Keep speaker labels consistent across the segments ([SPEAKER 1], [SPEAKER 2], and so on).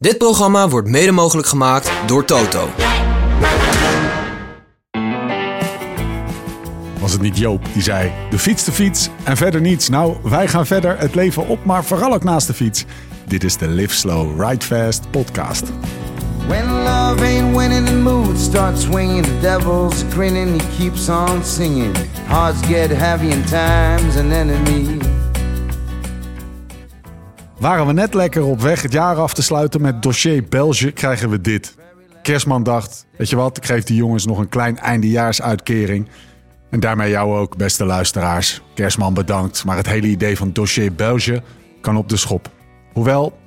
[SPEAKER 1] Dit programma wordt mede mogelijk gemaakt door Toto.
[SPEAKER 2] Was het niet Joop die zei: de fiets, de fiets en verder niets? Nou, wij gaan verder het leven op, maar vooral ook naast de fiets. Dit is de Live Slow, Ride Fast podcast.
[SPEAKER 3] When love ain't winning, the mood starts swinging. The devil's grinning, he keeps on singing. Hearts get heavy and time's an enemy.
[SPEAKER 2] Waren we net lekker op weg het jaar af te sluiten met dossier België, krijgen we dit. Kerstman dacht, weet je wat, ik geef die jongens nog een klein eindejaarsuitkering. En daarmee jou ook, beste luisteraars. Kerstman bedankt, maar het hele idee van dossier België kan op de schop. Hoewel,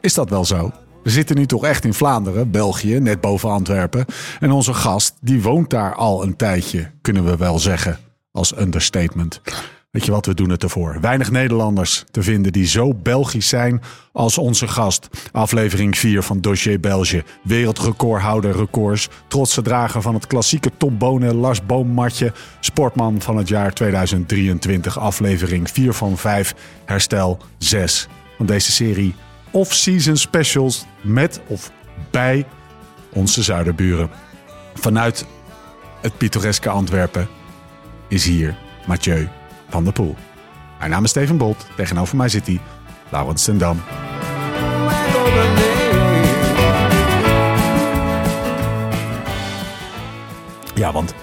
[SPEAKER 2] is dat wel zo? We zitten nu toch echt in Vlaanderen, België, net boven Antwerpen. En onze gast, die woont daar al een tijdje, kunnen we wel zeggen, als understatement. Weet je wat, we doen het ervoor. Weinig Nederlanders te vinden die zo Belgisch zijn als onze gast. Aflevering 4 van Dossier België. Wereldrecordhouder records. Trotse drager van het klassieke topbonen Lars Boommatje. Sportman van het jaar 2023. Aflevering 4 van 5. Herstel 6 van deze serie. Off-season specials met of bij onze zuiderburen. Vanuit het pittoreske Antwerpen is hier Mathieu van der Poel. Mijn naam is Steven Bolt. Tegenover mij zit hij, Laurens ten Dam. Ja, want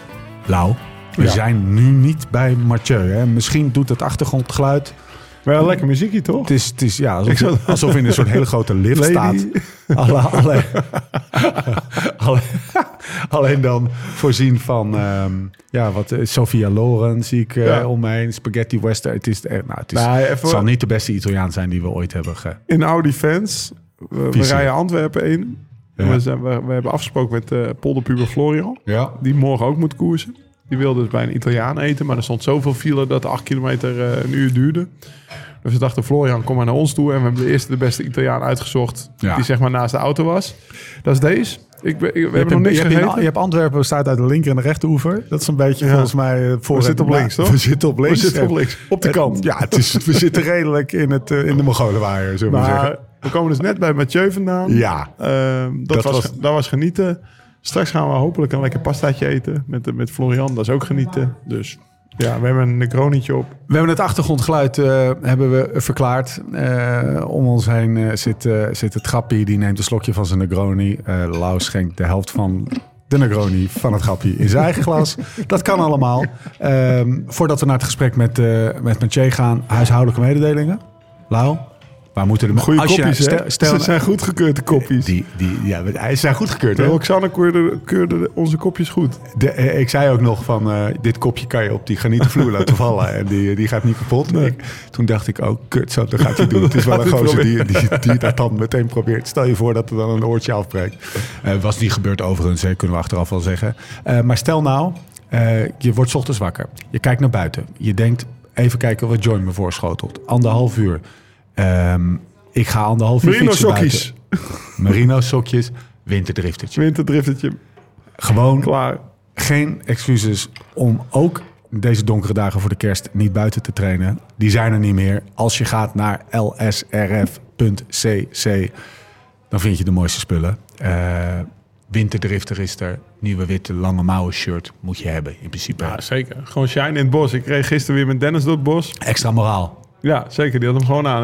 [SPEAKER 2] Lau, we
[SPEAKER 4] Ja.
[SPEAKER 2] zijn nu niet bij Mathieu. Hè? Misschien doet het achtergrondgeluid.
[SPEAKER 4] Wel lekker muziekje, toch?
[SPEAKER 2] Het is, het is ja, alsof, in een soort hele grote lift
[SPEAKER 4] Lady.
[SPEAKER 2] staat. Alle, alle, alle- alleen dan voorzien van ehm, ja, wat, eh, Sophia Loren zie ik
[SPEAKER 4] Ja.
[SPEAKER 2] om heen. Spaghetti Western. Het, is, nou, het, is,
[SPEAKER 4] Nou, even-
[SPEAKER 2] zal niet de beste Italiaan zijn die we ooit hebben ge...
[SPEAKER 4] In Audi Fans. We, rijden Antwerpen in.
[SPEAKER 2] Ja.
[SPEAKER 4] We, zijn, we, we hebben afgesproken met eh polderpuber Florian.
[SPEAKER 2] Ja.
[SPEAKER 4] Die morgen ook moet koersen. Die wilde dus bij een Italiaan eten. Maar er stond zoveel file dat de 8 kilometer eh, een uur duurde. Dus we dachten, Florian, kom maar naar ons toe. En we hebben de eerste, de beste Italiaan uitgezocht.
[SPEAKER 2] Ja.
[SPEAKER 4] Die zeg maar naast de auto was. Dat is deze. Ik, we
[SPEAKER 2] Je
[SPEAKER 4] hebben
[SPEAKER 2] hebt,
[SPEAKER 4] nog niks
[SPEAKER 2] je, hebt in- je hebt Antwerpen bestaat uit de linker en de rechteroever. Dat is een beetje
[SPEAKER 4] Ja.
[SPEAKER 2] volgens mij... eh, voor
[SPEAKER 4] We zitten op
[SPEAKER 2] nou,
[SPEAKER 4] links, toch?
[SPEAKER 2] We zitten op links.
[SPEAKER 4] We zitten op links. Op de
[SPEAKER 2] Eh,
[SPEAKER 4] kant.
[SPEAKER 2] Ja, het is, we zitten redelijk in, het, eh, in de Mongolenwaaier, zullen we
[SPEAKER 4] Maar
[SPEAKER 2] zeggen.
[SPEAKER 4] we komen dus net bij Mathieu vandaan.
[SPEAKER 2] Ja.
[SPEAKER 4] Ehm, dat,
[SPEAKER 2] Dat
[SPEAKER 4] was,
[SPEAKER 2] was-
[SPEAKER 4] dat was genieten. Straks gaan we hopelijk een lekker pastaatje eten met, met Florian. Dat is ook genieten. Dus ja, we hebben een Negronietje op.
[SPEAKER 2] We hebben het achtergrondgeluid eh, hebben we verklaard. Eh, om ons heen eh, zit, zit het grappie. Die neemt een slokje van zijn Negroni. Lau schenkt de helft van de Negroni van het grappie in zijn eigen glas. Dat kan allemaal. Ehm, voordat we naar het gesprek met, met Mathieu gaan. Huishoudelijke mededelingen. Lau, waar moeten de
[SPEAKER 4] Goede kopjes,
[SPEAKER 2] stel- stel-
[SPEAKER 4] Ze zijn goedgekeurd, de kopjes.
[SPEAKER 2] Die, die, ja, hij zijn goedgekeurd.
[SPEAKER 4] Roxanne keurde, keurde onze kopjes goed.
[SPEAKER 2] De, eh, ik zei ook nog van, eh, dit kopje kan je op die granieten vloer laten vallen. En die, die gaat niet kapot.
[SPEAKER 4] Nee.
[SPEAKER 2] Ik- toen dacht ik ook, kut, zo, dat gaat hij doen. Het is wel een gozer die, die, die dat dan meteen probeert. Stel je voor dat er dan een oortje afbreekt. Eh was niet gebeurd overigens, hè, kunnen we achteraf wel zeggen. Maar stel nou, je wordt 's ochtends wakker. Je kijkt naar buiten. Je denkt, even kijken wat Joy me voorschotelt. Anderhalf uur. Ehm, ik ga anderhalf uur
[SPEAKER 4] Merino sokjes.
[SPEAKER 2] Merino sokjes, winterdriftertje.
[SPEAKER 4] Winterdriftertje.
[SPEAKER 2] Gewoon
[SPEAKER 4] Klaar.
[SPEAKER 2] geen excuses om ook deze donkere dagen voor de kerst niet buiten te trainen. Die zijn er niet meer. Als je gaat naar lsrf.cc, dan vind je de mooiste spullen. Eh winterdrifter is er. Nieuwe witte lange mouwen shirt moet je hebben in principe.
[SPEAKER 4] Ja, zeker. Gewoon shine in het bos. Ik reed gisteren weer met Dennis door het bos.
[SPEAKER 2] Extra moraal.
[SPEAKER 4] Ja, zeker. Die had hem gewoon aan.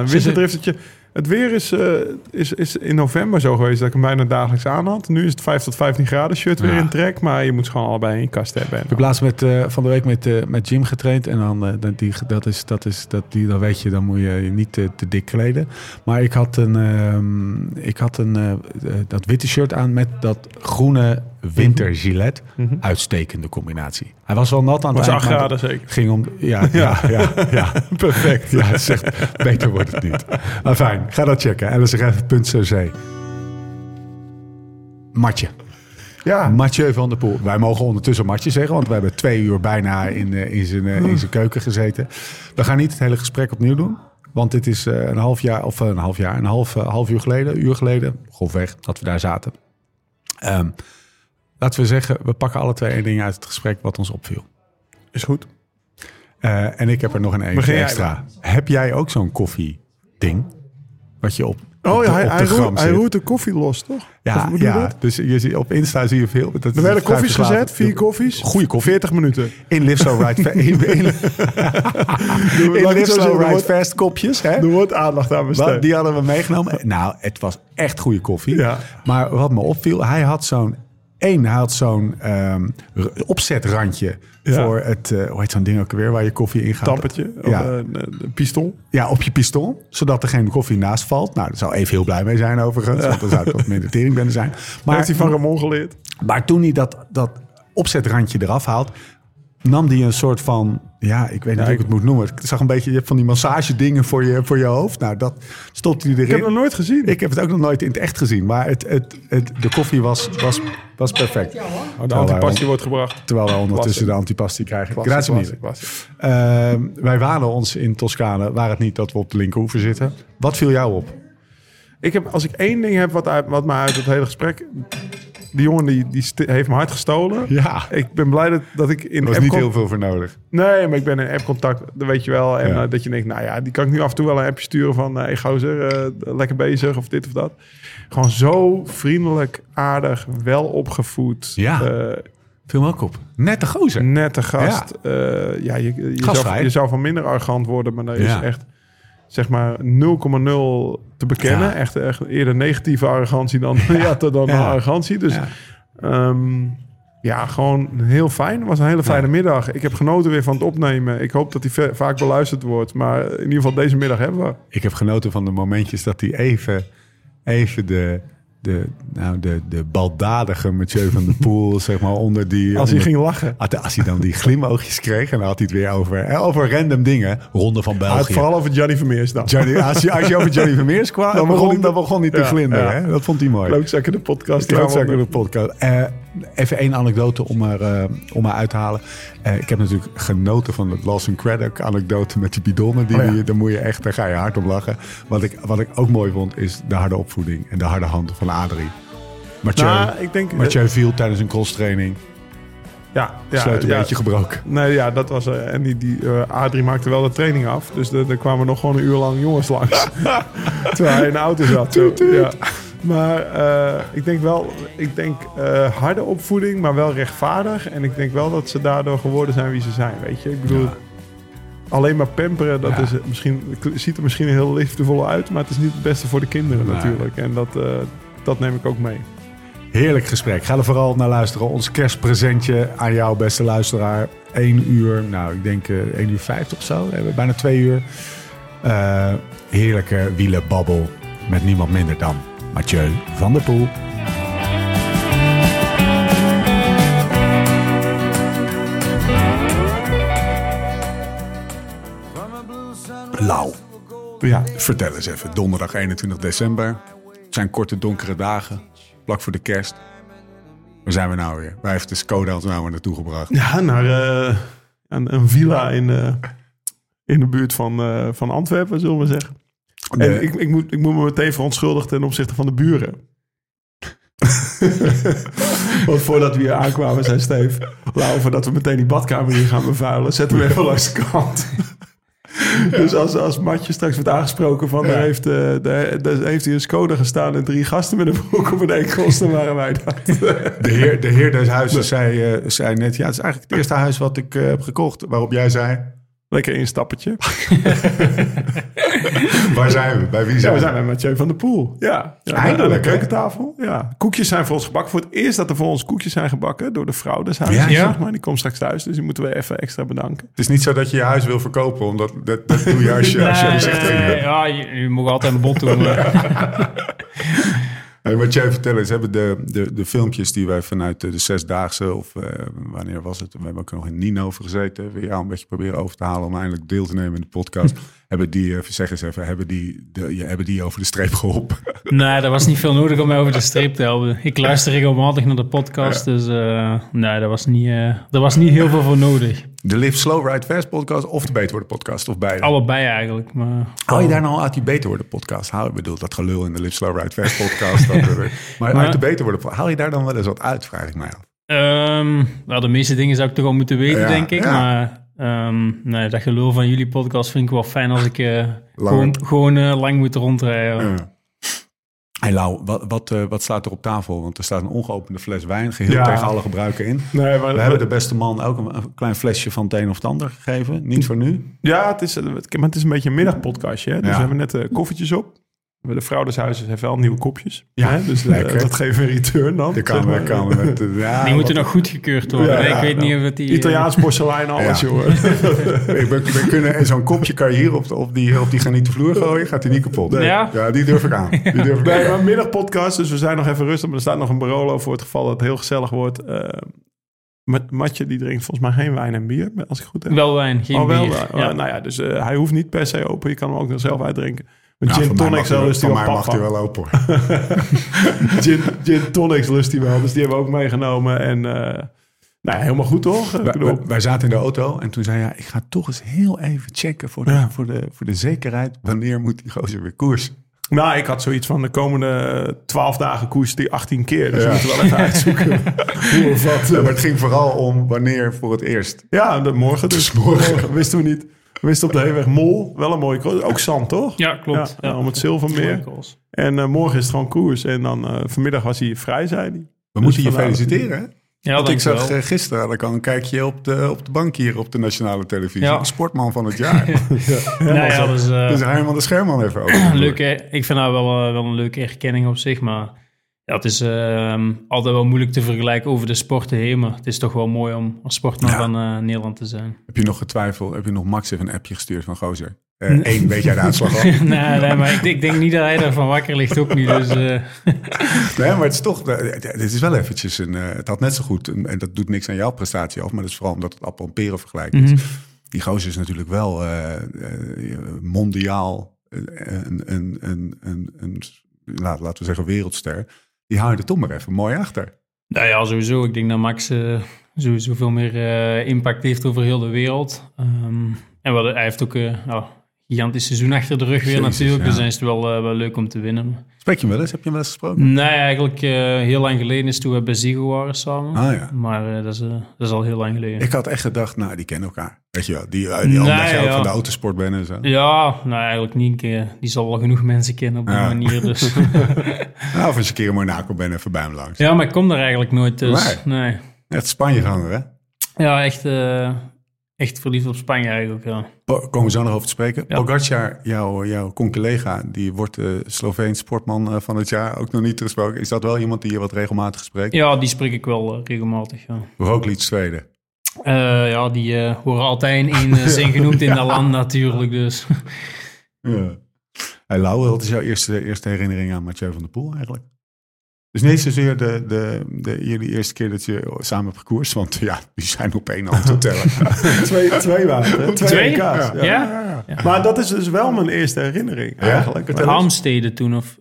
[SPEAKER 4] Het weer is, eh, is, is in november zo geweest dat ik hem bijna dagelijks aan had. Nu is het 5 tot 15 graden shirt weer
[SPEAKER 2] Ja.
[SPEAKER 4] in trek. Maar je moet ze gewoon allebei in je kast hebben. En
[SPEAKER 2] Ik heb laatst met, eh, van de week met, eh, met Jim getraind. En dan, die, dat is, dat is, dat die, dan weet je, dan moet je je niet te, te dik kleden. Maar ik had een, ehm, ik had een dat witte shirt aan met dat groene wintergilet.
[SPEAKER 4] Mhm.
[SPEAKER 2] Uitstekende combinatie. Hij was wel nat aan het
[SPEAKER 4] was
[SPEAKER 2] eind,
[SPEAKER 4] 8
[SPEAKER 2] maar
[SPEAKER 4] graden zeker.
[SPEAKER 2] Ging om, ja, ja, ja, ja, perfect. Ja, het echt, beter wordt het niet. Maar fijn, ga dat checken. lsrf.cc. Matje.
[SPEAKER 4] Ja,
[SPEAKER 2] Mathieu van der Poel. Wij mogen ondertussen Matje zeggen, want we hebben twee uur bijna in, eh, in, zijn, eh, in zijn keuken gezeten. We gaan niet het hele gesprek opnieuw doen. Want dit is eh, een half jaar, of een half jaar, een half, half uur geleden, uur geleden, grofweg, dat we daar zaten. Ehm, laten we zeggen, we pakken alle twee één ding uit het gesprek wat ons opviel.
[SPEAKER 4] is goed.
[SPEAKER 2] Eh, en ik heb er nog een eentje extra. Heb jij ook zo'n koffie ding? Wat je op
[SPEAKER 4] Oh
[SPEAKER 2] op
[SPEAKER 4] ja,
[SPEAKER 2] de-
[SPEAKER 4] hij, hij, roert, hij
[SPEAKER 2] zit.
[SPEAKER 4] roert de koffie los, toch?
[SPEAKER 2] Ja, ja
[SPEAKER 4] dat?
[SPEAKER 2] dus je ziet, op Insta zie je veel. Dat
[SPEAKER 4] Er werden koffies gezet, vier koffies.
[SPEAKER 2] Goeie koffie.
[SPEAKER 4] 40 minuten.
[SPEAKER 2] In Live Ride Fast. In, in, Live Ride
[SPEAKER 4] wordt-
[SPEAKER 2] Fast kopjes. Hè?
[SPEAKER 4] Er wordt aandacht aan besteed.
[SPEAKER 2] die hadden we meegenomen. Nou, het was echt goede koffie.
[SPEAKER 4] Ja.
[SPEAKER 2] Maar wat me opviel, hij had zo'n... één, hij had zo'n r- opzetrandje
[SPEAKER 4] Ja.
[SPEAKER 2] voor het... eh, hoe heet zo'n ding ook weer waar je koffie in gaat?
[SPEAKER 4] Tappetje,
[SPEAKER 2] Ja.
[SPEAKER 4] eh, piston.
[SPEAKER 2] Ja, op je pistool, zodat er geen koffie naast valt. Nou, daar zou even heel blij mee zijn overigens, want dan zou het wat minder teringbende zijn.
[SPEAKER 4] Maar
[SPEAKER 2] Maar,
[SPEAKER 4] heeft hij van Ramon geleerd?
[SPEAKER 2] maar toen hij dat, dat opzetrandje eraf haalt, nam hij een soort van, ja, ik weet niet hoe ik het moet noemen. Ik zag een beetje, je hebt van die massagedingen voor je, voor je hoofd. Nou, dat stopte hij erin.
[SPEAKER 4] Ik heb het nog nooit gezien.
[SPEAKER 2] Ik heb het ook nog nooit in het echt gezien, maar het, het, het, de koffie was, was, was perfect.
[SPEAKER 4] Oh, de
[SPEAKER 2] on-
[SPEAKER 4] wordt gebracht.
[SPEAKER 2] Terwijl wij ondertussen de antipasti krijgen. Grazie mille.
[SPEAKER 4] klasse.
[SPEAKER 2] Ehm, wij wanen ons in Toscane, waar het niet dat we op de linkerhoeven zitten. Wat viel jou op?
[SPEAKER 4] Ik heb, als ik één ding heb wat, uit, wat mij uit het hele gesprek... Die jongen die, die heeft mijn hart gestolen.
[SPEAKER 2] Ja,
[SPEAKER 4] Ik ben blij dat, dat ik in
[SPEAKER 2] er was niet heel veel voor nodig.
[SPEAKER 4] Nee, maar ik ben in app-contact, dat weet je wel. En
[SPEAKER 2] Ja.
[SPEAKER 4] eh, dat je denkt, nou ja, die kan ik nu af en toe wel een appje sturen van... Hey gozer, eh, lekker bezig of dit of dat. Gewoon zo vriendelijk, aardig, wel opgevoed.
[SPEAKER 2] Ja.
[SPEAKER 4] eh,
[SPEAKER 2] Viel me ook op. Nette gozer.
[SPEAKER 4] nette gast. Ja, ja je, je, zou, je zou van minder arrogant worden, maar daar is echt zeg maar 0,0 te bekennen.
[SPEAKER 2] Ja.
[SPEAKER 4] Echt, echt eerder negatieve arrogantie dan, ja. dan
[SPEAKER 2] Ja.
[SPEAKER 4] arrogantie. Dus
[SPEAKER 2] Ja.
[SPEAKER 4] Ehm, ja, gewoon heel fijn. Het was een hele fijne middag. Ik heb genoten weer van het opnemen. Ik hoop dat die ve- vaak beluisterd wordt. Maar in ieder geval deze middag hebben we.
[SPEAKER 2] Ik heb genoten van de momentjes dat hij even, even de, de, nou, de, de baldadige Mathieu van der Poel, zeg maar, onder die...
[SPEAKER 4] Als hij ging lachen.
[SPEAKER 2] Als hij dan die glimoogjes kreeg en dan had hij het weer over, eh, over random dingen. Ronde van
[SPEAKER 4] Hij had
[SPEAKER 2] België.
[SPEAKER 4] vooral over Johnny Vermeers dan.
[SPEAKER 2] Johnny, als, je, als je over Johnny Vermeers kwam, dan begon, dan begon hij te
[SPEAKER 4] Ja,
[SPEAKER 2] glinderen.
[SPEAKER 4] ja.
[SPEAKER 2] Hè? Dat vond hij mooi.
[SPEAKER 4] Klootzakken de podcast. die
[SPEAKER 2] Klootzak
[SPEAKER 4] gaan we
[SPEAKER 2] in de podcast. Eh, even één anekdote om er, eh, om er uit te halen. Ik heb natuurlijk genoten van het Lawson Craddock anekdote met die bidonnen. Die,
[SPEAKER 4] Oh ja.
[SPEAKER 2] die- daar moet je echt, daar ga je hard om lachen. Wat ik, wat ik ook mooi vond, is de harde opvoeding en de harde hand van Adrie. Mathieu,
[SPEAKER 4] Nou, ik denk...
[SPEAKER 2] Mathieu viel tijdens een crosstraining.
[SPEAKER 4] ja, ja,
[SPEAKER 2] Sleutel een
[SPEAKER 4] ja.
[SPEAKER 2] beetje gebroken.
[SPEAKER 4] Nee, ja, dat was... eh, en die, die eh, Adrie maakte wel de training af. Dus er kwamen nog gewoon een uur lang jongens langs. terwijl hij in de auto zat. Zo, ja. Maar eh, ik denk wel... Ik denk eh, harde opvoeding, maar wel rechtvaardig. En ik denk wel dat ze daardoor geworden zijn wie ze zijn, weet je. Ik bedoel... Alleen maar pamperen, dat is het misschien, ziet er misschien heel liefdevol uit, maar het is niet het beste voor de kinderen
[SPEAKER 2] Nee.
[SPEAKER 4] natuurlijk. En dat, eh, dat neem ik ook mee.
[SPEAKER 2] Heerlijk gesprek. Ga er vooral naar luisteren. Ons kerstpresentje aan jou, beste luisteraar. 1 uur, nou, ik denk eh 1 uur 50 of zo. We hebben bijna 2 uur. Eh, heerlijke wielenbabbel met niemand minder dan Mathieu van der Poel. Lau,
[SPEAKER 4] Ja,
[SPEAKER 2] vertel eens even. Donderdag 21 december. Het zijn korte donkere dagen. Vlak voor de kerst. Waar zijn we nou weer? Waar heeft de Skoda ons nou weer naartoe gebracht?
[SPEAKER 4] ja naar eh, een, een villa in, eh, in de buurt van, eh, van Antwerpen, zullen we zeggen. En ik, ik, moet, ik moet me meteen verontschuldigen ten opzichte van de buren. Want voordat we hier aankwamen, zei Steve... Lau, voordat we meteen die badkamer hier gaan bevuilen... zetten we even langs de kant. Dus als, als Matje straks wordt aangesproken van... Daar, heeft, eh, daar, daar heeft hier een Skoda gestaan en drie gasten met een broek op een enkels... dan waren wij dat.
[SPEAKER 2] De heer, de heer des huizes zei, eh, zei net... Ja, het is eigenlijk het eerste huis wat ik eh, heb gekocht. Waarop jij zei...
[SPEAKER 4] Lekker instappetje.
[SPEAKER 2] Waar zijn we? Bij wie
[SPEAKER 4] Ja,
[SPEAKER 2] zijn
[SPEAKER 4] we
[SPEAKER 2] we?
[SPEAKER 4] zijn bij Mathieu van der Poel. Ja, ja
[SPEAKER 2] Eindelijk,
[SPEAKER 4] aan de keukentafel. Ja. Koekjes zijn voor ons gebakken. Voor het eerst dat er voor ons koekjes zijn gebakken door de vrouw des huizes.
[SPEAKER 2] Ja?
[SPEAKER 5] Ja.
[SPEAKER 4] Zeg maar. Die komt straks thuis, dus die moeten we even extra bedanken.
[SPEAKER 2] Het is niet zo dat je je huis wil verkopen. Omdat dat, dat doe je als je, als je
[SPEAKER 5] Nee,
[SPEAKER 2] zegt...
[SPEAKER 5] nee, nee, ja, je, je mag altijd een bot doen.
[SPEAKER 2] Hey, wat jij vertellen is, hebben de, de, de filmpjes die wij vanuit de, de zesdaagse, of eh, wanneer was het? We hebben ook nog in Nino over gezeten. We jou een beetje proberen over te halen om eindelijk deel te nemen in de podcast. hebben die, eh, zeg eens even, hebben die, de, ja, hebben die over de streep geholpen?
[SPEAKER 5] nee, er was niet veel nodig om mij over de streep te helpen. Ik luister regelmatig naar de podcast, dus eh, nee, daar was, niet, was niet heel veel voor nodig.
[SPEAKER 2] De Live Slow Ride Fast podcast of de Beter Worden podcast of beide?
[SPEAKER 5] Allebei eigenlijk, maar...
[SPEAKER 2] Haal je daar nou uit die Beter Worden podcast? Haal, ik bedoel, dat gelul in de Live Slow Ride Fast podcast. dat, maar
[SPEAKER 5] Maar-
[SPEAKER 2] uit de Beter Worden haal je daar dan wel eens wat uit, vraag ik mij af.
[SPEAKER 5] Ehm, wel, de meeste dingen zou ik toch wel moeten weten,
[SPEAKER 2] Ja,
[SPEAKER 5] denk ik.
[SPEAKER 2] ja.
[SPEAKER 5] Maar ehm, nee, dat gelul van jullie podcast vind ik wel fijn als ik eh, gewoon, gewoon eh, lang moet rondrijden.
[SPEAKER 2] Ja. Hey Lau, wat, wat, eh, wat staat er op tafel? Want er staat een ongeopende fles wijn, geheel
[SPEAKER 4] Ja.
[SPEAKER 2] tegen alle gebruiken in.
[SPEAKER 4] Nee, maar
[SPEAKER 2] We hebben de beste man ook een, een klein flesje van het een of het ander gegeven. Niet voor nu.
[SPEAKER 4] Ja, het is, maar het is een beetje een middagpodcastje. Hè? Dus
[SPEAKER 2] Ja.
[SPEAKER 4] we hebben net eh, koffietjes op. De vrouw des huizes heeft wel nieuwe kopjes.
[SPEAKER 2] Ja,
[SPEAKER 4] hè? Dus eh,
[SPEAKER 2] lekker.
[SPEAKER 4] dat geeft een return dan.
[SPEAKER 2] De
[SPEAKER 4] zeg
[SPEAKER 2] kamer,
[SPEAKER 4] maar.
[SPEAKER 2] kamer met... de- ja,
[SPEAKER 5] Die moeten nog goedgekeurd worden.
[SPEAKER 4] Ja,
[SPEAKER 5] hè?
[SPEAKER 4] ja,
[SPEAKER 5] ik weet niet of het die... eh,
[SPEAKER 4] Italiaans porselein, alles,
[SPEAKER 2] Ja.
[SPEAKER 4] jongen.
[SPEAKER 2] We, we kunnen zo'n kopje kan je hier op, de- op, die, op die granieten vloer gooien. Gaat hij niet kapot.
[SPEAKER 5] Nee. Ja?
[SPEAKER 2] ja, die durf ik aan. Die durf ik
[SPEAKER 4] Nee,
[SPEAKER 2] aan.
[SPEAKER 4] maar middagpodcast, dus we zijn nog even rustig. Maar er staat nog een Barolo voor het geval dat het heel gezellig wordt. Eh met Matje, die drinkt volgens mij geen wijn en bier, als ik goed heb.
[SPEAKER 5] Wel wijn, geen
[SPEAKER 4] oh, wel.
[SPEAKER 5] bier.
[SPEAKER 4] eh,
[SPEAKER 5] ja.
[SPEAKER 4] nou ja, dus eh, hij hoeft niet per se open. Je kan hem ook nog zelf uitdrinken. Met
[SPEAKER 2] Ja,
[SPEAKER 4] gin lust hij wel
[SPEAKER 2] mag hij wel open.
[SPEAKER 4] Gin, gin tonics lust hij wel. Dus die hebben we ook meegenomen. En eh, nou helemaal goed toch?
[SPEAKER 2] Wij, zaten in de auto en toen zei hij... ik ga toch eens heel even checken voor de,
[SPEAKER 4] Ja.
[SPEAKER 2] voor de, voor de zekerheid... wanneer moet die gozer weer koers?
[SPEAKER 4] nou, ik had zoiets van de komende 12 dagen koers die 18 keer. Dus
[SPEAKER 2] Ja.
[SPEAKER 4] we moeten wel even uitzoeken hoe of wat.
[SPEAKER 2] Ja, maar het ging vooral om wanneer voor het eerst.
[SPEAKER 4] Ja, de morgen dus. morgen. wisten we niet. We wisten op de heenweg Mol, wel een mooie koers. Ook zand, toch?
[SPEAKER 5] Ja, klopt.
[SPEAKER 4] Ja, om het Zilvermeer. En eh, morgen is het gewoon koers. En dan eh, vanmiddag was hij vrij, zei hij.
[SPEAKER 2] We moeten je
[SPEAKER 4] vandaar dat-
[SPEAKER 2] feliciteren hè?
[SPEAKER 5] Ja,
[SPEAKER 2] Want ik zag eh, gisteren, had ik al een kijkje op de, op de bank hier op de nationale televisie.
[SPEAKER 5] Ja.
[SPEAKER 2] Sportman van het jaar.
[SPEAKER 5] Nou ja, dat is, eh,
[SPEAKER 2] Dus Herman de Scherman even over.
[SPEAKER 5] leuk, hè? ik vind dat wel, wel een leuke erkenning op zich, maar ja, het is ehm, altijd wel moeilijk te vergelijken over de sporten heen, maar het is toch wel mooi om als sportman
[SPEAKER 2] Ja.
[SPEAKER 5] van eh, Nederland te zijn.
[SPEAKER 2] Heb je nog getwijfeld? Heb je nog Max even een appje gestuurd van gozer? Eén, weet jij de uitslag al?
[SPEAKER 5] nee, nee, maar ik, denk- ik denk niet dat hij ervan wakker ligt, ook niet. Dus, eh,
[SPEAKER 2] Nee, maar het is toch, eh, dit is wel eventjes een, eh, het had net zo goed, en dat doet niks aan jouw prestatie af, maar dat is vooral omdat het appel en peren vergelijkt is.
[SPEAKER 5] Mhm.
[SPEAKER 2] Die gozer is natuurlijk wel eh, eh, mondiaal eh, een, een, een, een, een, laat- laten we zeggen, wereldster. Die hou je er toch maar even mooi achter.
[SPEAKER 5] nou ja, sowieso. Ik denk dat Max eh, sowieso veel meer eh, impact heeft over heel de wereld. Ehm, en wat, hij heeft ook eh, ja, gigantisch seizoen achter de rug weer
[SPEAKER 2] Jezus,
[SPEAKER 5] natuurlijk,
[SPEAKER 2] ja.
[SPEAKER 5] dus dan is het wel, wel leuk om te winnen.
[SPEAKER 2] Spreek je hem wel eens? Heb je hem wel eens gesproken?
[SPEAKER 5] Nee, eigenlijk eh, heel lang geleden is toen we bij Ziggo waren samen.
[SPEAKER 2] Ah ja.
[SPEAKER 5] Maar eh, dat, is, eh, dat is al heel lang geleden.
[SPEAKER 2] Ik had echt gedacht, nou, die kennen elkaar. Weet je wel, die, die
[SPEAKER 5] Nee,
[SPEAKER 2] omdat jij ook van de autosport bent en zo.
[SPEAKER 5] Ja, nou eigenlijk niet. Die zal wel genoeg mensen kennen op die
[SPEAKER 2] Ja.
[SPEAKER 5] manier. Dus.
[SPEAKER 2] Nou, of als je een keer in Monaco bent, even bij hem langs.
[SPEAKER 5] ja, maar ik kom daar eigenlijk nooit. Dus, nee.
[SPEAKER 2] Echt Spanje-ganger, hè?
[SPEAKER 5] Ja, echt, echt verliefd op Spanje eigenlijk. Ja.
[SPEAKER 2] Po- Komen we zo nog over te spreken.
[SPEAKER 5] Ja.
[SPEAKER 2] Pogacar, jouw, jouw collega, die wordt de Sloveens sportman eh, van het jaar. Ook nog niet gesproken. Is dat wel iemand die je wat regelmatig spreekt?
[SPEAKER 5] ja, die spreek ik wel eh, regelmatig. Ja,
[SPEAKER 2] Roglic tweede.
[SPEAKER 5] Eh, ja die eh worden altijd in eh, zin genoemd in dat land natuurlijk. Dus.
[SPEAKER 2] Ja. Hey, Lau, wat is jouw eerste, eerste herinnering aan Mathieu van der Poel eigenlijk? Dus niet zozeer de, de, de, jullie eerste keer dat je samen hebt gekoerst. Want ja, die zijn op één hand te tellen.
[SPEAKER 4] Twee, twee waren het? Twee,
[SPEAKER 5] Twee? Ja?
[SPEAKER 4] Maar dat is dus wel mijn eerste herinnering eigenlijk.
[SPEAKER 2] Eens.
[SPEAKER 5] Harmstede toen of...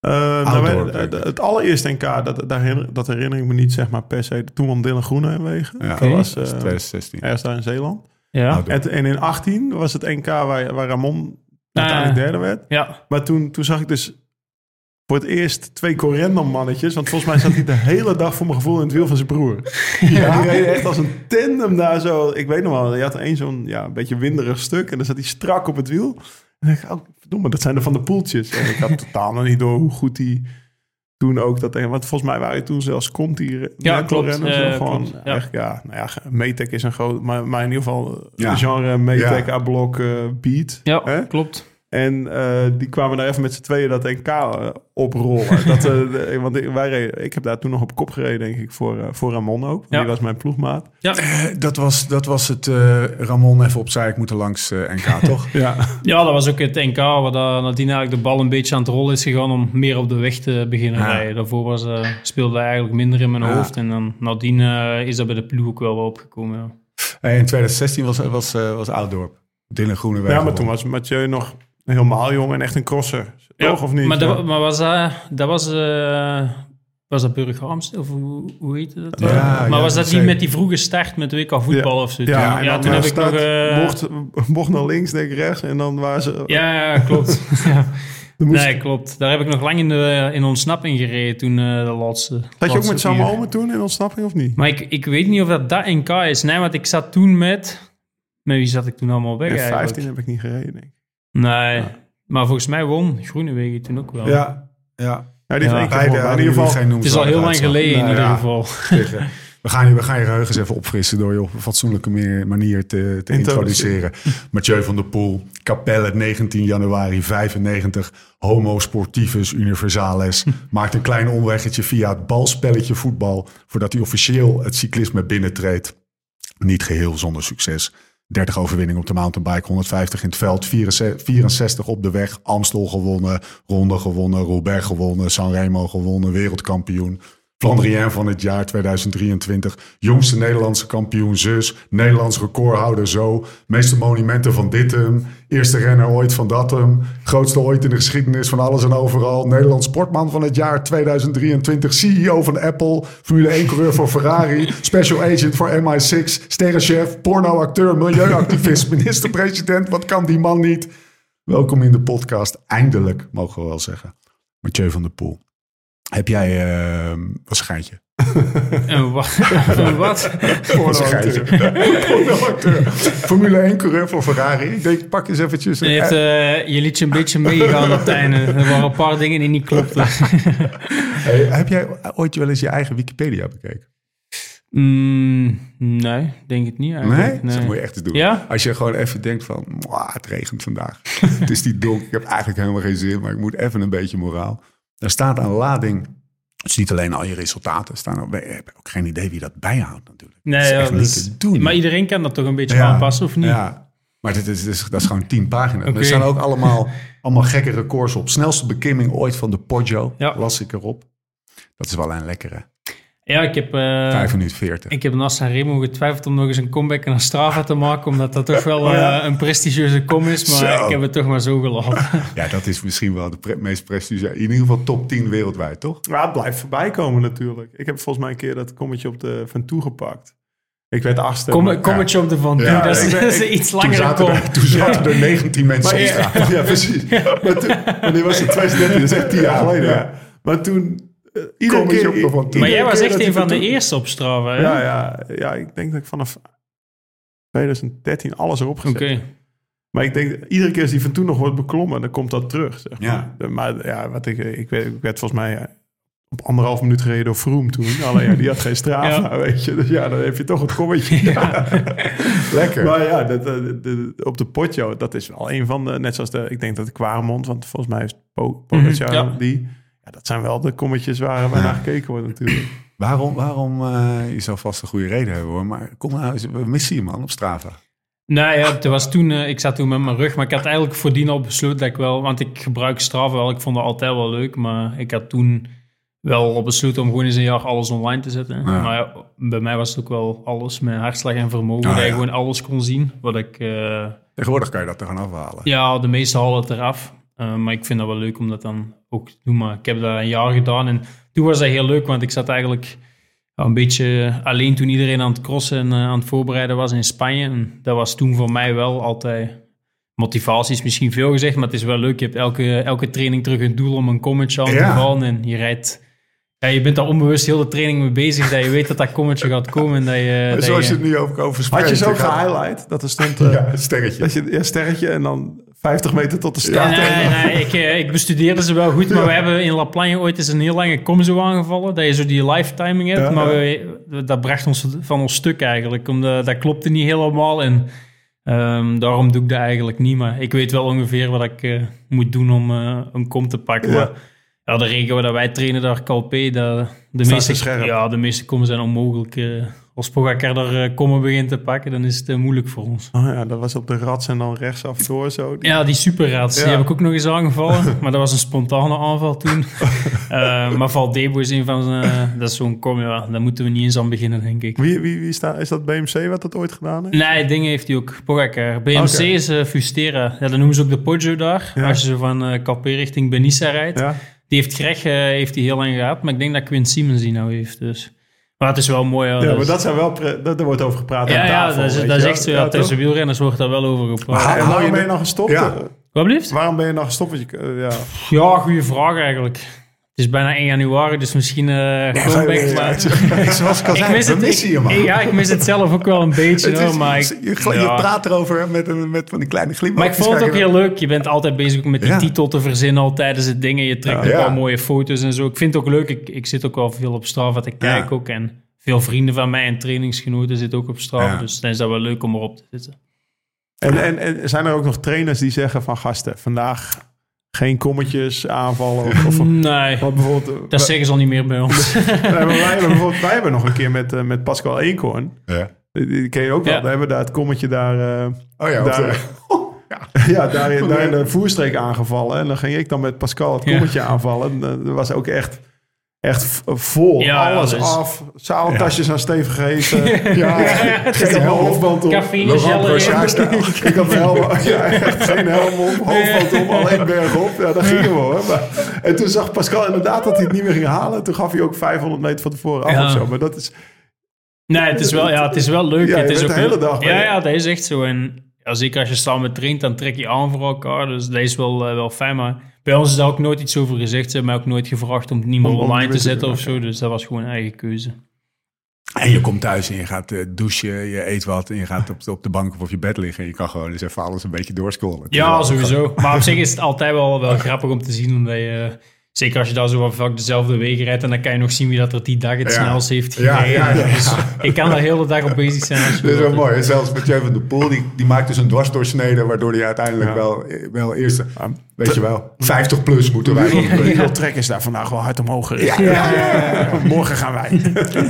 [SPEAKER 4] Nou, wij-
[SPEAKER 2] ik.
[SPEAKER 4] het allereerste NK, dat, daar herinner, dat herinner ik me niet zeg maar per se. Toen won Dylan Groenewegen.
[SPEAKER 2] Ja,
[SPEAKER 4] dat was
[SPEAKER 2] is
[SPEAKER 4] eh,
[SPEAKER 2] 2016.
[SPEAKER 4] ergens daar in Zeeland.
[SPEAKER 5] Ja.
[SPEAKER 4] En, en in 18 was het NK waar, waar Ramon uiteindelijk
[SPEAKER 5] Ah.
[SPEAKER 4] derde werd.
[SPEAKER 5] ja.
[SPEAKER 4] Maar toen, toen zag ik dus voor het eerst twee Corendon mannetjes. Want volgens mij zat hij de hele dag voor mijn gevoel in het wiel van zijn broer. Ja. Die reden echt als een tandem daar zo. Ik weet nog wel, je had één zo'n ja, een beetje winderig stuk. En dan zat hij strak op het wiel. En dan dacht ik, oh, verdomme, dat zijn er van de poeltjes. En ik had totaal nog niet door hoe goed die toen ook dat... Want volgens mij waren het toen zelfs Conti
[SPEAKER 5] Ja, klopt. Eh,
[SPEAKER 4] gewoon
[SPEAKER 5] klopt, ja.
[SPEAKER 4] echt, ja, nou ja, Metec is een groot... Maar, maar in ieder geval
[SPEAKER 2] Ja.
[SPEAKER 4] genre Metec,
[SPEAKER 2] Ja.
[SPEAKER 4] A-blok, eh, Beat.
[SPEAKER 5] Ja,
[SPEAKER 4] Hè?
[SPEAKER 5] klopt.
[SPEAKER 4] En eh, die kwamen daar even met z'n tweeën dat NK eh, oprollen. dat, eh, de- want ik, wij reden, ik heb daar toen nog op kop gereden, denk ik, voor, eh, voor Ramon ook.
[SPEAKER 5] Ja.
[SPEAKER 4] Die was mijn ploegmaat.
[SPEAKER 5] Ja,
[SPEAKER 2] dat, was, dat was het eh, Ramon even opzij. Ik moet er langs NK, toch?
[SPEAKER 4] Ja,
[SPEAKER 5] ja, dat was ook het NK waar dat- nadien eigenlijk de bal een beetje aan het rollen is gegaan om meer op de weg te beginnen
[SPEAKER 2] Ja.
[SPEAKER 5] rijden. Daarvoor was, eh, speelde hij eigenlijk minder in mijn
[SPEAKER 2] Ja.
[SPEAKER 5] hoofd. En dan nadien is dat bij de ploeg ook wel wel opgekomen. Ja.
[SPEAKER 2] Hey, in 2016 was, was, eh, was Ouddorp. Dylan Groenewegen.
[SPEAKER 4] ja maar toen was Mathieu nog helemaal jong en echt een crosser. Toch, of niet?
[SPEAKER 5] Maar, dat, maar was dat, dat was, eh was dat Burg Harms? Of hoe, hoe heette dat?
[SPEAKER 2] Ja,
[SPEAKER 5] maar was dat
[SPEAKER 2] zeker.
[SPEAKER 5] niet met die vroege start met WK voetbal of zo?
[SPEAKER 4] Ja,
[SPEAKER 5] toen heb ik nog... eh,
[SPEAKER 4] bocht, bocht naar links, denk ik rechts. En dan waren ze...
[SPEAKER 5] ja, ja, klopt.
[SPEAKER 4] moest-
[SPEAKER 5] Nee, klopt. Daar heb ik nog lang in, de, in ontsnapping gereden toen eh, de laatste...
[SPEAKER 4] Zat je ook met Sam. Omen toen in ontsnapping of niet?
[SPEAKER 5] Maar ik, ik weet niet of dat dat NK is. Nee, want ik zat toen met... Met wie zat ik toen allemaal weg
[SPEAKER 4] In
[SPEAKER 5] eigenlijk?
[SPEAKER 4] 15 heb ik niet gereden, denk ik.
[SPEAKER 5] Nee, maar volgens mij won Groenewegen toen ook wel.
[SPEAKER 2] Ja, ja.
[SPEAKER 4] Ja, die
[SPEAKER 5] Ja.
[SPEAKER 2] Beide
[SPEAKER 4] in ieder geval.
[SPEAKER 2] geen
[SPEAKER 5] Het is al heel lang geleden in
[SPEAKER 2] uitslag.
[SPEAKER 5] ieder
[SPEAKER 2] Nou
[SPEAKER 5] geval.
[SPEAKER 2] We gaan, je, we gaan je geheugens even opfrissen door je op een fatsoenlijke meer- manier te, te introduceren. Mathieu van der Poel, Capelle, 19 januari 95, Homo Sportivus Universalis. Maakt een klein omweggetje via het balspelletje voetbal voordat hij officieel het cyclisme binnentreedt. Niet geheel zonder succes. 30 overwinningen op de mountainbike, 150 in het veld, 64 64 op de weg. Amstel gewonnen, Ronde gewonnen, Roubaix gewonnen, Sanremo gewonnen, wereldkampioen. Flandrien van het jaar 2023. Jongste Nederlandse kampioen zus. Nederlands recordhouder zo. Meeste monumenten van ditem. Eerste renner ooit van datum. Grootste ooit in de geschiedenis van alles en overal. Nederlands sportman van het jaar 2023. CEO van Apple. Formule 1 coureur voor Ferrari. Special agent voor MI6. Sterrenchef. Pornoacteur. Milieuactivist. Minister-president. Wat kan die man niet? Welkom in de podcast. Eindelijk, mogen we wel zeggen. Mathieu van der Poel. Heb jij... eh, wat is een?
[SPEAKER 5] En wat?
[SPEAKER 2] Formule 1 coureur voor Ferrari. Ik denk, pak eens eventjes...
[SPEAKER 5] Je, hebt, eh, je liet je een beetje meegaan op het einde. Er waren een paar dingen die niet klopten.
[SPEAKER 2] Hey, heb jij ooit wel eens je eigen Wikipedia bekeken?
[SPEAKER 5] Mm, nee, denk het niet
[SPEAKER 2] Nee?
[SPEAKER 5] eigenlijk.
[SPEAKER 2] Dat moet je echt eens doen.
[SPEAKER 5] Ja?
[SPEAKER 2] Als je gewoon even denkt van, "Mwah, het regent vandaag. het is niet donker, ik heb eigenlijk helemaal geen zin, maar ik moet even een beetje moraal. Daar staat een lading, het is niet alleen al je resultaten, staan ook, ik heb ook geen idee wie dat bijhoudt natuurlijk.
[SPEAKER 5] Nee,
[SPEAKER 2] dat is echt niet te doen.
[SPEAKER 5] Maar iedereen kan dat toch een beetje
[SPEAKER 2] Ja.
[SPEAKER 5] aanpassen, of niet?
[SPEAKER 2] Ja, maar dit is, dat is gewoon tien pagina's. Er staan ook allemaal, allemaal gekke records op. Snelste beklimming ooit van de Poggio,
[SPEAKER 5] Ja.
[SPEAKER 2] las ik erop. Dat is wel een lekkere.
[SPEAKER 5] Ja, ik heb, eh,
[SPEAKER 2] 5 minuten 40.
[SPEAKER 5] ik heb na Sanremo getwijfeld om nog eens een comeback naar Strava te maken, omdat dat toch wel
[SPEAKER 4] ja.
[SPEAKER 5] eh, een prestigieuze kom is, maar
[SPEAKER 2] Zo.
[SPEAKER 5] ik heb het toch maar zo gelaten.
[SPEAKER 2] Ja, dat is misschien wel de pre- meest prestigieuze. In ieder geval top 10 wereldwijd, toch?
[SPEAKER 4] Ja, het blijft voorbij komen natuurlijk. Ik heb volgens mij een keer dat kommetje op de Van Toe gepakt. Ik werd achtste.
[SPEAKER 5] Kom,
[SPEAKER 4] maar-
[SPEAKER 5] kommetje op de Van Toe,
[SPEAKER 2] Ja,
[SPEAKER 5] dat is,
[SPEAKER 2] ik
[SPEAKER 5] dat iets
[SPEAKER 2] Toen
[SPEAKER 5] langere
[SPEAKER 2] zaten,
[SPEAKER 5] kom.
[SPEAKER 2] er, toen zaten er 19 mensen
[SPEAKER 4] Maar
[SPEAKER 2] op
[SPEAKER 4] ja,
[SPEAKER 2] straat.
[SPEAKER 4] ja, precies. Maar toen, wanneer was het 2013? Dat is echt tien jaar geleden. Ja. Maar toen... eh, iedere keer,
[SPEAKER 2] Van Toe.
[SPEAKER 5] Maar jij was echt een van de
[SPEAKER 4] Toe-
[SPEAKER 5] eerste op Strava, hè?
[SPEAKER 4] Ja, ja, ja, ik denk dat ik vanaf 2013 alles erop gezet
[SPEAKER 5] Oké.
[SPEAKER 4] Maar ik denk, iedere keer als die van toen nog wordt beklommen, dan komt dat terug. Zeg maar.
[SPEAKER 2] Ja.
[SPEAKER 4] Maar ja, wat ik, ik, werd, ik werd volgens mij eh, op anderhalf minuut gereden door Vroom toen. Alleen ja, die had geen Strava,
[SPEAKER 5] Ja.
[SPEAKER 4] weet je. Dus ja, dan heb je toch het kommetje.
[SPEAKER 2] Lekker.
[SPEAKER 4] Maar ja, dat, eh, op de Potjo, dat is wel een van de... Net zoals de, ik denk dat de Quaremont, want volgens mij is Po- Pogacar
[SPEAKER 5] Mhm, ja.
[SPEAKER 4] die... Ja, dat zijn wel de kommetjes waar, waar naar gekeken wordt natuurlijk.
[SPEAKER 2] Waarom, waarom eh, je zou vast een goede reden hebben hoor. Maar kom nou eens, we missen je man op Strava.
[SPEAKER 5] Nou ja, het was toen, eh, ik zat toen met mijn rug, maar ik had eigenlijk voordien al besloten dat ik wel, want ik gebruik Strava wel, ik vond het altijd wel leuk, maar ik had toen wel al besloten om gewoon eens een jaar alles online te zetten. Maar ja, bij mij was het ook wel alles met hartslag en vermogen,
[SPEAKER 2] Ah,
[SPEAKER 5] dat je gewoon alles kon zien. Wat ik, eh,
[SPEAKER 2] Tegenwoordig kan je dat er gaan afhalen.
[SPEAKER 5] ja, de meeste halen het eraf. Eh, maar ik vind dat wel leuk om dat dan ook doen. Maar ik heb dat een jaar gedaan en toen was dat heel leuk, want ik zat eigenlijk ja, een beetje alleen toen iedereen aan het crossen en eh, aan het voorbereiden was in Spanje. En dat was toen voor mij wel altijd... Motivatie is misschien veel gezegd, maar het is wel leuk. Je hebt elke, elke training terug een doel om een kommetje aan
[SPEAKER 2] Ja.
[SPEAKER 5] te vallen. En je rijdt... Ja, je bent daar onbewust heel de training mee bezig, dat je weet dat dat kommetje gaat komen. En dat je, dat
[SPEAKER 2] Zoals je
[SPEAKER 5] je-
[SPEAKER 2] het nu ook over spreekt.
[SPEAKER 4] Had je zo gehighlight dat er stond... eh,
[SPEAKER 2] Ja, een sterretje.
[SPEAKER 4] Dat je ja, sterretje en dan 50 meter tot de start.
[SPEAKER 5] Nee, nee, nee, ik, eh, ik bestudeerde ze wel goed, maar we hebben in La Plagne ooit eens een heel lange kom zo aangevallen, dat je zo die lifetiming hebt,
[SPEAKER 4] Ja,
[SPEAKER 5] maar
[SPEAKER 4] ja.
[SPEAKER 5] we- dat bracht ons van ons stuk eigenlijk, omdat dat klopte niet helemaal en ehm, daarom doe ik dat eigenlijk niet, maar ik weet wel ongeveer wat ik eh, moet doen om eh, een kom te pakken,
[SPEAKER 4] Ja.
[SPEAKER 5] maar ja, de regio waar wij trainen, daar Calpe, dat, de, meeste, ja, de meeste kommen zijn onmogelijk. eh, als Pogacar er eh, kommen begint te pakken, dan is het eh, moeilijk voor ons.
[SPEAKER 4] Oh ja, dat was op de rats en dan rechtsaf door zo.
[SPEAKER 5] Ja, die superrats,
[SPEAKER 4] Ja.
[SPEAKER 5] die heb ik ook nog eens aangevallen. maar dat was een spontane aanval toen. Eh, maar Valdebo is een van zijn... dat is zo'n kom, ja. Daar moeten we niet eens aan beginnen, denk ik.
[SPEAKER 4] Wie, wie, wie staat, is dat BMC wat dat ooit gedaan heeft?
[SPEAKER 5] Nee, dingen heeft hij ook. Pogacar. BMC is eh, Fustera. Ja, dat noemen ze ook de Poggio daar.
[SPEAKER 4] Ja.
[SPEAKER 5] Als je zo van eh Calpe richting Benissa rijdt.
[SPEAKER 4] Ja.
[SPEAKER 5] Die heeft Greg heeft hij heel lang gehad. Maar ik denk dat Quint Siemens die nou heeft. Dus. Maar het is wel mooi. Ja,
[SPEAKER 4] maar dat zijn wel... dat, daar wordt over gepraat
[SPEAKER 5] ja,
[SPEAKER 4] aan
[SPEAKER 5] ja,
[SPEAKER 4] tafel. wel.
[SPEAKER 5] echt zo. Ja, tussen wielrenners wordt daar wel over gepraat.
[SPEAKER 2] Maar
[SPEAKER 4] waarom ben je nou gestopt?
[SPEAKER 2] Ja.
[SPEAKER 5] Wat blieft?
[SPEAKER 4] Waarom ben je nou gestopt? Je, eh, ja.
[SPEAKER 5] Ja, goede vraag eigenlijk. Is bijna 1 januari, dus misschien uh, gewoon weg.
[SPEAKER 2] ja,
[SPEAKER 5] Maar,
[SPEAKER 2] Zoals ik al
[SPEAKER 5] ik
[SPEAKER 2] zei,
[SPEAKER 5] mis
[SPEAKER 2] we
[SPEAKER 5] het,
[SPEAKER 2] missen je,
[SPEAKER 5] ik-
[SPEAKER 2] man.
[SPEAKER 5] ja, ik mis het zelf ook wel een beetje. Hoor, maar ik,
[SPEAKER 2] je, je praat erover met, een, met van die kleine
[SPEAKER 5] Maar
[SPEAKER 2] glimlachjes.
[SPEAKER 5] ik vond het ook
[SPEAKER 2] Kijk,
[SPEAKER 5] heel leuk. Je bent altijd bezig met die
[SPEAKER 2] Ja.
[SPEAKER 5] titel te verzinnen al tijdens het dingen. Je trekt
[SPEAKER 2] Ja.
[SPEAKER 5] ook wel mooie foto's en zo. Ik vind het ook leuk. Ik, ik zit ook wel veel op Strava te kijken ook. En veel vrienden van mij en trainingsgenoten zitten ook op Strava.
[SPEAKER 2] Ja.
[SPEAKER 5] Dus dan is dat wel leuk om erop te zitten.
[SPEAKER 4] En, en, en zijn er ook nog trainers die zeggen van gasten, vandaag geen kommetjes aanvallen? Of, of,
[SPEAKER 5] Nee,
[SPEAKER 4] wat bijvoorbeeld,
[SPEAKER 5] dat zeggen ze al niet meer bij ons.
[SPEAKER 4] wij, hebben, wij, bijvoorbeeld, wij hebben nog een keer met, eh, met Pascal Eenkorn,
[SPEAKER 2] Ja.
[SPEAKER 4] die, die ken je ook wel,
[SPEAKER 5] Ja.
[SPEAKER 4] daar hebben we daar het kommetje daar... eh,
[SPEAKER 2] Oh ja,
[SPEAKER 4] Daar-
[SPEAKER 2] of,
[SPEAKER 4] Ja, daar, in- daar in de voerstreek aangevallen. En dan ging ik dan met Pascal het
[SPEAKER 5] Ja.
[SPEAKER 4] kommetje aanvallen. En, eh, dat was ook echt, echt vol.
[SPEAKER 5] Ja,
[SPEAKER 4] Alles
[SPEAKER 5] dus-
[SPEAKER 4] af. Zaaltasjes aan Steve gegeven.
[SPEAKER 2] ja,
[SPEAKER 5] het
[SPEAKER 4] Ik had mijn hoofdband op.
[SPEAKER 5] Cafeïne.
[SPEAKER 4] Ik had mijn helm, ja, echt geen helm op, hoofdband op, alleen berg op. Ja, dat gingen we hoor. Maar, en toen zag Pascal inderdaad dat hij het niet meer ging halen. Toen gaf hij ook 500 meter van tevoren af
[SPEAKER 5] Ja.
[SPEAKER 4] of zo. Maar dat is,
[SPEAKER 5] Nee, het is wel, ja, het is wel leuk.
[SPEAKER 4] Ja,
[SPEAKER 5] het is ook
[SPEAKER 4] de hele dag
[SPEAKER 5] Ja, ja, dat is echt zo. En ja, zeker als je samen traint, dan trek je aan voor elkaar. Dus dat is wel, eh, wel fijn. Maar bij ons is daar ook nooit iets over gezegd. Ze hebben mij ook nooit gevraagd om het niet meer online te zetten of zo. Dus dat was gewoon eigen keuze.
[SPEAKER 2] En je komt thuis en je gaat eh, douchen, je eet wat en je gaat op, de- op de bank of op je bed liggen. En je kan gewoon eens even alles een beetje doorscrollen.
[SPEAKER 5] Ja, sowieso. Maar op zich is het altijd wel, wel grappig om te zien. Omdat je, zeker als je daar zo vaak dezelfde wegen rijdt. En dan kan je nog zien wie dat er die dag het
[SPEAKER 2] Ja.
[SPEAKER 5] snelst heeft
[SPEAKER 2] Ja,
[SPEAKER 5] gereden.
[SPEAKER 2] ja, ja.
[SPEAKER 5] Dus ik kan daar de hele dag op bezig zijn. Als je
[SPEAKER 2] Dat is wel mooi. hè. Zelfs met van de Poel, die, die maakt dus een dwarsdoorsnede, waardoor hij uiteindelijk wel, wel eerst, weet je wel, 50 plus moeten wij.
[SPEAKER 4] Hoeveel trek is daar vandaag wel hard omhoog gericht. Morgen gaan wij.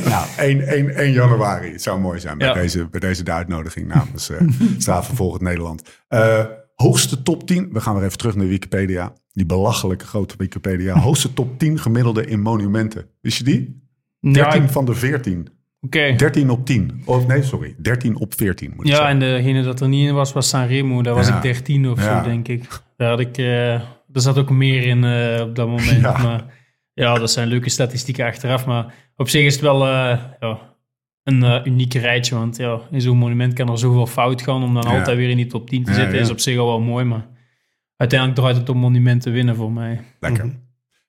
[SPEAKER 2] Nou, 1, 1, 1 januari. Het zou mooi zijn bij,
[SPEAKER 5] Ja.
[SPEAKER 2] deze, bij deze de uitnodiging namens uh, Volgend Nederland. Eh, hoogste top 10. We gaan weer even terug naar Wikipedia. Die belachelijke grote Wikipedia. Hoogste top 10 gemiddelde in monumenten. Wist je die?
[SPEAKER 5] Ja,
[SPEAKER 2] 13
[SPEAKER 5] ik-
[SPEAKER 2] van de 14.
[SPEAKER 5] Oké.
[SPEAKER 2] 13 op 10. Of nee, sorry. 13 op 14 moet ik
[SPEAKER 5] Ja,
[SPEAKER 2] zeggen.
[SPEAKER 5] en degene dat er niet in was, was Sanremo. Daar was
[SPEAKER 2] Ja.
[SPEAKER 5] ik 13 of
[SPEAKER 2] Ja.
[SPEAKER 5] zo, denk ik. Daar had ik... eh, er zat ook meer in eh, op dat moment.
[SPEAKER 2] Ja.
[SPEAKER 5] Maar ja, dat zijn leuke statistieken achteraf. Maar op zich is het wel ja, een eh, uniek rijtje. Want ja, in zo'n monument kan er zoveel fout gaan. Om dan
[SPEAKER 2] Ja.
[SPEAKER 5] altijd weer in die top 10 te
[SPEAKER 2] Ja,
[SPEAKER 5] zitten,
[SPEAKER 2] ja.
[SPEAKER 5] is op zich al wel mooi. Maar uiteindelijk draait het om monumenten winnen voor mij.
[SPEAKER 2] Lekker.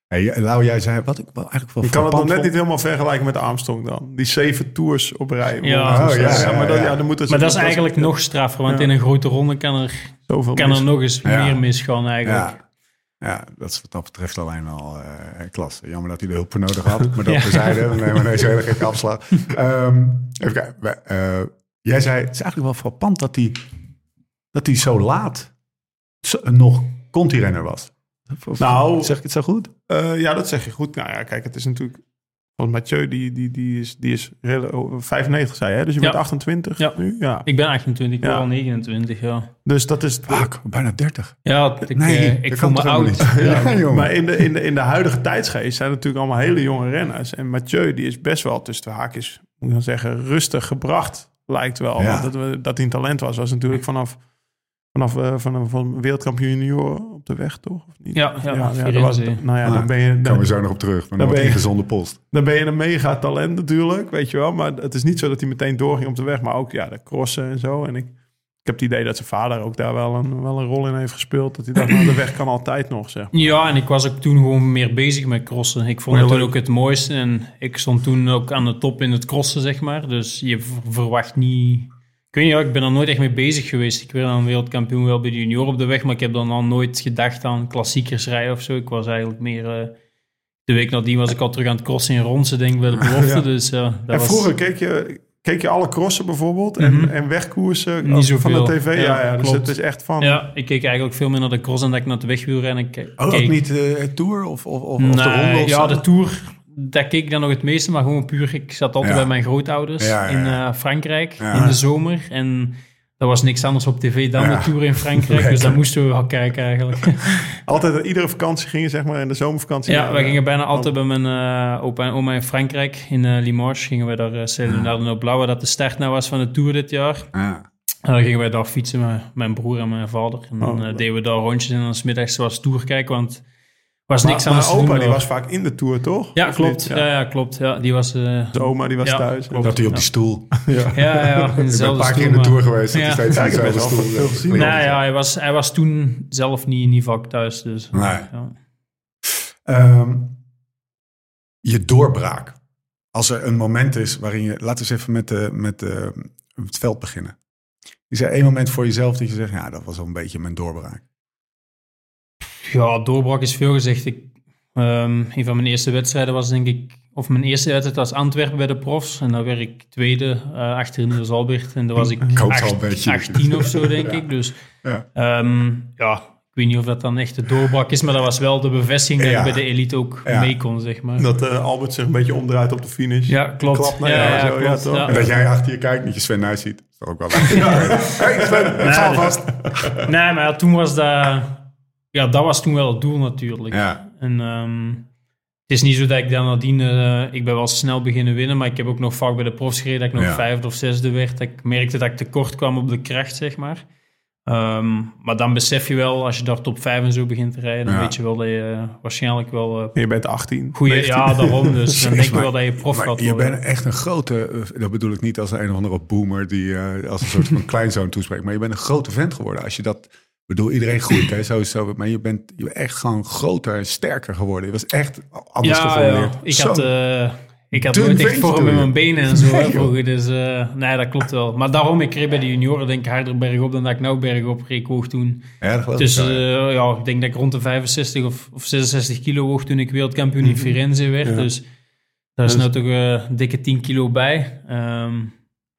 [SPEAKER 2] Hey, Lau, jij zei, wat ik wel eigenlijk wel
[SPEAKER 4] Je kan het nog net niet helemaal vergelijken met Armstrong dan. Die zeven tours op rij.
[SPEAKER 5] Ja.
[SPEAKER 2] Oh, ja, ja,
[SPEAKER 4] maar dat,
[SPEAKER 2] ja.
[SPEAKER 4] dan moet het
[SPEAKER 5] Maar dat is eigenlijk nog straffer. Want
[SPEAKER 4] Ja.
[SPEAKER 5] in een grote ronde kan er,
[SPEAKER 4] zoveel
[SPEAKER 5] kan
[SPEAKER 4] mis.
[SPEAKER 5] er nog eens
[SPEAKER 2] Ja.
[SPEAKER 5] meer misgaan eigenlijk.
[SPEAKER 2] Ja. dat is wat dat betreft alleen al eh klasse. Jammer dat hij er hulp voor nodig had. Maar dat
[SPEAKER 5] Ja.
[SPEAKER 2] terzijde. We nemen deze hele gekke afslag. Ehm, even kijken. We, eh, jij zei, het is eigenlijk wel frappant dat hij, dat hij zo laat zo- nog Conti-renner was. Of-
[SPEAKER 4] Nou-
[SPEAKER 2] zeg ik het zo goed?
[SPEAKER 4] Eh, ja, dat zeg je goed. Nou ja, kijk, het is natuurlijk... Want Mathieu, die, die, die is, die is rela- oh, 95, zei hè? Dus je
[SPEAKER 5] Ja.
[SPEAKER 4] bent 28
[SPEAKER 5] Ja.
[SPEAKER 4] nu? Ja.
[SPEAKER 5] Ik ben 28, ik ben al 29, ja.
[SPEAKER 4] Dus dat is...
[SPEAKER 2] Fuck, bijna 30.
[SPEAKER 5] Ja, ik,
[SPEAKER 2] Nee,
[SPEAKER 5] eh, ik voel me oud.
[SPEAKER 2] niet? Ja, jongen.
[SPEAKER 4] Maar in de, in, de, in de huidige tijdsgeest zijn natuurlijk allemaal hele jonge renners. En Mathieu, die is best wel tussen de haakjes, moet ik dan zeggen, rustig gebracht. Lijkt wel.
[SPEAKER 2] Ja.
[SPEAKER 4] Want dat, we- dat hij een talent was, was natuurlijk vanaf, vanaf, eh, vanaf van wereldkampioen junior op de weg, toch? Of niet?
[SPEAKER 5] Ja, ja,
[SPEAKER 4] dat
[SPEAKER 5] Firenze.
[SPEAKER 4] was, nou ja,
[SPEAKER 2] Ah,
[SPEAKER 4] dan ben je...
[SPEAKER 2] Daar
[SPEAKER 4] Dan,
[SPEAKER 2] komen we zo nog op terug. Maar
[SPEAKER 4] Dan ben
[SPEAKER 2] wordt
[SPEAKER 4] je-
[SPEAKER 2] ingezonde post.
[SPEAKER 4] dan ben je een mega talent natuurlijk, weet je wel. Maar het is niet zo dat hij meteen doorging op de weg. Maar ook ja, de crossen en zo. En ik, ik heb het idee dat zijn vader ook daar wel een, wel een rol in heeft gespeeld. Dat hij dacht, nou, de weg kan altijd nog, zeg.
[SPEAKER 5] Ja, en ik was ook toen gewoon meer bezig met crossen. Ik vond het ook het mooiste. En ik stond toen ook aan de top in het crossen, zeg maar. Dus je verwacht niet... Ik weet niet, ja, ik ben er nooit echt mee bezig geweest. Ik werd dan wereldkampioen wel bij de junior op de weg, maar ik heb dan al nooit gedacht aan klassiekers rijden of zo. Ik was eigenlijk meer... eh, de week nadien was ik al terug aan het crossen in Ronsen, denk ik, bij de belofte.
[SPEAKER 4] Ja.
[SPEAKER 5] Dus ja, dat
[SPEAKER 4] En
[SPEAKER 5] was...
[SPEAKER 4] vroeger keek je, keek je alle crossen bijvoorbeeld en,
[SPEAKER 5] Mhm.
[SPEAKER 4] en wegkoersen
[SPEAKER 5] Niet
[SPEAKER 4] van de tv? Ja,
[SPEAKER 5] Ja,
[SPEAKER 4] ja, dus het is echt van...
[SPEAKER 5] Ja, ik keek eigenlijk veel meer naar de cross dan dat ik naar het wegwielrennen ke-
[SPEAKER 2] Oh,
[SPEAKER 5] keek.
[SPEAKER 2] ook niet eh, het Tour of, of, of, of de ronde? Of
[SPEAKER 5] ja,
[SPEAKER 2] zo?
[SPEAKER 5] de Tour, daar keek ik dan nog het meeste, maar gewoon puur. Ik zat altijd
[SPEAKER 2] Ja.
[SPEAKER 5] bij mijn grootouders
[SPEAKER 2] Ja,
[SPEAKER 5] in eh, Frankrijk in de zomer. En er was niks anders op tv dan de Tour in Frankrijk, dus daar moesten we wel kijken eigenlijk.
[SPEAKER 4] Altijd, iedere vakantie gingen zeg maar in de zomervakantie.
[SPEAKER 5] ja, wij gingen bijna altijd bij mijn eh, opa en oma in Frankrijk, in eh, Limoges, gingen we daar uh, naar de Blauw, waar dat de start nou was van de Tour dit jaar.
[SPEAKER 2] Ja.
[SPEAKER 5] En dan gingen wij daar fietsen met mijn broer en mijn vader. En dan
[SPEAKER 4] Oh,
[SPEAKER 5] eh, deden we daar rondjes en dan 's middags was Tour kijken, want was niks
[SPEAKER 4] maar,
[SPEAKER 5] anders
[SPEAKER 4] maar opa
[SPEAKER 5] doen
[SPEAKER 4] die was vaak in de Tour, toch?
[SPEAKER 5] Ja,
[SPEAKER 4] Of
[SPEAKER 5] klopt. Ja. Ja, klopt. Ja, die was... eh,
[SPEAKER 4] De oma die was
[SPEAKER 5] Ja,
[SPEAKER 4] thuis.
[SPEAKER 5] klopt.
[SPEAKER 2] Dat hij op
[SPEAKER 5] Ja.
[SPEAKER 2] die stoel.
[SPEAKER 4] Ja.
[SPEAKER 5] ja, ja, in
[SPEAKER 2] Ik ben een paar keer in de Tour geweest. Dat
[SPEAKER 5] Ja.
[SPEAKER 2] hij steeds in dezelfde
[SPEAKER 4] wel
[SPEAKER 2] stoel.
[SPEAKER 4] veel gezien.
[SPEAKER 5] Nee, ja, hij was, hij was toen zelf niet, niet vaak thuis. Dus,
[SPEAKER 2] Nee.
[SPEAKER 5] ja.
[SPEAKER 2] Ehm, je doorbraak. Als er een moment is waarin je... Laten we eens even met, de, met de, het veld beginnen. Is er één moment voor jezelf dat je zegt... Ja, dat was wel een beetje mijn doorbraak.
[SPEAKER 5] Ja, doorbraak is veel gezegd. Ik, ehm, een van mijn eerste wedstrijden was denk ik... Of mijn eerste wedstrijd was Antwerpen bij de profs. En dan werd ik tweede uh, achter Niels Albert. En dan was ik acht-
[SPEAKER 2] een beetje.
[SPEAKER 5] 18 of zo, denk ik. Dus
[SPEAKER 2] Ja.
[SPEAKER 5] Ehm, ja, ik weet niet of dat dan echt de doorbraak is, maar dat was wel de bevestiging dat ik bij de elite ook
[SPEAKER 2] Ja.
[SPEAKER 5] mee kon, zeg maar.
[SPEAKER 4] Dat eh, Albert zich een beetje omdraait op de finish.
[SPEAKER 5] ja, klopt.
[SPEAKER 4] Klap naar
[SPEAKER 5] ja,
[SPEAKER 4] jou
[SPEAKER 5] ja,
[SPEAKER 4] zo, ja,
[SPEAKER 5] klopt.
[SPEAKER 4] toch?
[SPEAKER 5] Ja.
[SPEAKER 2] En dat jij achter je kijkt, dat je Sven Nijs ziet. Is toch ook wel leuk. Hey Sven, ik ga
[SPEAKER 5] Nee, maar ja, toen was dat... Ja, dat was toen wel het doel natuurlijk.
[SPEAKER 2] Ja.
[SPEAKER 5] En ehm, het is niet zo dat ik dan nadien... eh, ik ben wel snel beginnen winnen, maar ik heb ook nog vaak bij de profs gereden dat ik nog
[SPEAKER 2] Ja.
[SPEAKER 5] vijfde of zesde werd. Dat ik merkte dat ik tekort kwam op de kracht, zeg maar. Ehm, maar dan besef je wel, als je daar top 5 en zo begint te rijden, dan
[SPEAKER 2] Ja.
[SPEAKER 5] weet je wel dat je eh, waarschijnlijk wel eh,
[SPEAKER 4] je bent 18.
[SPEAKER 5] Goeie,
[SPEAKER 4] 19.
[SPEAKER 5] ja, daarom. Dus dan denk je wel dat je prof
[SPEAKER 2] Maar
[SPEAKER 5] gaat
[SPEAKER 2] je
[SPEAKER 5] worden.
[SPEAKER 2] bent echt een grote, dat bedoel ik niet als een of andere boomer die als een soort van kleinzoon toespreekt, maar je bent een grote vent geworden. Als je dat, ik bedoel, iedereen groeit, hè, sowieso, maar je bent, je bent echt gewoon groter en sterker geworden. Je was echt anders
[SPEAKER 5] ja,
[SPEAKER 2] geformuleerd.
[SPEAKER 5] ja, ik had, eh, ik had nooit echt vorm in mijn benen en zo
[SPEAKER 2] Nee,
[SPEAKER 5] vroeger. Dus eh, nee, dat klopt wel. Maar daarom, ik reed bij de junioren denk ik harder bergop dan dat ik nou bergop reed. Ik woog toen.
[SPEAKER 2] ja,
[SPEAKER 5] Dus
[SPEAKER 2] ik ja.
[SPEAKER 5] eh, ja, ik denk dat ik rond de 65 of, of 66 kilo woog toen ik wereldkampioen in Firenze werd. Dus daar is
[SPEAKER 4] Dus-
[SPEAKER 5] nou toch een dikke 10 kilo bij. Ehm,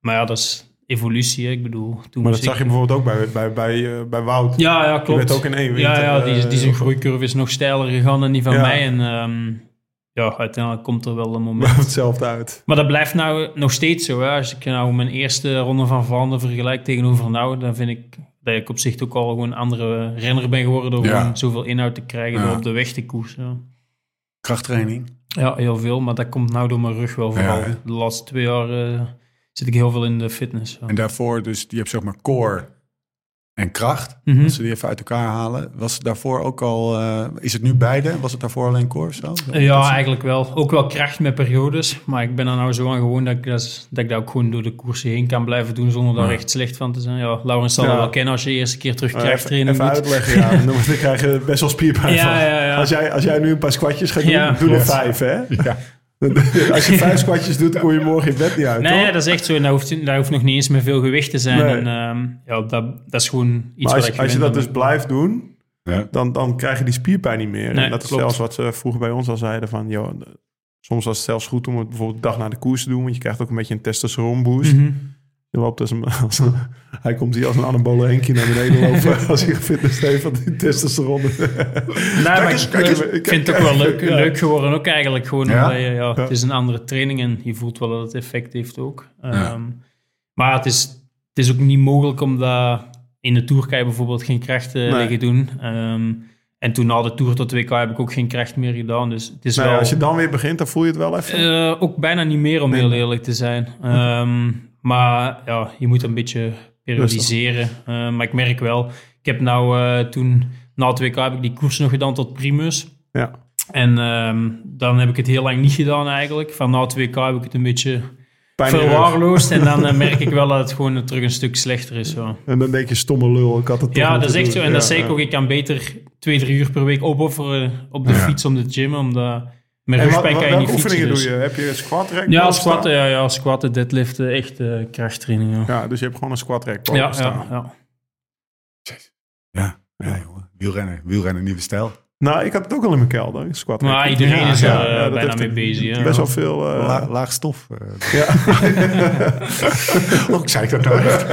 [SPEAKER 5] maar ja, dat is evolutie. Ik bedoel, toen
[SPEAKER 4] Maar dat zag
[SPEAKER 5] ik-
[SPEAKER 4] je bijvoorbeeld ook bij, bij, bij, eh, bij Wout.
[SPEAKER 5] Ja, ja, klopt.
[SPEAKER 4] bent ook in één
[SPEAKER 5] Ja,
[SPEAKER 4] winter,
[SPEAKER 5] ja die,
[SPEAKER 4] eh,
[SPEAKER 5] die zijn groeicurve is nog steiler gegaan dan die van
[SPEAKER 4] Ja.
[SPEAKER 5] mij. En ehm, ja, uiteindelijk komt er wel een moment.
[SPEAKER 4] Hetzelfde uit.
[SPEAKER 5] Maar dat blijft nou nog steeds zo. Hè. Als ik nou mijn eerste ronde van Vlaanderen vergelijk tegenover nou, dan vind ik dat ik op zich ook al gewoon een andere renner ben geworden door
[SPEAKER 2] Ja.
[SPEAKER 5] gewoon zoveel inhoud te krijgen
[SPEAKER 2] Ja.
[SPEAKER 5] door op de weg te koersen.
[SPEAKER 2] Krachttraining.
[SPEAKER 5] Ja, heel veel, maar dat komt nou door mijn rug wel vooral. De laatste twee jaar eh, zit ik heel veel in de fitness.
[SPEAKER 2] En daarvoor, dus je hebt zeg maar core en kracht.
[SPEAKER 5] Mhm.
[SPEAKER 2] Als ze die even uit elkaar halen. Was het daarvoor ook al, eh, is het nu beide? Was het daarvoor alleen core of zo?
[SPEAKER 5] Ja, eigenlijk wel. Ook wel kracht met periodes. Maar ik ben er nou zo aan gewoon dat ik dat, dat, ik dat ook gewoon door de koersen heen kan blijven doen zonder daar
[SPEAKER 2] Ja.
[SPEAKER 5] echt slecht van te zijn. Ja, Laurens zal
[SPEAKER 4] Ja.
[SPEAKER 5] dat wel kennen als je de eerste keer terug
[SPEAKER 4] even,
[SPEAKER 5] krachttraining
[SPEAKER 4] even
[SPEAKER 5] doet.
[SPEAKER 4] uitleggen, ja. Dan, dan krijg je best wel spierpijn
[SPEAKER 5] Ja,
[SPEAKER 4] van.
[SPEAKER 5] ja, ja.
[SPEAKER 4] Als, jij, als jij nu een paar squatjes gaat doen,
[SPEAKER 5] Ja.
[SPEAKER 4] doe er vijf, hè?
[SPEAKER 2] Ja.
[SPEAKER 4] Als je vijf squatjes doet, kom je morgen in bed niet uit,
[SPEAKER 5] Nee,
[SPEAKER 4] toch?
[SPEAKER 5] dat is echt zo. En dat hoeft, dat hoeft nog niet eens met veel gewicht te zijn.
[SPEAKER 4] Nee.
[SPEAKER 5] En ehm, ja, dat, dat is gewoon iets
[SPEAKER 4] Maar
[SPEAKER 5] wat
[SPEAKER 4] als,
[SPEAKER 5] ik
[SPEAKER 4] als je dat dus blijft doen,
[SPEAKER 2] Ja.
[SPEAKER 4] dan, dan krijg je die spierpijn niet meer.
[SPEAKER 5] Nee,
[SPEAKER 4] en dat is
[SPEAKER 5] klopt.
[SPEAKER 4] zelfs wat ze vroeger bij ons al zeiden van... Joh, soms was het zelfs goed om het bijvoorbeeld de dag na de koers te doen... want je krijgt ook een beetje een testosteronboost.
[SPEAKER 5] Mhm.
[SPEAKER 4] Je loopt als een, als een- hij komt hier als een anabole Henkie naar beneden lopen... als hij gefitness heeft van die testosteron.
[SPEAKER 5] Nee, maar
[SPEAKER 2] eens,
[SPEAKER 5] ik,
[SPEAKER 2] kijk
[SPEAKER 5] vind het ook wel leuk,
[SPEAKER 4] Ja.
[SPEAKER 5] leuk geworden. Ook eigenlijk gewoon
[SPEAKER 2] Ja?
[SPEAKER 5] omdat ja, het is een andere training en je voelt wel dat het effect heeft ook. Ehm, Maar het is, het is ook niet mogelijk om dat in de Tour kan je bijvoorbeeld geen kracht eh,
[SPEAKER 4] Nee.
[SPEAKER 5] liggen doen. Ehm, en toen na de Tour tot WK heb ik ook geen kracht meer gedaan. Dus het is
[SPEAKER 4] Nou,
[SPEAKER 5] wel...
[SPEAKER 4] als je dan weer begint, dan voel je het wel even.
[SPEAKER 5] Eh, ook bijna niet meer, om heel eerlijk te zijn. Ehm, maar ja, je moet een beetje periodiseren. Eh, maar ik merk wel, ik heb nou eh, toen, na het WK heb ik die koers nog gedaan tot primus.
[SPEAKER 4] ja.
[SPEAKER 5] En ehm, dan heb ik het heel lang niet gedaan eigenlijk. Van na het WK heb ik het een beetje verwaarloosd. En dan eh, merk ik wel dat het gewoon terug een stuk slechter is. Zo.
[SPEAKER 4] En dan denk je, stomme lul, ik had het
[SPEAKER 5] Ja, dat is echt zo. En dat
[SPEAKER 4] Ja,
[SPEAKER 5] zei ik ook. Ik kan beter twee, drie uur per week opofferen op de
[SPEAKER 2] Ja.
[SPEAKER 5] fiets om te gymmen. Omdat mijn
[SPEAKER 4] En wat,
[SPEAKER 5] rugpijn
[SPEAKER 4] wat,
[SPEAKER 5] kan je niet
[SPEAKER 4] welke
[SPEAKER 5] fietsen.
[SPEAKER 4] oefeningen
[SPEAKER 5] dus-
[SPEAKER 4] doe je? Heb je squat rack
[SPEAKER 5] Ja,
[SPEAKER 4] staan?
[SPEAKER 5] ja, ja, squatten, deadliften, echt eh, krachttraining. Ja.
[SPEAKER 4] Ja, dus je hebt gewoon een squat rack
[SPEAKER 5] Ja, ja,
[SPEAKER 4] staan.
[SPEAKER 5] ja.
[SPEAKER 2] Ja, ja jongen. Wielrennen, wielrennen, nieuwe stijl.
[SPEAKER 4] Nou, ik had het ook al in mijn kelder, squat rack.
[SPEAKER 5] Maar iedereen is er eh, bijna mee bezig. Ja.
[SPEAKER 4] Best wel veel... eh,
[SPEAKER 2] La- laag stof. eh.
[SPEAKER 4] ja.
[SPEAKER 2] Ook zei ik dat nou echt.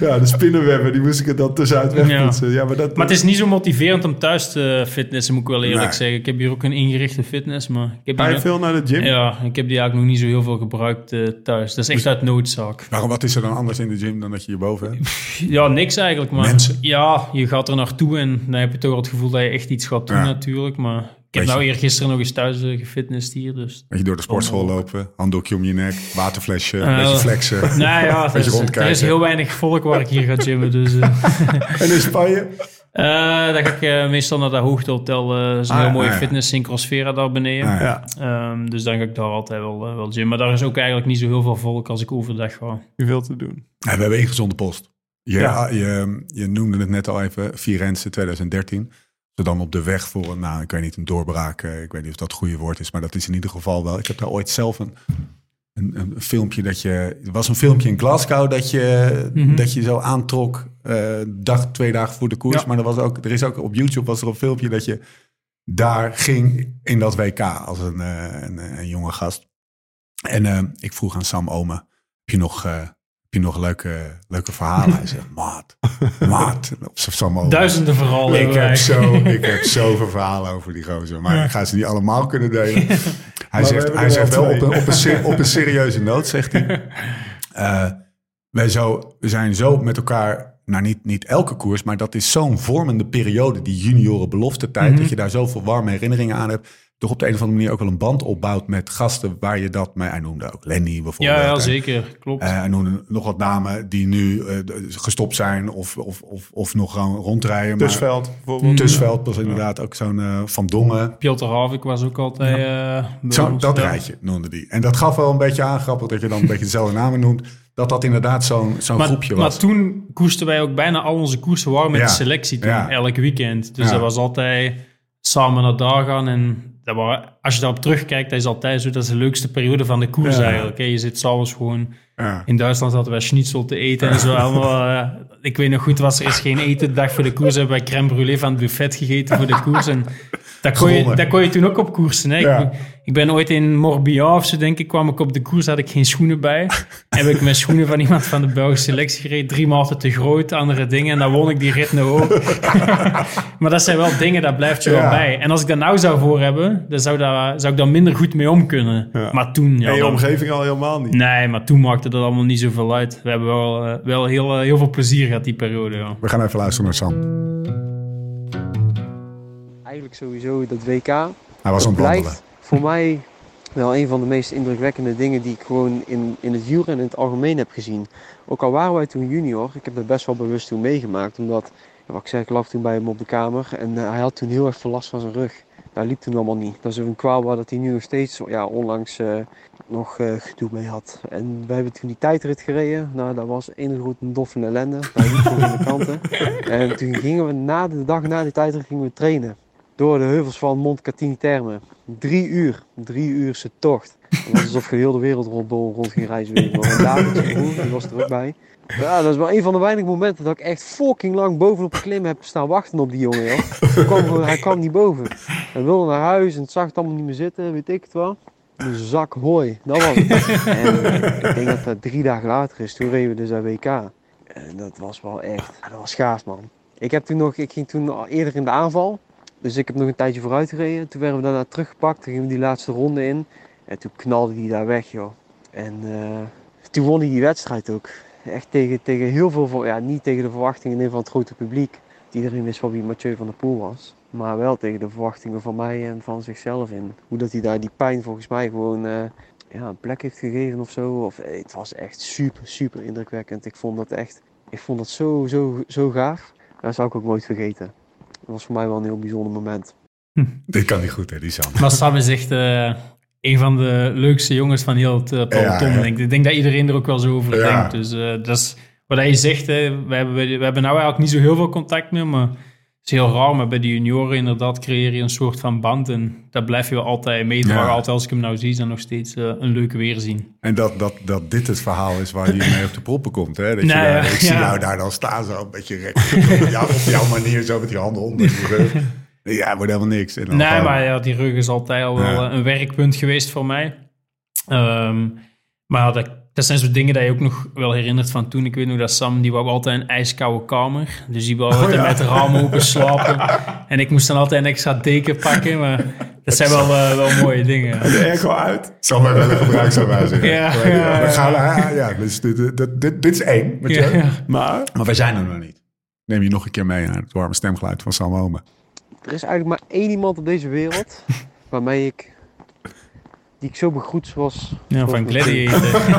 [SPEAKER 4] Ja, de spinnenwebben, die moest ik er dan tussenuit wegpoetsen. Ja. maar dat...
[SPEAKER 5] Maar het is niet zo motiverend om thuis te fitnessen, moet ik wel eerlijk
[SPEAKER 2] Nee.
[SPEAKER 5] zeggen. Ik heb hier ook een ingerichte fitness, maar ik heb
[SPEAKER 4] Ga je veel naar de gym?
[SPEAKER 5] ja, ik heb die eigenlijk nog niet zo heel veel gebruikt eh, thuis. Dat is echt uit noodzaak.
[SPEAKER 2] Waarom, wat is er dan anders in de gym dan dat je hierboven hebt?
[SPEAKER 5] Ja, niks eigenlijk. Maar
[SPEAKER 2] Mensen.
[SPEAKER 5] ja, je gaat er naartoe en dan heb je toch het gevoel dat je echt iets gaat doen
[SPEAKER 2] Ja.
[SPEAKER 5] natuurlijk. Maar ik heb nou eergisteren nog eens thuis uh, gefitnessd hier. Dus.
[SPEAKER 2] Je door de sportschool lopen, handdoekje om je nek, waterflesje, een
[SPEAKER 5] Eh,
[SPEAKER 2] beetje flexen.
[SPEAKER 5] Nou ja, er
[SPEAKER 2] Beetje
[SPEAKER 5] is, er is heel weinig volk waar ik hier ga gymmen. Dus, eh.
[SPEAKER 4] En in Spanje?
[SPEAKER 5] Eh, dan ga ik eh, meestal naar dat hoogtehotel. eh, dat is een
[SPEAKER 2] Ah,
[SPEAKER 5] heel mooie
[SPEAKER 2] ah, ja.
[SPEAKER 5] fitness in Crossfera daar beneden.
[SPEAKER 2] Ah,
[SPEAKER 4] Ja.
[SPEAKER 5] Ehm, dus dan ga ik daar altijd wel, wel gym. Maar daar is ook eigenlijk niet zo heel veel volk als ik overdag ga.
[SPEAKER 4] Veel te doen.
[SPEAKER 2] Ja, we hebben één gezonde post. Je,
[SPEAKER 4] Ja.
[SPEAKER 2] je, je noemde het net al even, Firenze 2013. Ze dan op de weg voor een, nou, ik weet niet, een doorbraak. ik weet niet of dat het goede woord is, maar dat is in ieder geval wel. Ik heb daar ooit zelf een, een, een filmpje dat je. Er was een filmpje in Glasgow dat je,
[SPEAKER 5] Mhm.
[SPEAKER 2] dat je zo aantrok. eh, dag, twee dagen voor de koers.
[SPEAKER 5] Ja.
[SPEAKER 2] Maar er, was ook, er is ook op YouTube was er een filmpje dat je daar ging in dat WK als een, eh, een, een jonge gast. En eh, ik vroeg aan Sam Ome, heb je nog, je nog leuke, leuke verhalen? Hij zegt, maat, maat. Op.
[SPEAKER 5] Duizenden verhalen.
[SPEAKER 2] Ik heb, zo, ik heb zoveel verhalen over die gozer. Maar ik ga ze niet allemaal kunnen delen. Hij zegt, hij zegt
[SPEAKER 6] wel
[SPEAKER 2] op een, op, een op een serieuze noot, zegt hij. Eh, wij zo, we zijn zo met elkaar... Nou, niet, niet elke koers, maar dat is zo'n vormende periode. Die junioren belofte tijd.
[SPEAKER 5] Mhm.
[SPEAKER 2] Dat je daar zoveel warme herinneringen aan hebt. Toch op de een of andere manier ook wel een band opbouwt met gasten waar je dat mee... Hij noemde ook Lenny bijvoorbeeld.
[SPEAKER 5] Ja, ja,
[SPEAKER 2] En-
[SPEAKER 5] zeker. Klopt.
[SPEAKER 2] eh, en noemde nog wat namen die nu eh, gestopt zijn of, of, of, of nog gewoon rondrijden. Maar
[SPEAKER 6] Tusveld bijvoorbeeld.
[SPEAKER 2] Tusveld was inderdaad ook zo'n eh, Van Dongen.
[SPEAKER 5] Piotr Havik was ook altijd eh,
[SPEAKER 2] Zo,
[SPEAKER 5] ons,
[SPEAKER 2] dat
[SPEAKER 5] ja.
[SPEAKER 2] rijtje noemde die. En dat gaf wel een beetje aan, grappig dat je dan een beetje dezelfde namen noemt. Dat dat inderdaad zo'n zo'n
[SPEAKER 5] Maar,
[SPEAKER 2] groepje
[SPEAKER 5] maar
[SPEAKER 2] was.
[SPEAKER 5] toen koersten wij ook bijna al onze koersen waren met
[SPEAKER 2] Ja.
[SPEAKER 5] de selectie toen,
[SPEAKER 2] Ja.
[SPEAKER 5] elk weekend. Dus
[SPEAKER 2] Ja.
[SPEAKER 5] dat was altijd samen naar daar gaan. En dat waren, als je daarop terugkijkt, dat is altijd zo. Dat is de leukste periode van de koers
[SPEAKER 2] Ja.
[SPEAKER 5] eigenlijk. hè. Je zit s'avonds gewoon...
[SPEAKER 2] ja.
[SPEAKER 5] In Duitsland hadden wij schnitzel te eten en zo. Allemaal, eh, ik weet nog goed, was er is geen eten de dag voor de koers. Hebben wij crème brûlée van het buffet gegeten voor de koers. En dat kon je, dat kon je toen ook op koersen. Hè?
[SPEAKER 2] Ja.
[SPEAKER 5] Ik, ik ben ooit in Morbihan of zo, denk ik, kwam ik op de koers, had ik geen schoenen bij. Heb ik mijn schoenen van iemand van de Belgische selectie gereden. Drie maten te groot, andere dingen. En dan won ik die rit nog ook. maar dat zijn wel dingen, dat blijft je
[SPEAKER 2] Ja.
[SPEAKER 5] wel bij. En als ik dat nou zou voor hebben, dan zou, zou ik daar minder goed mee om kunnen.
[SPEAKER 6] Ja.
[SPEAKER 5] Maar toen, ja,
[SPEAKER 6] en je omgeving al helemaal niet.
[SPEAKER 5] Nee, maar toen maakte dat allemaal niet zoveel uit. We hebben wel, eh, wel heel, eh, heel veel plezier gehad die periode. Ja.
[SPEAKER 2] We gaan even luisteren naar Sam.
[SPEAKER 7] Eigenlijk sowieso dat WK.
[SPEAKER 2] Hij was
[SPEAKER 7] dat
[SPEAKER 2] wandelen.
[SPEAKER 7] blijft voor mij wel een van de meest indrukwekkende dingen die ik gewoon in, in het wielrennen in het algemeen heb gezien. Ook al waren wij toen junior, ik heb dat best wel bewust toen meegemaakt. Omdat, wat ik zeg, ik lag toen bij hem op de kamer en eh, hij had toen heel erg veel last van zijn rug. Dat liep toen allemaal niet. Dat is een kwaal waar dat hij nu nog steeds, ja, onlangs eh, nog eh, gedoe mee had. En wij hebben toen die tijdrit gereden. Nou, dat was één grote doffe ellende. Liep de kanten. En toen gingen we na de dag na die tijdrit gingen we trainen. Door de heuvels van Montcatini Terme. Drie uur. Drie uurse tocht. Het was alsof je heel de wereld rond, rond ging reizen. Weet die was er ook bij. Ja, dat is wel een van de weinige momenten dat ik echt fucking lang bovenop de klim heb staan wachten op die jongen. Joh. Hij, kwam, hij kwam niet boven. Hij wilde naar huis en het zag het allemaal niet meer zitten, weet ik het wel. Een zak hooi, dat was het. En eh, ik denk dat dat drie dagen later is. Toen reden we dus aan WK. En dat was wel echt, dat was gaaf man. Ik, heb toen nog, ik ging toen al eerder in de aanval. Dus ik heb nog een tijdje vooruit gereden. Toen werden we daarna teruggepakt. Toen gingen we die laatste ronde in. En toen knalde hij daar weg, joh. En eh, toen won hij die wedstrijd ook. Echt tegen, tegen heel veel, ja, niet tegen de verwachtingen in van het grote publiek. Iedereen wist wel wie Mathieu van der Poel was. Maar wel tegen de verwachtingen van mij en van zichzelf in. Hoe dat hij daar die pijn volgens mij gewoon eh, ja, een plek heeft gegeven of zo. Of, eh, het was echt super, super indrukwekkend. Ik vond dat echt, ik vond dat zo, zo, zo gaaf. Dat zou ik ook nooit vergeten. Dat was voor mij wel een heel bijzonder moment.
[SPEAKER 2] Dit kan niet goed, hè, die Sam.
[SPEAKER 5] Maar Sam is echt eh, een van de leukste jongens van heel het uh, peloton.
[SPEAKER 2] Ja, ja.
[SPEAKER 5] denk Ik. ik denk dat iedereen er ook wel zo over
[SPEAKER 2] Ja.
[SPEAKER 5] denkt. Dus eh, dat is wat je zegt. Hè, we, hebben, we hebben nou eigenlijk niet zo heel veel contact meer, maar is heel raar. Maar bij de junioren inderdaad creëer je een soort van band. En dat blijf je wel altijd meedragen.
[SPEAKER 2] Ja.
[SPEAKER 5] Altijd als ik hem nou zie, dat nog steeds eh, een leuke weerzien.
[SPEAKER 2] En dat, dat, dat dit het verhaal is waar je mee op de proppen komt. Hè? Dat je
[SPEAKER 5] Nou
[SPEAKER 2] daar,
[SPEAKER 5] ja,
[SPEAKER 2] ik zie jou daar dan staan, zo een beetje rek. ja, op jouw manier, zo met je handen onder je rug. Ja, wordt helemaal niks. En dan
[SPEAKER 5] Nee, maar ja, die rug is altijd al wel
[SPEAKER 2] Ja.
[SPEAKER 5] eh, een werkpunt geweest voor mij. Ehm, maar dat, dat zijn zo dingen dat je ook nog wel herinnert van toen. Ik weet nog dat Sam, die wou altijd een ijskoude kamer. Dus die wou altijd
[SPEAKER 2] Oh ja.
[SPEAKER 5] met raam open slapen. En ik moest dan altijd een extra deken pakken. Maar dat zijn wel, eh, wel mooie dingen.
[SPEAKER 6] De airco uit.
[SPEAKER 2] Zal maar wel een gebruiksaanwijzing.
[SPEAKER 5] Ja,
[SPEAKER 2] We
[SPEAKER 5] ja,
[SPEAKER 2] gaan,
[SPEAKER 5] ja.
[SPEAKER 2] ja, ja, dus dit, dit, dit, dit is één. Met
[SPEAKER 5] Ja,
[SPEAKER 2] je.
[SPEAKER 5] ja.
[SPEAKER 6] Maar
[SPEAKER 2] Maar wij zijn er nog niet. Neem je nog een keer mee naar het warme stemgeluid van Sam Ome.
[SPEAKER 7] Er is eigenlijk maar één iemand op deze wereld waarmee ik, die ik zo begroet zoals...
[SPEAKER 5] Ja,
[SPEAKER 7] zoals
[SPEAKER 5] van Gladiator.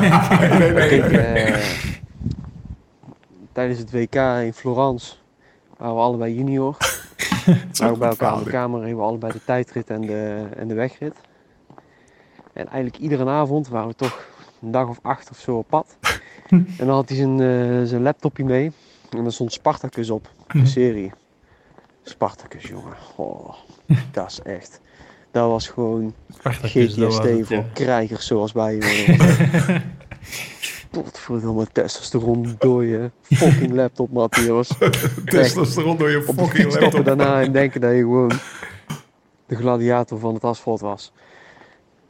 [SPEAKER 2] Nee, nee,
[SPEAKER 7] Kijk, eh, tijdens het WK in Florence waren we allebei junior. waren we bij elkaar in de kamer, reden we allebei de tijdrit en de, en de wegrit. En eigenlijk iedere avond waren we toch een dag of acht of zo op pad. En dan had hij zijn, eh, zijn laptopje mee en er stond Spartacus op, de serie. Spartacus, jongen. Oh, dat is echt... Dat was gewoon
[SPEAKER 5] was
[SPEAKER 7] GTST
[SPEAKER 5] het,
[SPEAKER 7] voor
[SPEAKER 5] ja.
[SPEAKER 7] krijgers zoals wij. Potverdomme testosteron dooien. Fucking laptop, Matthias.
[SPEAKER 6] Testosteron door je fucking laptop.
[SPEAKER 7] daarna en denken dat je gewoon de gladiator van het asfalt was.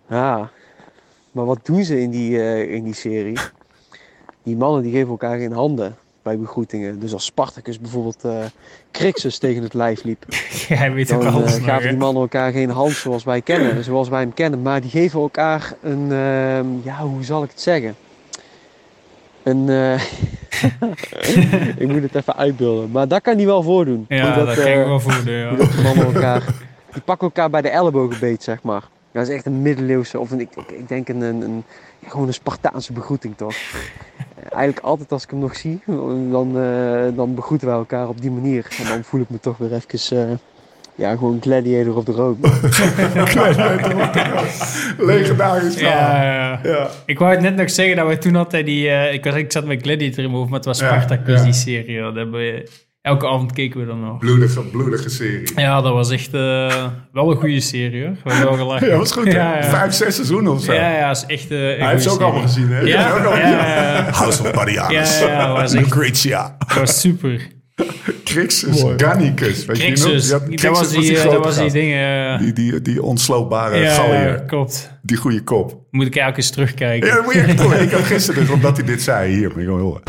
[SPEAKER 7] Ja, maar wat doen ze in die, eh, in die serie? Die mannen die geven elkaar geen handen bij begroetingen. Dus als Spartacus bijvoorbeeld eh Crixus tegen het lijf liep,
[SPEAKER 5] Jij weet ook
[SPEAKER 7] dan
[SPEAKER 5] alles
[SPEAKER 7] eh, gaven die mannen elkaar geen hand zoals wij kennen, zoals wij hem kennen. Maar die geven elkaar een, ehm, ja, hoe zal ik het zeggen? Een, eh, ik moet het even uitbeelden. Maar dat kan hij wel voordoen.
[SPEAKER 5] Ja, dat, kan
[SPEAKER 7] eh,
[SPEAKER 5] ik wel voelen, ja.
[SPEAKER 7] dat die mannen elkaar, die pakken elkaar bij de ellebogen beet, zeg maar. Dat is echt een middeleeuwse, of een, ik, ik, denk een, een, een- gewoon een Spartaanse begroeting toch. Eigenlijk altijd als ik hem nog zie, dan, eh, dan begroeten wij elkaar op die manier. En dan voel ik me toch weer even, eh, ja, gewoon gladiator op de rook.
[SPEAKER 6] Legendarisch verhaal.
[SPEAKER 5] Ja, ja.
[SPEAKER 6] Ja.
[SPEAKER 5] Ik wou het net nog zeggen dat we toen altijd die... eh, ik, was, ik zat met Gladiator in mijn hoofd, maar het was Spartacus,
[SPEAKER 6] ja.
[SPEAKER 5] die serie. Dat hebben we, elke avond keken we dan nog.
[SPEAKER 6] Bloedige, bloedige serie.
[SPEAKER 5] Ja, dat was echt eh, wel een goede serie, hoor. We hebben wel gelachen.
[SPEAKER 6] Ja, was goed. hè?
[SPEAKER 5] Ja, ja.
[SPEAKER 6] Vijf, zes seizoenen of zo.
[SPEAKER 5] Ja, ja, is echt eh, een
[SPEAKER 6] Hij heeft ze ook allemaal gezien, hè?
[SPEAKER 5] Ja,
[SPEAKER 6] ook allemaal
[SPEAKER 5] ja, ja, ja.
[SPEAKER 6] House of Marianus.
[SPEAKER 5] Ja, ja, was echt-
[SPEAKER 6] Lucretia.
[SPEAKER 5] Dat was super.
[SPEAKER 6] Crixus, Gannicus. Weet je nog? Ja,
[SPEAKER 5] dat was die, eh,
[SPEAKER 6] grote
[SPEAKER 5] dat was die dingen. eh,
[SPEAKER 6] Die, die, die ontsloopbare
[SPEAKER 5] ja,
[SPEAKER 6] gallier.
[SPEAKER 5] klopt.
[SPEAKER 6] Die goede kop.
[SPEAKER 5] Moet ik eigenlijk eens terugkijken.
[SPEAKER 6] Ja, dat moet je echt doen. Ik had gisteren dus, omdat hij dit zei, hier, moet je gewoon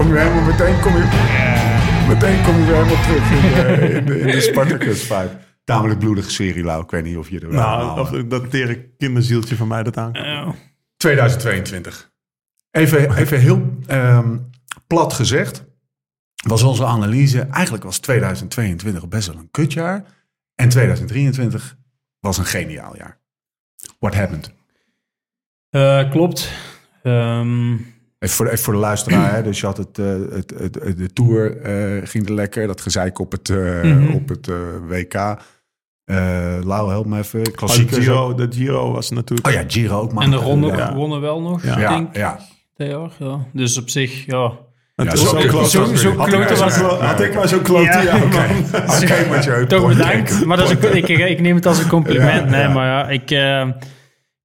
[SPEAKER 6] Kom je helemaal meteen, kom je, meteen kom je weer helemaal terug in de, in de, in de Spartacus vibe. Tamelijk bloedige serie, Lau. Ik weet niet of je er wel
[SPEAKER 4] Nou,
[SPEAKER 6] allemaal,
[SPEAKER 4] dat, dat tere kinderzieltje van mij dat aan.
[SPEAKER 5] Ja.
[SPEAKER 2] 2022. Even, even heel ehm, plat gezegd. Was onze analyse. Eigenlijk was 2022 best wel een kutjaar. En 2023 was een geniaal jaar. What happened?
[SPEAKER 5] Eh, klopt. Ehm,
[SPEAKER 2] Even voor, even voor de luisteraar. Hè? Dus je had het, eh, het, het, het- de Tour eh, ging er lekker. Dat gezeik op het, eh,
[SPEAKER 5] Mhm.
[SPEAKER 2] op het WK. Eh Lau, help me even.
[SPEAKER 4] Oh, de,
[SPEAKER 2] Klassiekers.
[SPEAKER 4] Giro, de Giro was natuurlijk...
[SPEAKER 2] Oh ja, Giro ook. maar-
[SPEAKER 5] en de ronde
[SPEAKER 2] Ja,
[SPEAKER 5] wonnen wel nog,
[SPEAKER 4] Ja.
[SPEAKER 5] ik
[SPEAKER 2] ja,
[SPEAKER 5] denk
[SPEAKER 2] ja.
[SPEAKER 5] jaar. Ja. Dus op zich, ja.
[SPEAKER 4] Het
[SPEAKER 2] Ja,
[SPEAKER 4] is
[SPEAKER 2] zo-
[SPEAKER 4] klote-
[SPEAKER 5] was-
[SPEAKER 4] Had ik maar zo'n klote
[SPEAKER 5] Ja, oké.
[SPEAKER 4] man.
[SPEAKER 2] Oké, met je
[SPEAKER 5] Toch bedankt. Maar dat is een, ik, ik, ik neem het als een compliment.
[SPEAKER 2] Ja,
[SPEAKER 5] nee,
[SPEAKER 2] ja.
[SPEAKER 5] maar ja, ik, eh, ik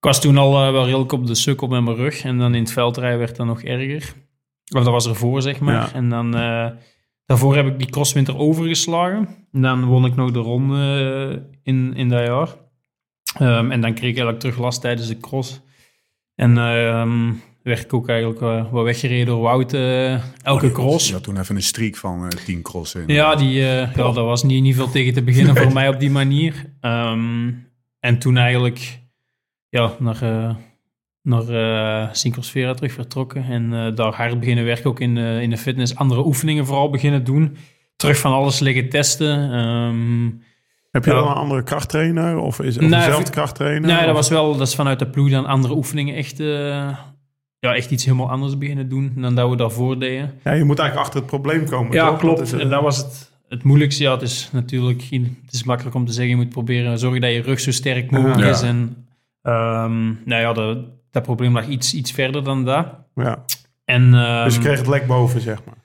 [SPEAKER 5] was toen al eh, wel redelijk op de sukkel met mijn rug. En dan in het veldrijden werd dat nog erger. Of dat was ervoor, zeg maar.
[SPEAKER 4] Ja.
[SPEAKER 5] En dan... eh, daarvoor heb ik die crosswinter overgeslagen. En dan won ik nog de ronde eh, in, in dat jaar. Ehm, en dan kreeg ik eigenlijk terug last tijdens de cross. En ehm, werd ik ook eigenlijk eh, wat weggereden door Wout elke cross.
[SPEAKER 2] Je had toen even een streak van eh 10 crossen.
[SPEAKER 5] Ja, die, ja, daar was niet, niet veel tegen te beginnen voor mij op die manier. Ehm, en toen eigenlijk ja, naar, eh naar eh Syncrosfera terug vertrokken. En eh, daar hard beginnen werken, ook in, de in de fitness. Andere oefeningen vooral beginnen doen. Terug van alles liggen testen. Ehm,
[SPEAKER 4] Heb je
[SPEAKER 5] Ja.
[SPEAKER 4] dan een andere krachttrainer? Of is of
[SPEAKER 5] Nee,
[SPEAKER 4] dezelfde
[SPEAKER 5] ik-
[SPEAKER 4] krachttrainer?
[SPEAKER 5] nee, dat
[SPEAKER 4] Of-
[SPEAKER 5] was wel dat is vanuit de ploeg dan andere oefeningen echt, ja, echt iets helemaal anders beginnen doen dan dat we daarvoor deden.
[SPEAKER 4] Ja, je moet eigenlijk achter het probleem komen,
[SPEAKER 5] Ja,
[SPEAKER 4] toch?
[SPEAKER 5] klopt.
[SPEAKER 4] Dat is,
[SPEAKER 5] en dat was het, het moeilijkste. Ja, het is natuurlijk het is makkelijk om te zeggen, je moet proberen zorgen dat je rug zo sterk mogelijk is. En ehm, nou ja, dat, dat probleem lag iets, iets verder dan dat.
[SPEAKER 4] ja.
[SPEAKER 5] En, ehm,
[SPEAKER 4] Dus je kreeg het lek boven, zeg maar.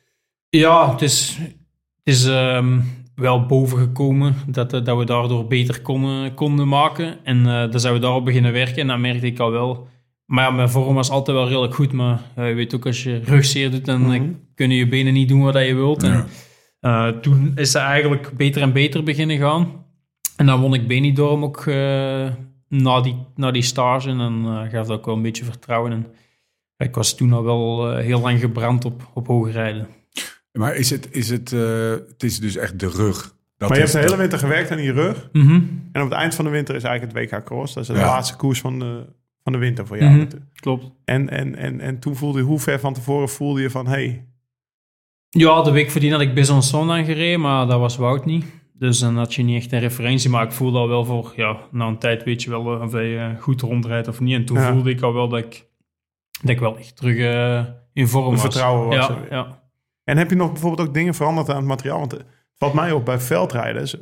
[SPEAKER 5] Ja, het is, het is ehm, wel boven gekomen dat, eh, dat we daardoor beter konden, konden maken. En eh dan zijn we daarop beginnen werken en dat merkte ik al wel. Maar ja, mijn vorm was altijd wel redelijk goed. Maar ja, je weet ook, als je rugzeer doet, dan eh,
[SPEAKER 4] Mhm.
[SPEAKER 5] kunnen je benen niet doen wat je wilt.
[SPEAKER 2] Ja.
[SPEAKER 5] En, eh, toen is dat eigenlijk beter en beter beginnen gaan. En dan won ik Benidorm ook na, die, na die stage. En dan eh, gaf dat ook wel een beetje vertrouwen. En ik was toen al wel eh, heel lang gebrand op, op hoge rijden.
[SPEAKER 2] Maar is het, is het, eh, het is dus echt de rug. Dat
[SPEAKER 4] Maar je hebt de hele winter gewerkt aan die rug.
[SPEAKER 5] Mhm.
[SPEAKER 4] En op het eind van de winter is eigenlijk het WK Cross. Dat is de
[SPEAKER 2] Ja.
[SPEAKER 4] laatste koers van de, van de winter voor jou.
[SPEAKER 5] Mhm, Klopt.
[SPEAKER 4] En, en, en, en toen voelde je, hoe ver van tevoren voelde je van... Hey,
[SPEAKER 5] Ja, de week voordien had ik Besançon aangereden, maar dat was Wout niet. Dus dan had je niet echt een referentie. Maar ik voelde al wel voor, ja, na een tijd weet je wel eh, of je eh, goed rondrijdt of niet. En toen
[SPEAKER 4] Ja.
[SPEAKER 5] voelde ik al wel dat ik, dat ik wel echt terug eh, in vorm was.
[SPEAKER 4] vertrouwen was
[SPEAKER 5] Ja, ja.
[SPEAKER 4] En heb je nog bijvoorbeeld ook dingen veranderd aan het materiaal? Want het valt mij op bij veldrijders.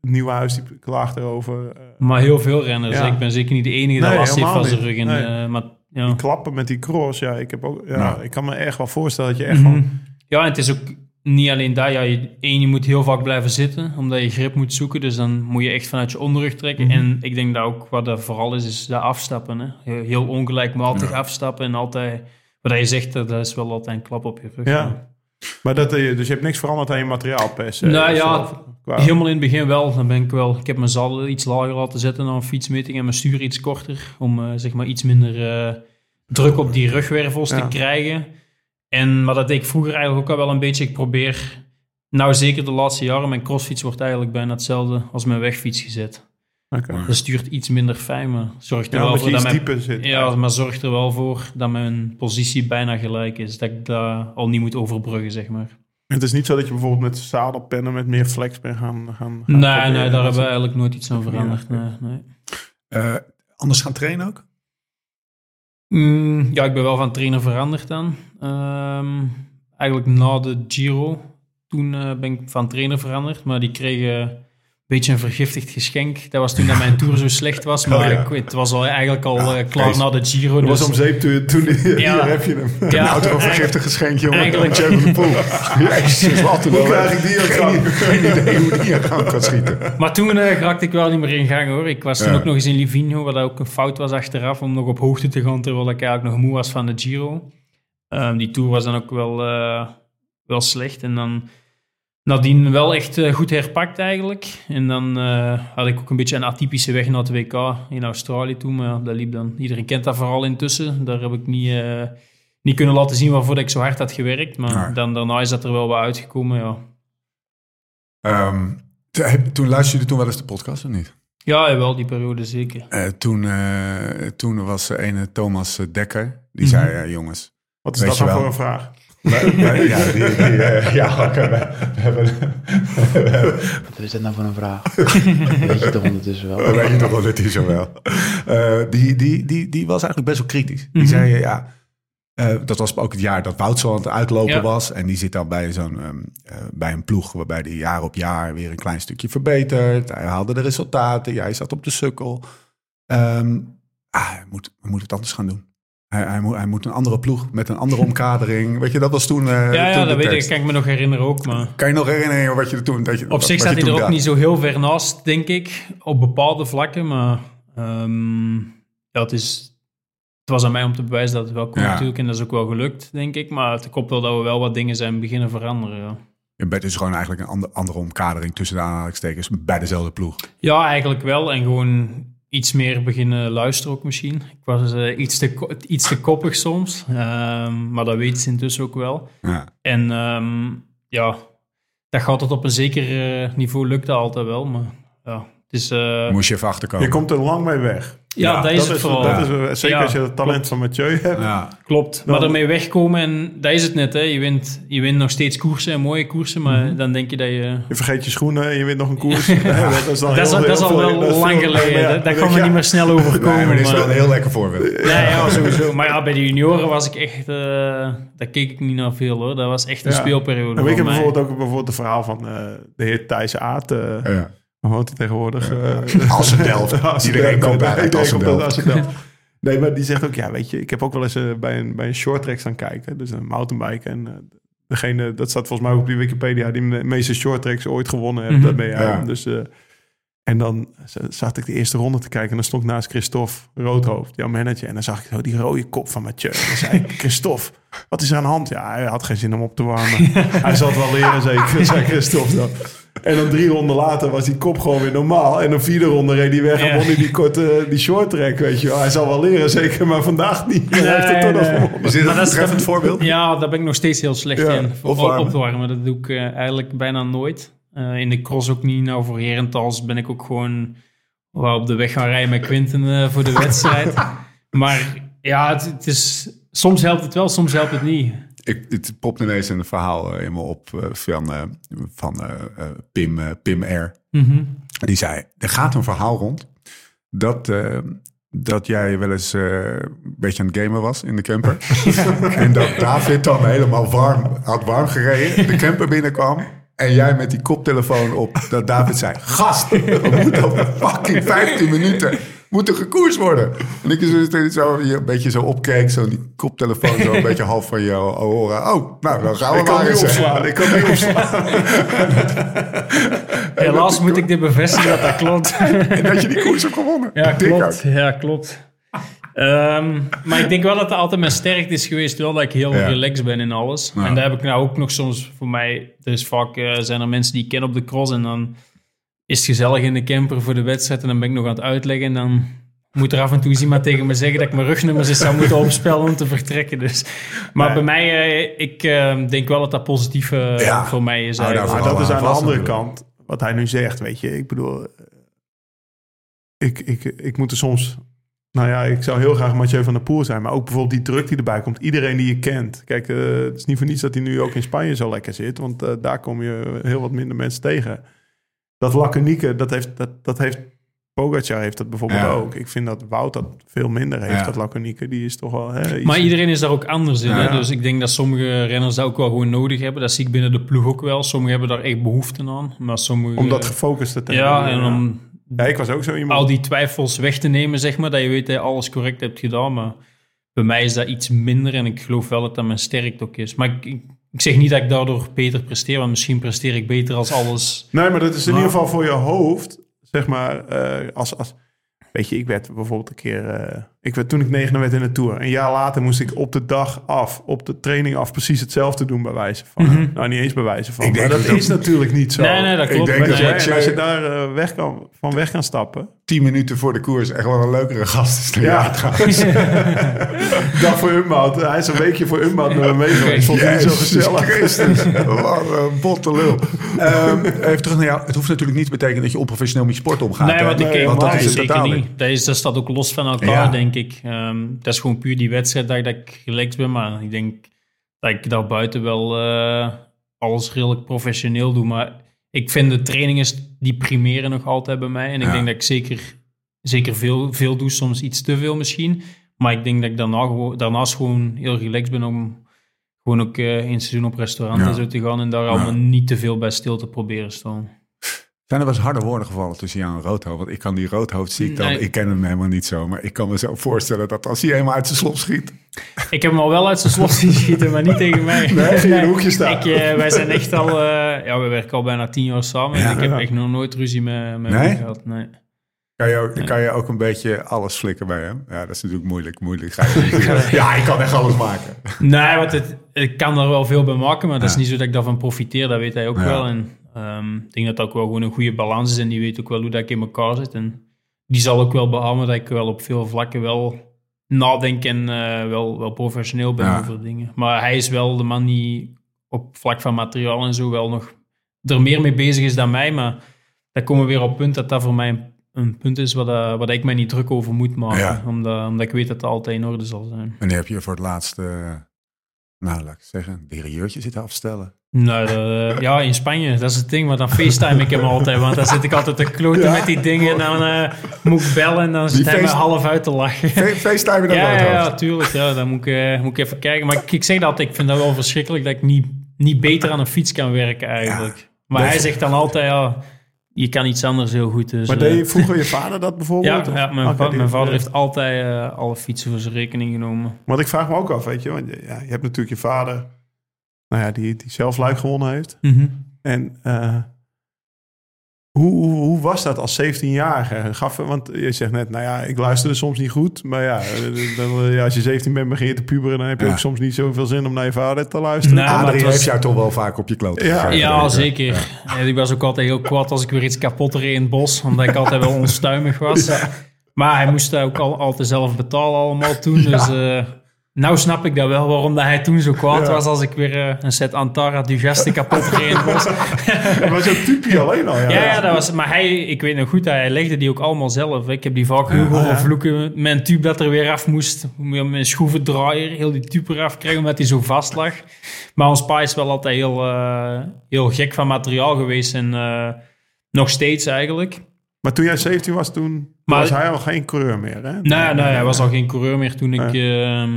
[SPEAKER 4] Nieuwhuis die klaagt erover. eh,
[SPEAKER 5] Maar heel veel renners.
[SPEAKER 4] Ja.
[SPEAKER 5] Ik ben zeker niet de enige
[SPEAKER 4] Nee,
[SPEAKER 5] dat last heeft van zijn rug. En,
[SPEAKER 4] Nee.
[SPEAKER 5] eh, maar, ja.
[SPEAKER 4] die klappen met die cross. Ja, ik, heb ook, ja, ik kan me erg wel voorstellen dat je echt
[SPEAKER 5] Mhm.
[SPEAKER 4] van...
[SPEAKER 5] Ja, en het is ook niet alleen dat, ja, je, één, je moet heel vaak blijven zitten, omdat je grip moet zoeken. Dus dan moet je echt vanuit je onderrug trekken.
[SPEAKER 4] Mhm.
[SPEAKER 5] En ik denk dat ook wat er vooral is, is dat afstappen. Hè. Heel, ongelijkmatig afstappen en altijd... Wat je zegt, dat is wel altijd een klap op je rug.
[SPEAKER 4] Ja. Maar dat, eh, dus je hebt niks veranderd aan je materiaal per se?
[SPEAKER 5] Nou ja?
[SPEAKER 4] Qua-
[SPEAKER 5] Helemaal in het begin wel. Dan ben ik wel. Ik heb mijn zadel iets lager laten zetten dan een fietsmeting en mijn stuur iets korter. Om eh, zeg maar iets minder eh, druk op die rugwervels
[SPEAKER 4] Ja.
[SPEAKER 5] te krijgen. En, maar dat deed ik vroeger eigenlijk ook al wel een beetje. Ik probeer, nou zeker de laatste jaren, mijn crossfiets wordt eigenlijk bijna hetzelfde als mijn wegfiets gezet.
[SPEAKER 4] Oké.
[SPEAKER 5] Dat stuurt iets minder fijn, maar zorgt er
[SPEAKER 4] Ja,
[SPEAKER 5] wel voor dat mijn
[SPEAKER 4] zit.
[SPEAKER 5] ja, maar zorgt er wel voor dat mijn positie bijna gelijk is. Dat ik dat al niet moet overbruggen, zeg maar.
[SPEAKER 4] Het is niet zo dat je bijvoorbeeld met zadelpennen met meer flex bent gaan, gaan, gaan
[SPEAKER 5] Nee,
[SPEAKER 4] proberen.
[SPEAKER 5] nee, daar hebben we eigenlijk nooit iets aan veranderd. Nee, nee.
[SPEAKER 2] Eh, anders gaan trainen ook?
[SPEAKER 5] Mm, ja, ik ben wel van trainer veranderd dan. Ehm, eigenlijk na de Giro. Toen eh, ben ik van trainer veranderd. Maar die kregen beetje een vergiftigd geschenk. Dat was toen dat mijn tour zo slecht was. Maar
[SPEAKER 2] Oh, ja.
[SPEAKER 5] ik, het was al, eigenlijk al eh, klaar na de Giro.
[SPEAKER 4] Dat was
[SPEAKER 5] dus-
[SPEAKER 4] om zeep toen, toen hier
[SPEAKER 5] Ja.
[SPEAKER 4] heb je hem.
[SPEAKER 5] ja,
[SPEAKER 2] een vergiftig geschenk, jongen.
[SPEAKER 5] Eigenlijk-
[SPEAKER 2] Poel. Jezus, wat een
[SPEAKER 4] Hoe krijg ik die aan?
[SPEAKER 2] geen idee hoe die in gang kan schieten.
[SPEAKER 5] Maar toen eh, raakte ik wel niet meer in gang hoor. Ik was toen
[SPEAKER 2] Ja.
[SPEAKER 5] ook nog eens in Livigno, wat ook een fout was achteraf, om nog op hoogte te gaan, terwijl ik eigenlijk nog moe was van de Giro. Ehm, die tour was dan ook wel, eh, wel slecht. En dan nadien wel echt eh, goed herpakt eigenlijk. En dan eh, had ik ook een beetje een atypische weg naar het WK in Australië toen. Maar dat liep dan. Iedereen kent dat verhaal intussen. Daar heb ik niet, eh, niet kunnen laten zien waarvoor ik zo hard had gewerkt. Maar
[SPEAKER 2] Ja.
[SPEAKER 5] dan, daarna is dat er wel wat uitgekomen, ja.
[SPEAKER 2] Ehm, heb- toen luisterde je toen wel eens de podcast of niet?
[SPEAKER 5] Ja, wel die periode zeker.
[SPEAKER 2] Eh, toen, eh, toen was er een Thomas Dekker. Die
[SPEAKER 5] Mhm.
[SPEAKER 2] zei, jongens...
[SPEAKER 4] Wat is dat dan
[SPEAKER 2] wel.
[SPEAKER 4] voor een vraag?
[SPEAKER 2] Ja, die, die, eh, ja, oké, we, we hebben... we hebben-
[SPEAKER 8] Wat is dat nou voor een vraag? Weet je toch ondertussen wel?
[SPEAKER 2] Dat weet je toch wel, dat hij zo wel. Eh, die, die, die, die was eigenlijk best wel kritisch. Die
[SPEAKER 5] Mhm.
[SPEAKER 2] zei, ja, eh, dat was ook het jaar dat Wout zo aan het uitlopen
[SPEAKER 5] Ja.
[SPEAKER 2] was. En die zit dan bij, zo'n, ehm, eh, bij een ploeg waarbij hij jaar op jaar weer een klein stukje verbetert. Hij haalde de resultaten, jij zat op de sukkel. Ehm, ah, hij, moet, hij moet het anders gaan doen. Hij, hij, moet, hij moet een andere ploeg met een andere omkadering. Weet je, dat was toen. eh,
[SPEAKER 5] Ja, dat weet ik, kan ik me nog herinneren ook. Maar
[SPEAKER 2] Kan je nog herinneren wat je toen. Dat je,
[SPEAKER 5] op zich staat hij er ook niet zo heel ver naast, denk ik. Op bepaalde vlakken. Maar ehm, ja, het, is, het was aan mij om te bewijzen dat het wel kon
[SPEAKER 2] Ja.
[SPEAKER 5] natuurlijk. En dat is ook wel gelukt, denk ik. Maar het klopt wel dat we wel wat dingen zijn beginnen veranderen. Ja,
[SPEAKER 2] Je bent dus gewoon eigenlijk een ander- andere omkadering tussen de aanhalingstekens bij dezelfde ploeg.
[SPEAKER 5] ja eigenlijk wel. En gewoon iets meer beginnen luisteren ook misschien. Ik was eh, iets, te, iets te koppig soms. Ehm, maar dat weet ze intussen ook wel.
[SPEAKER 2] Ja.
[SPEAKER 5] En ehm, ja, dat gaat tot op een zeker eh, niveau lukt dat altijd wel. Maar ja, het is... eh,
[SPEAKER 2] Moest je even achterkomen.
[SPEAKER 4] Je komt er lang mee weg.
[SPEAKER 5] Ja,
[SPEAKER 2] ja,
[SPEAKER 5] dat is het vooral.
[SPEAKER 4] Dat is, eh, zeker
[SPEAKER 5] Ja,
[SPEAKER 4] als je het talent van Mathieu hebt.
[SPEAKER 2] Ja.
[SPEAKER 5] Klopt,
[SPEAKER 4] Dan-
[SPEAKER 5] maar ermee wegkomen en dat is het net. Hè. Je, wint, je wint nog steeds koersen en mooie koersen, maar
[SPEAKER 4] Mhm.
[SPEAKER 5] dan denk je dat je...
[SPEAKER 4] Je vergeet je schoenen en je wint nog een koers. Ja, dat is, dan
[SPEAKER 5] Dat is,
[SPEAKER 4] heel-
[SPEAKER 5] dat is
[SPEAKER 4] heel
[SPEAKER 5] al wel
[SPEAKER 4] dat
[SPEAKER 5] lang geleden.
[SPEAKER 4] dan
[SPEAKER 5] kan
[SPEAKER 4] je,
[SPEAKER 5] niet meer snel overkomen.
[SPEAKER 2] Nee, maar dit is wel een heel lekker voorbeeld.
[SPEAKER 5] Ja, ja, sowieso. Maar ja, bij de junioren was ik echt... eh daar keek ik niet naar veel hoor. Dat was echt een
[SPEAKER 4] Ja.
[SPEAKER 5] speelperiode
[SPEAKER 4] En ik heb
[SPEAKER 5] mij.
[SPEAKER 4] bijvoorbeeld ook bijvoorbeeld het verhaal van eh, de heer Thijs Aert. Woont hij tegenwoordig? Eh,
[SPEAKER 2] Assendelft. Iedereen komt bij uit
[SPEAKER 4] komt
[SPEAKER 2] Assendelft.
[SPEAKER 4] Assendelft. Nee, maar die zegt ook, ja, weet je, ik heb ook wel eens eh, bij een, bij een short track staan kijken. Dus een mountainbike. En eh, degene, dat staat volgens mij ook op die Wikipedia, die de meeste short tracks ooit gewonnen heeft.
[SPEAKER 5] Mhm.
[SPEAKER 4] Dat ben jij.
[SPEAKER 2] Ja.
[SPEAKER 4] Dus, eh, en dan zat ik de eerste ronde te kijken en dan stond ik naast Christophe Roodhoofd, jouw manager. En dan zag ik zo die rode kop van Mathieu. En dan zei ik, Christophe, wat is er aan de hand? Ja, hij had geen zin om op te warmen. hij zal het wel leren, zeker, zei Christophe dan. En dan drie ronden later was die kop gewoon weer normaal. En een vierde ronde reed hij weg en
[SPEAKER 5] Ja.
[SPEAKER 4] won hij die korte, die short track, weet je wel. Hij zal wel leren, zeker, maar vandaag niet. Hij heeft het toch nog
[SPEAKER 5] nee.
[SPEAKER 2] Is dit
[SPEAKER 5] Maar
[SPEAKER 2] een
[SPEAKER 5] dat is-
[SPEAKER 2] betreffend voorbeeld?
[SPEAKER 5] Ja, daar ben ik nog steeds heel slecht
[SPEAKER 4] Ja,
[SPEAKER 5] in. Voor
[SPEAKER 2] opwarmen.
[SPEAKER 5] op te warmen. Dat doe ik eh, eigenlijk bijna nooit. Eh, in de cross ook niet. Nou, voor herentals ben ik ook gewoon wel op de weg gaan rijden met Quinten eh, voor de wedstrijd. maar ja, het, het is, soms helpt het wel, soms helpt het niet.
[SPEAKER 2] Ik, het popt ineens een verhaal eh, in me op eh, van, eh, van Pim, Pim R.
[SPEAKER 5] Mhm.
[SPEAKER 2] Die zei, er gaat een verhaal rond dat, dat jij wel eens een beetje aan het gamen was in de camper. en dat David dan helemaal warm, had warm gereden, de camper binnenkwam. En jij met die koptelefoon op, dat David zei, gast, we moeten over fucking 15 minuten moet er gekoers worden. En ik zo, zo hier een beetje zo opkeek, zo die koptelefoon zo een beetje half van je oren. Oh, nou, dan gaan we
[SPEAKER 4] Ik kan
[SPEAKER 2] maar
[SPEAKER 4] niet
[SPEAKER 2] eens.
[SPEAKER 4] opslaan. Ik kan niet opslaan.
[SPEAKER 5] Helaas moet ik dit bevestigen dat dat klopt.
[SPEAKER 2] En dat je die koers hebt gewonnen.
[SPEAKER 5] Ja, klopt. Ja, klopt. Ehm, maar ik denk wel dat dat altijd mijn sterkte is geweest. Wel dat ik heel
[SPEAKER 2] Ja.
[SPEAKER 5] relaxed ben in alles.
[SPEAKER 2] Ja.
[SPEAKER 5] En daar heb ik nou ook nog soms voor mij... Er is vaak eh, zijn er mensen die ik ken op de cross. En dan is het gezellig in de camper voor de wedstrijd. En dan ben ik nog aan het uitleggen. En dan moet er af en toe eens iemand tegen me zeggen... dat ik mijn rugnummers eens zou moeten opspellen om te vertrekken. Dus. Maar
[SPEAKER 4] Nee.
[SPEAKER 5] bij mij... eh, ik eh, denk wel dat dat positief eh,
[SPEAKER 2] Ja.
[SPEAKER 5] voor mij is.
[SPEAKER 4] Maar dat is aan de andere kant wat hij nu zegt, weet je. Ik bedoel, ik, ik, ik moet er soms... Nou ja, ik zou heel graag Mathieu van der Poel zijn. Maar ook bijvoorbeeld die druk die erbij komt. Iedereen die je kent. Kijk, het is niet voor niets dat hij nu ook in Spanje zo lekker zit. Want daar kom je heel wat minder mensen tegen. Dat laconieke, dat heeft, dat, dat heeft... Pogacar heeft dat bijvoorbeeld
[SPEAKER 2] Ja.
[SPEAKER 4] ook. Ik vind dat Wout dat veel minder heeft,
[SPEAKER 2] Ja.
[SPEAKER 4] dat laconieke. Die is toch wel... Hè, iets-
[SPEAKER 5] Maar iedereen is daar ook anders in. Hè?
[SPEAKER 4] Ja.
[SPEAKER 5] Dus ik denk dat sommige renners dat ook wel gewoon nodig hebben. Dat zie ik binnen de ploeg ook wel. Sommigen hebben daar echt behoefte aan. Maar sommige,
[SPEAKER 4] Om dat gefocust te
[SPEAKER 5] Ja,
[SPEAKER 4] hebben.
[SPEAKER 5] en om
[SPEAKER 4] Ja, ik was ook zo iemand.
[SPEAKER 5] al die twijfels weg te nemen, zeg maar. Dat je weet dat je alles correct hebt gedaan. Maar bij mij is dat iets minder. En ik geloof wel dat dat mijn sterkte ook is. Maar ik, ik, ik zeg niet dat ik daardoor beter presteer. Want misschien presteer ik beter als alles...
[SPEAKER 4] Nee, maar dat is in
[SPEAKER 5] Maar-
[SPEAKER 4] ieder geval voor je hoofd, zeg maar, eh, als, als... Weet je, ik werd bijvoorbeeld een keer... eh, ik werd, toen ik negende werd in de Tour. Een jaar later moest ik op de dag af, op de training af... precies hetzelfde doen bij wijze van. Nou, niet eens bij wijze van.
[SPEAKER 2] Ik
[SPEAKER 4] maar
[SPEAKER 2] denk
[SPEAKER 4] dat
[SPEAKER 2] dat dat-
[SPEAKER 4] is natuurlijk niet zo.
[SPEAKER 5] Nee, nee, dat
[SPEAKER 2] Ik
[SPEAKER 5] klopt.
[SPEAKER 2] denk dat
[SPEAKER 5] nee,
[SPEAKER 4] als je daar eh, weg kan, van weg kan stappen...
[SPEAKER 2] Tien minuten voor de koers echt wel een leukere gast is dan
[SPEAKER 4] Ja.
[SPEAKER 2] trouwens.
[SPEAKER 4] dag voor Umbout. Hij is een weekje voor Umbout met me mee geweest. Vond hij niet zo gezellig.
[SPEAKER 2] Christus. Wat een botte lul. Ehm, even terug naar jou. Het hoeft natuurlijk niet te betekenen dat je onprofessioneel met je sport omgaat.
[SPEAKER 5] Nee, want, ik,
[SPEAKER 2] want dat is het
[SPEAKER 5] zeker niet.
[SPEAKER 2] niet.
[SPEAKER 5] Dat, is, dat staat ook los van elkaar,
[SPEAKER 2] Ja.
[SPEAKER 5] Denk ik. Ehm, dat is gewoon puur die wedstrijd dat, ik relaxed ben. Maar ik denk dat ik daarbuiten wel eh, alles redelijk professioneel doe. Maar ik vind de trainingen, die primeren nog altijd bij mij. En ik
[SPEAKER 2] Ja.
[SPEAKER 5] denk dat ik zeker, zeker veel, veel doe, soms iets te veel misschien. Maar ik denk dat ik daarna gewoon, daarnaast gewoon heel relaxed ben om gewoon ook in het seizoen op restaurant
[SPEAKER 2] Ja.
[SPEAKER 5] en zo te gaan. En daar allemaal niet te veel bij stil te proberen staan.
[SPEAKER 2] Zijn er wel eens harde woorden gevallen tussen jou en Roodhoofd? Want ik kan die Roodhoofd zie ik dan.
[SPEAKER 5] Nee.
[SPEAKER 2] Ik ken hem helemaal niet zo. Maar ik kan me zo voorstellen dat als hij helemaal uit zijn slop schiet.
[SPEAKER 5] Ik heb hem al wel uit zijn slot zien schieten, maar niet tegen mij.
[SPEAKER 4] Nee, in een hoekje staan.
[SPEAKER 5] Ik, eh, wij zijn echt al... eh, ja, we werken al bijna tien jaar samen.
[SPEAKER 2] Ja.
[SPEAKER 5] en ik heb echt nog nooit ruzie met, met
[SPEAKER 2] Nee?
[SPEAKER 5] hem gehad. Nee.
[SPEAKER 2] Kan je, ook, kan je ook een beetje alles flikken bij hem? Ja, dat is natuurlijk moeilijk. moeilijk. Ga je niet- ja, ik kan echt alles maken.
[SPEAKER 5] Nee, want het, ik kan er wel veel bij maken, maar dat is niet zo dat ik daarvan profiteer. Dat weet hij ook wel. En ehm, ik denk dat dat ook wel gewoon een goede balans is. En die weet ook wel hoe dat ik in elkaar zit. En die zal ook wel beamen dat ik wel op veel vlakken wel nadenk en eh, wel, wel professioneel ben
[SPEAKER 2] Ja.
[SPEAKER 5] over dingen. Maar hij is wel de man die op vlak van materiaal en zo wel nog er meer mee bezig is dan mij. Maar dan komen we weer op het punt dat dat voor mij een, punt is waar, dat, waar dat ik mij niet druk over moet maken.
[SPEAKER 2] Ja.
[SPEAKER 5] Omdat, omdat ik weet dat dat altijd in orde zal zijn.
[SPEAKER 2] Wanneer heb je voor het laatst, eh, nou laat ik zeggen, derieurtje zitten afstellen?
[SPEAKER 5] Nou, de- ja, in Spanje, dat is het ding. Maar dan facetime ik hem altijd. Want dan zit ik altijd te kloten met die dingen. En dan eh, moet ik bellen en dan zit hij me half uit te lachen.
[SPEAKER 2] FaceTime dan
[SPEAKER 5] Ja, ja, ja, tuurlijk. Ja, dan moet ik, eh, moet ik even kijken. Maar ik, ik zeg dat ik vind dat wel verschrikkelijk dat ik niet, niet beter aan een fiets kan werken eigenlijk. maar hij zegt dan altijd, ja, je kan iets anders heel goed. Dus,
[SPEAKER 4] Maar deed vroeger je vader dat
[SPEAKER 5] ja,
[SPEAKER 4] bijvoorbeeld?
[SPEAKER 5] ja, mijn, va-
[SPEAKER 4] die-
[SPEAKER 5] mijn vader
[SPEAKER 4] ja.
[SPEAKER 5] heeft altijd eh, alle fietsen voor zijn rekening genomen.
[SPEAKER 4] Want ik vraag me ook af, weet je, want ja, je hebt natuurlijk je vader, nou ja, die, die zelf luik gewonnen heeft. En eh, hoe, hoe, hoe was dat als 17-jarige? Gaf, want je zegt net, nou ja, ik luisterde soms niet goed. Maar ja, eh, dan, eh, ja als je 17 bent, begin je te puberen. Dan heb je
[SPEAKER 2] Ja.
[SPEAKER 4] ook soms niet zoveel zin om naar je vader te luisteren.
[SPEAKER 5] Nou, maar was-
[SPEAKER 2] heeft jou toch wel vaak op je kloot
[SPEAKER 4] Ja.
[SPEAKER 5] Ja, zeker. Ja, ik was ook altijd heel kwaad als ik weer iets kapot reed in het bos, omdat ik altijd wel onstuimig was. Maar hij moest dat ook al, altijd zelf betalen allemaal toen. Dus eh, nou snap ik dat wel, waarom dat hij toen zo kwaad was als ik weer eh, een set Antara Digeste kapot het bos.
[SPEAKER 4] Dat was een typje alleen al. Ja,
[SPEAKER 5] Ja, ja, dat was, maar hij, ik weet nog goed, hij legde die ook allemaal zelf. Ik heb die vaak heel horen vloeken. Mijn tube dat er weer af moest. Met mijn schroevendraaier, heel die tube eraf krijgen omdat hij zo vast lag. Maar ons pa is wel altijd heel, eh, heel gek van materiaal geweest. En eh, nog steeds eigenlijk.
[SPEAKER 4] Maar toen jij 17 was, toen
[SPEAKER 5] Maar-
[SPEAKER 4] was hij al geen coureur meer, hè?
[SPEAKER 5] Nee, nee, hij was al geen coureur meer toen ik... ehm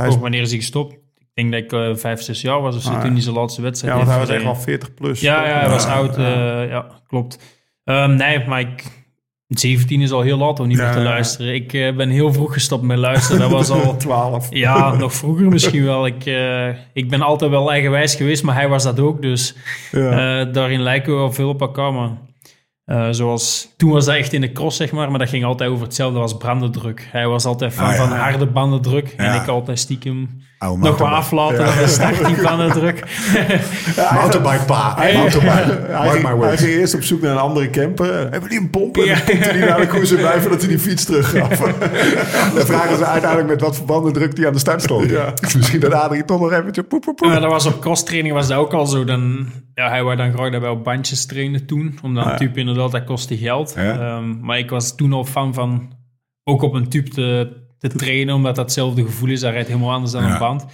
[SPEAKER 4] Hij is-
[SPEAKER 5] oh, wanneer is hij gestopt? Ik denk dat ik eh, vijf, zes jaar was of zo,
[SPEAKER 4] Ah,
[SPEAKER 5] toen hij zijn laatste wedstrijd
[SPEAKER 4] Ja, want hij was echt al
[SPEAKER 5] gereden.
[SPEAKER 4] 40 plus.
[SPEAKER 5] Ja, ja, hij was oud.
[SPEAKER 4] Ja.
[SPEAKER 5] eh, ja, klopt. Ehm, nee, maar ik, 17 is al heel laat om niet
[SPEAKER 4] Ja,
[SPEAKER 5] meer te luisteren. Ik eh, ben heel vroeg gestopt met luisteren. Dat was al
[SPEAKER 4] 12.
[SPEAKER 5] Ja, nog vroeger misschien wel. Ik, ik ben altijd wel eigenwijs geweest, maar hij was dat ook. Dus
[SPEAKER 4] Ja.
[SPEAKER 5] daarin lijken we wel veel op elkaar. Maar eh, zoals, toen was dat echt in de cross, zeg maar. Maar dat ging altijd over hetzelfde als brandendruk. Hij was altijd fan
[SPEAKER 2] Ah, ja.
[SPEAKER 5] van harde bandendruk. En ik altijd stiekem
[SPEAKER 2] Oude
[SPEAKER 5] nog wat
[SPEAKER 2] mountainbike.
[SPEAKER 5] aflaten dan de start die bandendruk.
[SPEAKER 2] Mountainbike pa.
[SPEAKER 4] Hij,
[SPEAKER 2] Mountainbike.
[SPEAKER 4] hij,
[SPEAKER 2] Mark
[SPEAKER 4] ging, hij ging eerst op zoek naar een andere camper. Hebben die een pomp? En
[SPEAKER 5] Ja.
[SPEAKER 4] dan hij naar de koers erbij voordat hij die fiets teruggaf.
[SPEAKER 2] Dan vragen ze uiteindelijk met wat verbanden druk die aan de start stond.
[SPEAKER 4] Ja.
[SPEAKER 2] Misschien dat Adrie toch nog eventjes poep, poep, poep.
[SPEAKER 5] Maar dat was op crosstraining was dat ook al zo. Dan, ja, hij wou dan graag dat wij op bandjes trainen toen. Omdat een tube inderdaad, dat kostte geld.
[SPEAKER 2] Ja.
[SPEAKER 5] Ehm, maar ik was toen al fan van ook op een tube te, te trainen. Omdat dat hetzelfde gevoel is. Dat rijdt helemaal anders dan
[SPEAKER 2] Ja.
[SPEAKER 5] een band.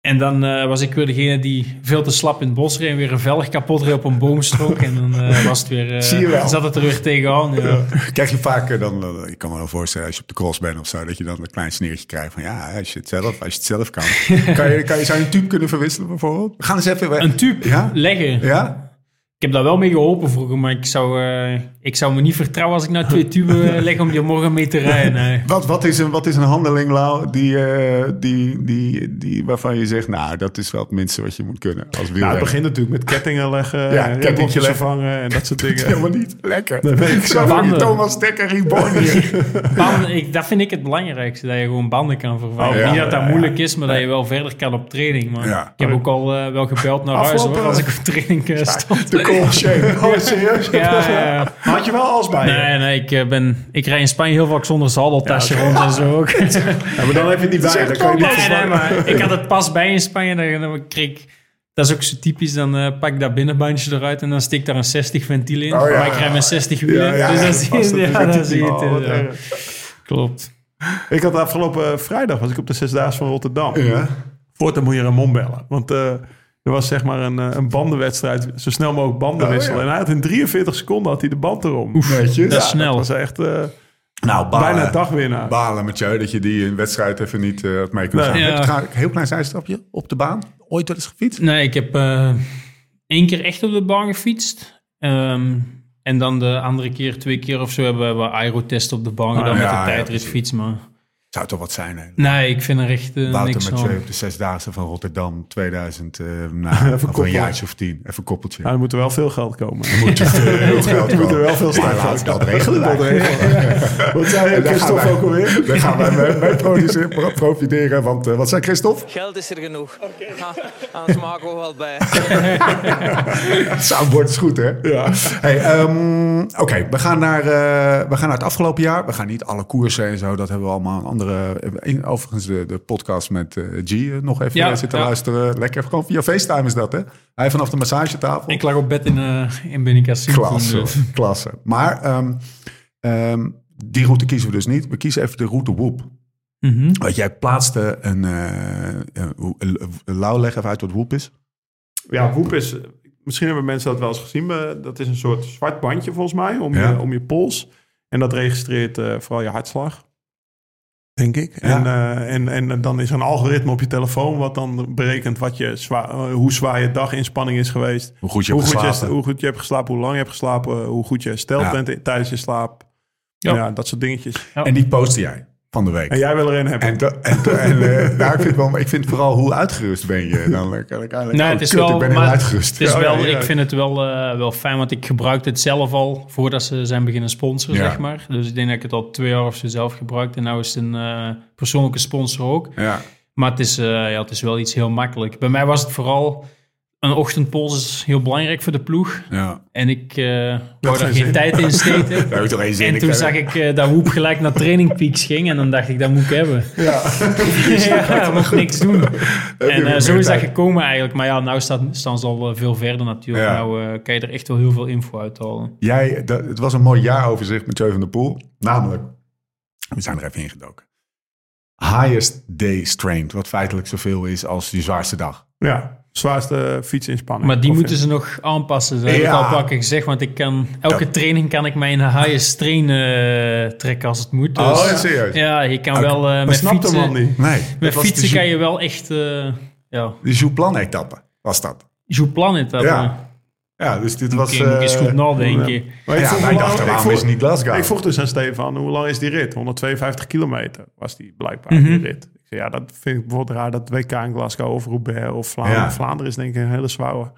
[SPEAKER 5] En dan eh, was ik weer degene die veel te slap in het bos reed. En weer een velg kapot reed op een boomstrook. en dan eh, was het weer,
[SPEAKER 2] Zie je wel.
[SPEAKER 5] zat het er weer tegenaan. Ja.
[SPEAKER 2] Krijg je vaak eh, dan, ik kan me wel voorstellen als je op de cross bent of zo, dat je dan een klein sneertje krijgt van ja, als je het zelf, als je het zelf kan. kan, je, kan je, zou je een tube kunnen verwisselen bijvoorbeeld? We gaan eens even...
[SPEAKER 5] Een tube
[SPEAKER 2] Ja?
[SPEAKER 5] leggen.
[SPEAKER 2] Ja?
[SPEAKER 5] Ik heb daar wel mee geholpen vroeger. Maar ik zou, eh, ik zou me niet vertrouwen als ik nou twee tuben eh, leg om die morgen mee te rijden. nee.
[SPEAKER 2] Wat, wat, is een, wat is een handeling, Lau, die, eh, die, die, die, waarvan je zegt, nou, dat is wel het minste wat je moet kunnen als
[SPEAKER 4] Nou, het
[SPEAKER 2] wielrenner?
[SPEAKER 4] begint natuurlijk met kettingen leggen.
[SPEAKER 2] Ja, kettingje
[SPEAKER 4] vervangen en dat soort dingen.
[SPEAKER 2] Helemaal niet. Lekker.
[SPEAKER 4] Nee, weet ik
[SPEAKER 2] zou die Thomas Dekker reborn hier.
[SPEAKER 5] Banden, ik, dat vind ik het belangrijkste, dat je gewoon banden kan vervangen.
[SPEAKER 2] Oh, ja.
[SPEAKER 5] niet dat dat
[SPEAKER 2] Ja, ja.
[SPEAKER 5] moeilijk is, maar dat je wel verder kan op training. Maar
[SPEAKER 2] Ja.
[SPEAKER 5] ik heb ook al wel gebeld naar huis
[SPEAKER 4] Afgelopen-
[SPEAKER 5] hoor, als ik op training stond.
[SPEAKER 2] Of shame.
[SPEAKER 4] Oh, serieus?
[SPEAKER 5] Ja, ja, ja.
[SPEAKER 4] Had je wel alles bij je?
[SPEAKER 5] Nee, nee, ik, eh, ben, ik rij in Spanje heel vaak zonder zadeltasje rond en zo ook.
[SPEAKER 4] Ja, maar dan heb je het niet bij. Dan kan je niet
[SPEAKER 5] nee, maar ik had het pas bij in Spanje. Dan, dan kreeg ik- dat is ook zo typisch. Dan eh, pak ik dat binnenbandje eruit en dan steek ik daar een 60 ventiel in.
[SPEAKER 2] Oh, ja.
[SPEAKER 5] maar ik rij met 60 wielen.
[SPEAKER 2] Ja, ja,
[SPEAKER 5] dus zie je het.
[SPEAKER 4] Oh.
[SPEAKER 5] Klopt.
[SPEAKER 4] Ik had afgelopen vrijdag was ik op de Zesdaagse van Rotterdam.
[SPEAKER 2] Ja.
[SPEAKER 4] Voortaan moet je Ramon bellen. Want eh, er was zeg maar een, eh, een bandenwedstrijd. Zo snel mogelijk banden
[SPEAKER 2] Oh,
[SPEAKER 4] wisselen.
[SPEAKER 2] ja.
[SPEAKER 4] En hij had in 43 seconden had hij de band erom.
[SPEAKER 2] Netjes.
[SPEAKER 5] Dat is snel.
[SPEAKER 4] Dat was echt eh,
[SPEAKER 2] Nou, balen.
[SPEAKER 4] bijna een dagwinnaar.
[SPEAKER 2] Balen met jou dat je die in wedstrijd even niet eh, had mee kunt
[SPEAKER 4] Nee.
[SPEAKER 2] gaan.
[SPEAKER 5] Ja.
[SPEAKER 2] Heb je ga- een heel klein zijstapje op de baan? Ooit wel eens gefietst?
[SPEAKER 5] Nee, ik heb eh één keer echt op de baan gefietst. Ehm, en dan de andere keer, twee keer of zo, hebben we aerotest op de baan gedaan
[SPEAKER 2] Ah, ja,
[SPEAKER 5] met
[SPEAKER 2] ja,
[SPEAKER 5] de tijdritfiets. Maar
[SPEAKER 2] Zou toch wat zijn, hè?
[SPEAKER 5] nee, ik vind er echt eh,
[SPEAKER 2] Wouter
[SPEAKER 5] niks
[SPEAKER 2] Mathieu
[SPEAKER 5] van.
[SPEAKER 2] op de Zesdaagse van Rotterdam 2000, eh nou, over een jaartje of tien. Even een koppeltje.
[SPEAKER 4] Ja, er moet er wel veel geld komen.
[SPEAKER 2] moet je heel geld
[SPEAKER 4] Er moet er wel veel
[SPEAKER 2] we dat regelen.
[SPEAKER 4] Dat regelen. Wat zei je,
[SPEAKER 2] En daar gaan
[SPEAKER 4] Christophe
[SPEAKER 2] wij-
[SPEAKER 4] ook alweer?
[SPEAKER 2] Daar gaan wij mee, mee produceren- pro- profiteren. Want eh, wat zei Christophe?
[SPEAKER 9] Geld is er genoeg. Ja, anders maken we wel bij.
[SPEAKER 2] Het soundboard is goed, hè?
[SPEAKER 4] Ja.
[SPEAKER 2] Hey, ehm, Oké, we, gaan naar, eh, we gaan naar het afgelopen jaar. We gaan niet alle koersen en zo. Dat hebben we allemaal een andere... in- Overigens de, de podcast met eh, G eh, nog even
[SPEAKER 5] Ja,
[SPEAKER 2] zitten
[SPEAKER 5] ja.
[SPEAKER 2] luisteren. Lekker, gewoon via FaceTime is dat, hè? Hij vanaf de massagetafel.
[SPEAKER 5] Ik lag op bed in, eh in Benicassim.
[SPEAKER 2] Klasse,
[SPEAKER 5] dus.
[SPEAKER 2] klasse. Maar ehm, ehm, die route kiezen we dus niet. We kiezen even de route Woep.
[SPEAKER 5] Mhm.
[SPEAKER 2] Want jij plaatste een... eh een- hoe- een- een- Lau, leg even uit wat Woep is.
[SPEAKER 4] Ja, Woep is... Misschien hebben mensen dat wel eens gezien. maar Dat is een soort zwart bandje volgens mij om,
[SPEAKER 2] Ja.
[SPEAKER 4] je, om je pols. En dat registreert eh, vooral je hartslag. Denk ik.
[SPEAKER 2] Ja.
[SPEAKER 4] En, eh, en, en dan is er een algoritme op je telefoon... wat dan berekent wat je zwaar, eh, hoe zwaar je daginspanning is geweest.
[SPEAKER 2] Hoe goed je
[SPEAKER 4] Hoe
[SPEAKER 2] hebt
[SPEAKER 4] goed je,
[SPEAKER 2] geslapen.
[SPEAKER 4] hoe goed je hebt geslapen, hoe lang je hebt geslapen... hoe goed je hersteld
[SPEAKER 2] Ja.
[SPEAKER 4] bent tijdens je slaap.
[SPEAKER 5] Ja.
[SPEAKER 4] Ja. dat soort dingetjes.
[SPEAKER 2] En die postte jij van de week.
[SPEAKER 4] En jij wil er een hebben.
[SPEAKER 2] En, to- en, to- en eh, nou, ik, vind wel, ik vind vooral hoe uitgerust ben je. Dan kan ik eigenlijk...
[SPEAKER 5] Nee,
[SPEAKER 2] oh,
[SPEAKER 5] het is
[SPEAKER 2] kut,
[SPEAKER 5] wel,
[SPEAKER 2] ik ben heel
[SPEAKER 5] maar
[SPEAKER 2] uitgerust.
[SPEAKER 5] Het is
[SPEAKER 2] Ja,
[SPEAKER 5] wel,
[SPEAKER 2] ja, ja.
[SPEAKER 5] Ik vind het wel, eh, wel fijn, want ik gebruikte het zelf al voordat ze zijn beginnen sponsoren,
[SPEAKER 2] Ja.
[SPEAKER 5] zeg maar. Dus ik denk dat ik het al twee jaar of zo zelf gebruikte. En nu is het een eh, persoonlijke sponsor ook.
[SPEAKER 2] Ja.
[SPEAKER 5] Maar het is, eh, ja, het is wel iets heel makkelijk. Bij mij was het vooral... Een ochtendpols is heel belangrijk voor de ploeg.
[SPEAKER 2] Ja.
[SPEAKER 5] En ik eh wou
[SPEAKER 4] geen
[SPEAKER 5] daar geen
[SPEAKER 4] zin.
[SPEAKER 5] tijd in steken.
[SPEAKER 2] Daar heb je toch één zin
[SPEAKER 5] En toen zag ik eh, dat Woep gelijk naar Training Peaks ging. En dan dacht ik, dat moet ik hebben.
[SPEAKER 4] Ja.
[SPEAKER 5] ja, dat moet niks doen. En eh, zo is dat gekomen eigenlijk. Maar ja, nou staat, staan ze al veel verder natuurlijk.
[SPEAKER 2] Ja.
[SPEAKER 5] Nou kan je er echt wel heel veel info uithalen.
[SPEAKER 2] Jij, dat, het was een mooi jaaroverzicht met Jeu van der Poel. Namelijk, we zijn er even ingedoken. Highest day strength, wat feitelijk zoveel is als je zwaarste dag.
[SPEAKER 4] ja, zwaarste fietsinspanning.
[SPEAKER 5] Maar die
[SPEAKER 4] Of-
[SPEAKER 5] moeten ze nog aanpassen. Dat heb ik al keer gezegd. Want ik kan, elke training kan ik mij in de highest train eh, trekken als het moet. Dus,
[SPEAKER 2] Oh, serieus?
[SPEAKER 5] Ja, je kan wel eh, met fietsen...
[SPEAKER 4] niet.
[SPEAKER 2] Nee,
[SPEAKER 5] Met fietsen kan je wel echt... eh ja,
[SPEAKER 2] De Jouplan-etappe was dat.
[SPEAKER 5] Jouplan in dat.
[SPEAKER 2] Ja. Ja, dus dit was...
[SPEAKER 5] Moet eens
[SPEAKER 2] eh,
[SPEAKER 5] goed nadenken.
[SPEAKER 4] Maar ik
[SPEAKER 2] ja,
[SPEAKER 4] vroeg ik
[SPEAKER 2] waarom
[SPEAKER 4] vroeg-
[SPEAKER 2] is het niet Glasgow?
[SPEAKER 4] Ik vroeg dus aan Stefan, hoe lang is die rit? 152 kilometer was die blijkbaar,
[SPEAKER 5] Mhm.
[SPEAKER 4] die rit. Ja, dat vind ik bijvoorbeeld raar. Dat WK in Glasgow of Roubaix of Vlaanderen.
[SPEAKER 2] Ja.
[SPEAKER 4] Vlaanderen is denk ik een hele zware,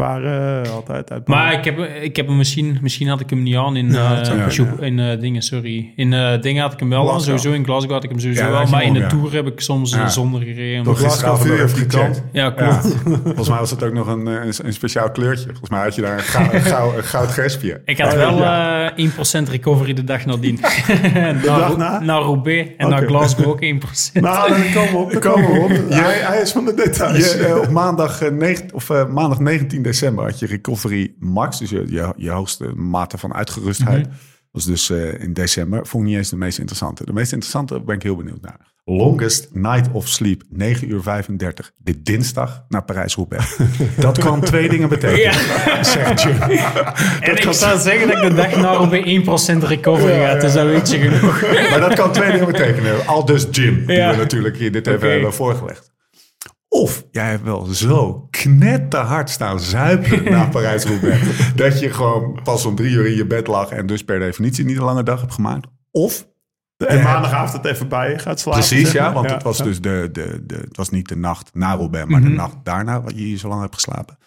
[SPEAKER 4] zware eh, altijd uit.
[SPEAKER 5] Maar ik heb, ik heb hem misschien, misschien had ik hem niet aan in,
[SPEAKER 4] Ja,
[SPEAKER 5] eh, in eh, dingen, sorry. In eh, dingen had ik hem wel aan, sowieso. In Glasgow had ik hem sowieso
[SPEAKER 2] Ja,
[SPEAKER 5] wel. Maar in de. Tour heb ik soms
[SPEAKER 2] Ja.
[SPEAKER 5] zonder gereden.
[SPEAKER 2] Toch
[SPEAKER 4] Glasgow
[SPEAKER 2] gecheckt.
[SPEAKER 4] kant.
[SPEAKER 5] Ja,
[SPEAKER 2] Ja,
[SPEAKER 5] klopt.
[SPEAKER 2] volgens mij was het ook nog een, een, een speciaal kleurtje. Volgens mij had je daar een, gou- een, gou- een goud gespje.
[SPEAKER 5] Ik had wel eh 1% recovery de dag nadien. naar,
[SPEAKER 4] dag na?
[SPEAKER 5] naar Roubaix en naar Glasgow ook 1%.
[SPEAKER 4] Nou, dan komen we op. Dan komen we op. Hij, hij is van de details.
[SPEAKER 2] Je, eh, op maandag, eh, negen- of, eh, maandag 19 december had je recovery max. Dus je, je, je hoogste mate van uitgerustheid.
[SPEAKER 5] Mhm.
[SPEAKER 2] was dus eh, in december. Vond ik niet eens de meest interessante. De meest interessante ben ik heel benieuwd naar. Longest night of sleep. 9 uur 35. Dit dinsdag naar Parijs-Roubaix. Dat kan twee dingen betekenen. Zegt Jim.
[SPEAKER 5] en ik zou zeggen dat ik de dag na Roubaix 1% recovery had. Dus dat weet je genoeg.
[SPEAKER 2] Maar dat kan twee dingen betekenen. Al dus Jim, die
[SPEAKER 5] Ja.
[SPEAKER 2] we natuurlijk hier dit even hebben voorgelegd. Of jij hebt wel zo knetterhard staan zuipen na Parijs-Roubaix... dat je gewoon pas om drie uur in je bed lag... en dus per definitie niet een lange dag hebt gemaakt. Of,
[SPEAKER 4] En maandagavond het even bij je gaat slapen.
[SPEAKER 2] precies ja, want het was
[SPEAKER 4] ja.
[SPEAKER 2] dus de, de, de, het was niet de nacht na Roubaix... maar de
[SPEAKER 5] Mhm.
[SPEAKER 2] nacht daarna wat je hier zo lang hebt geslapen.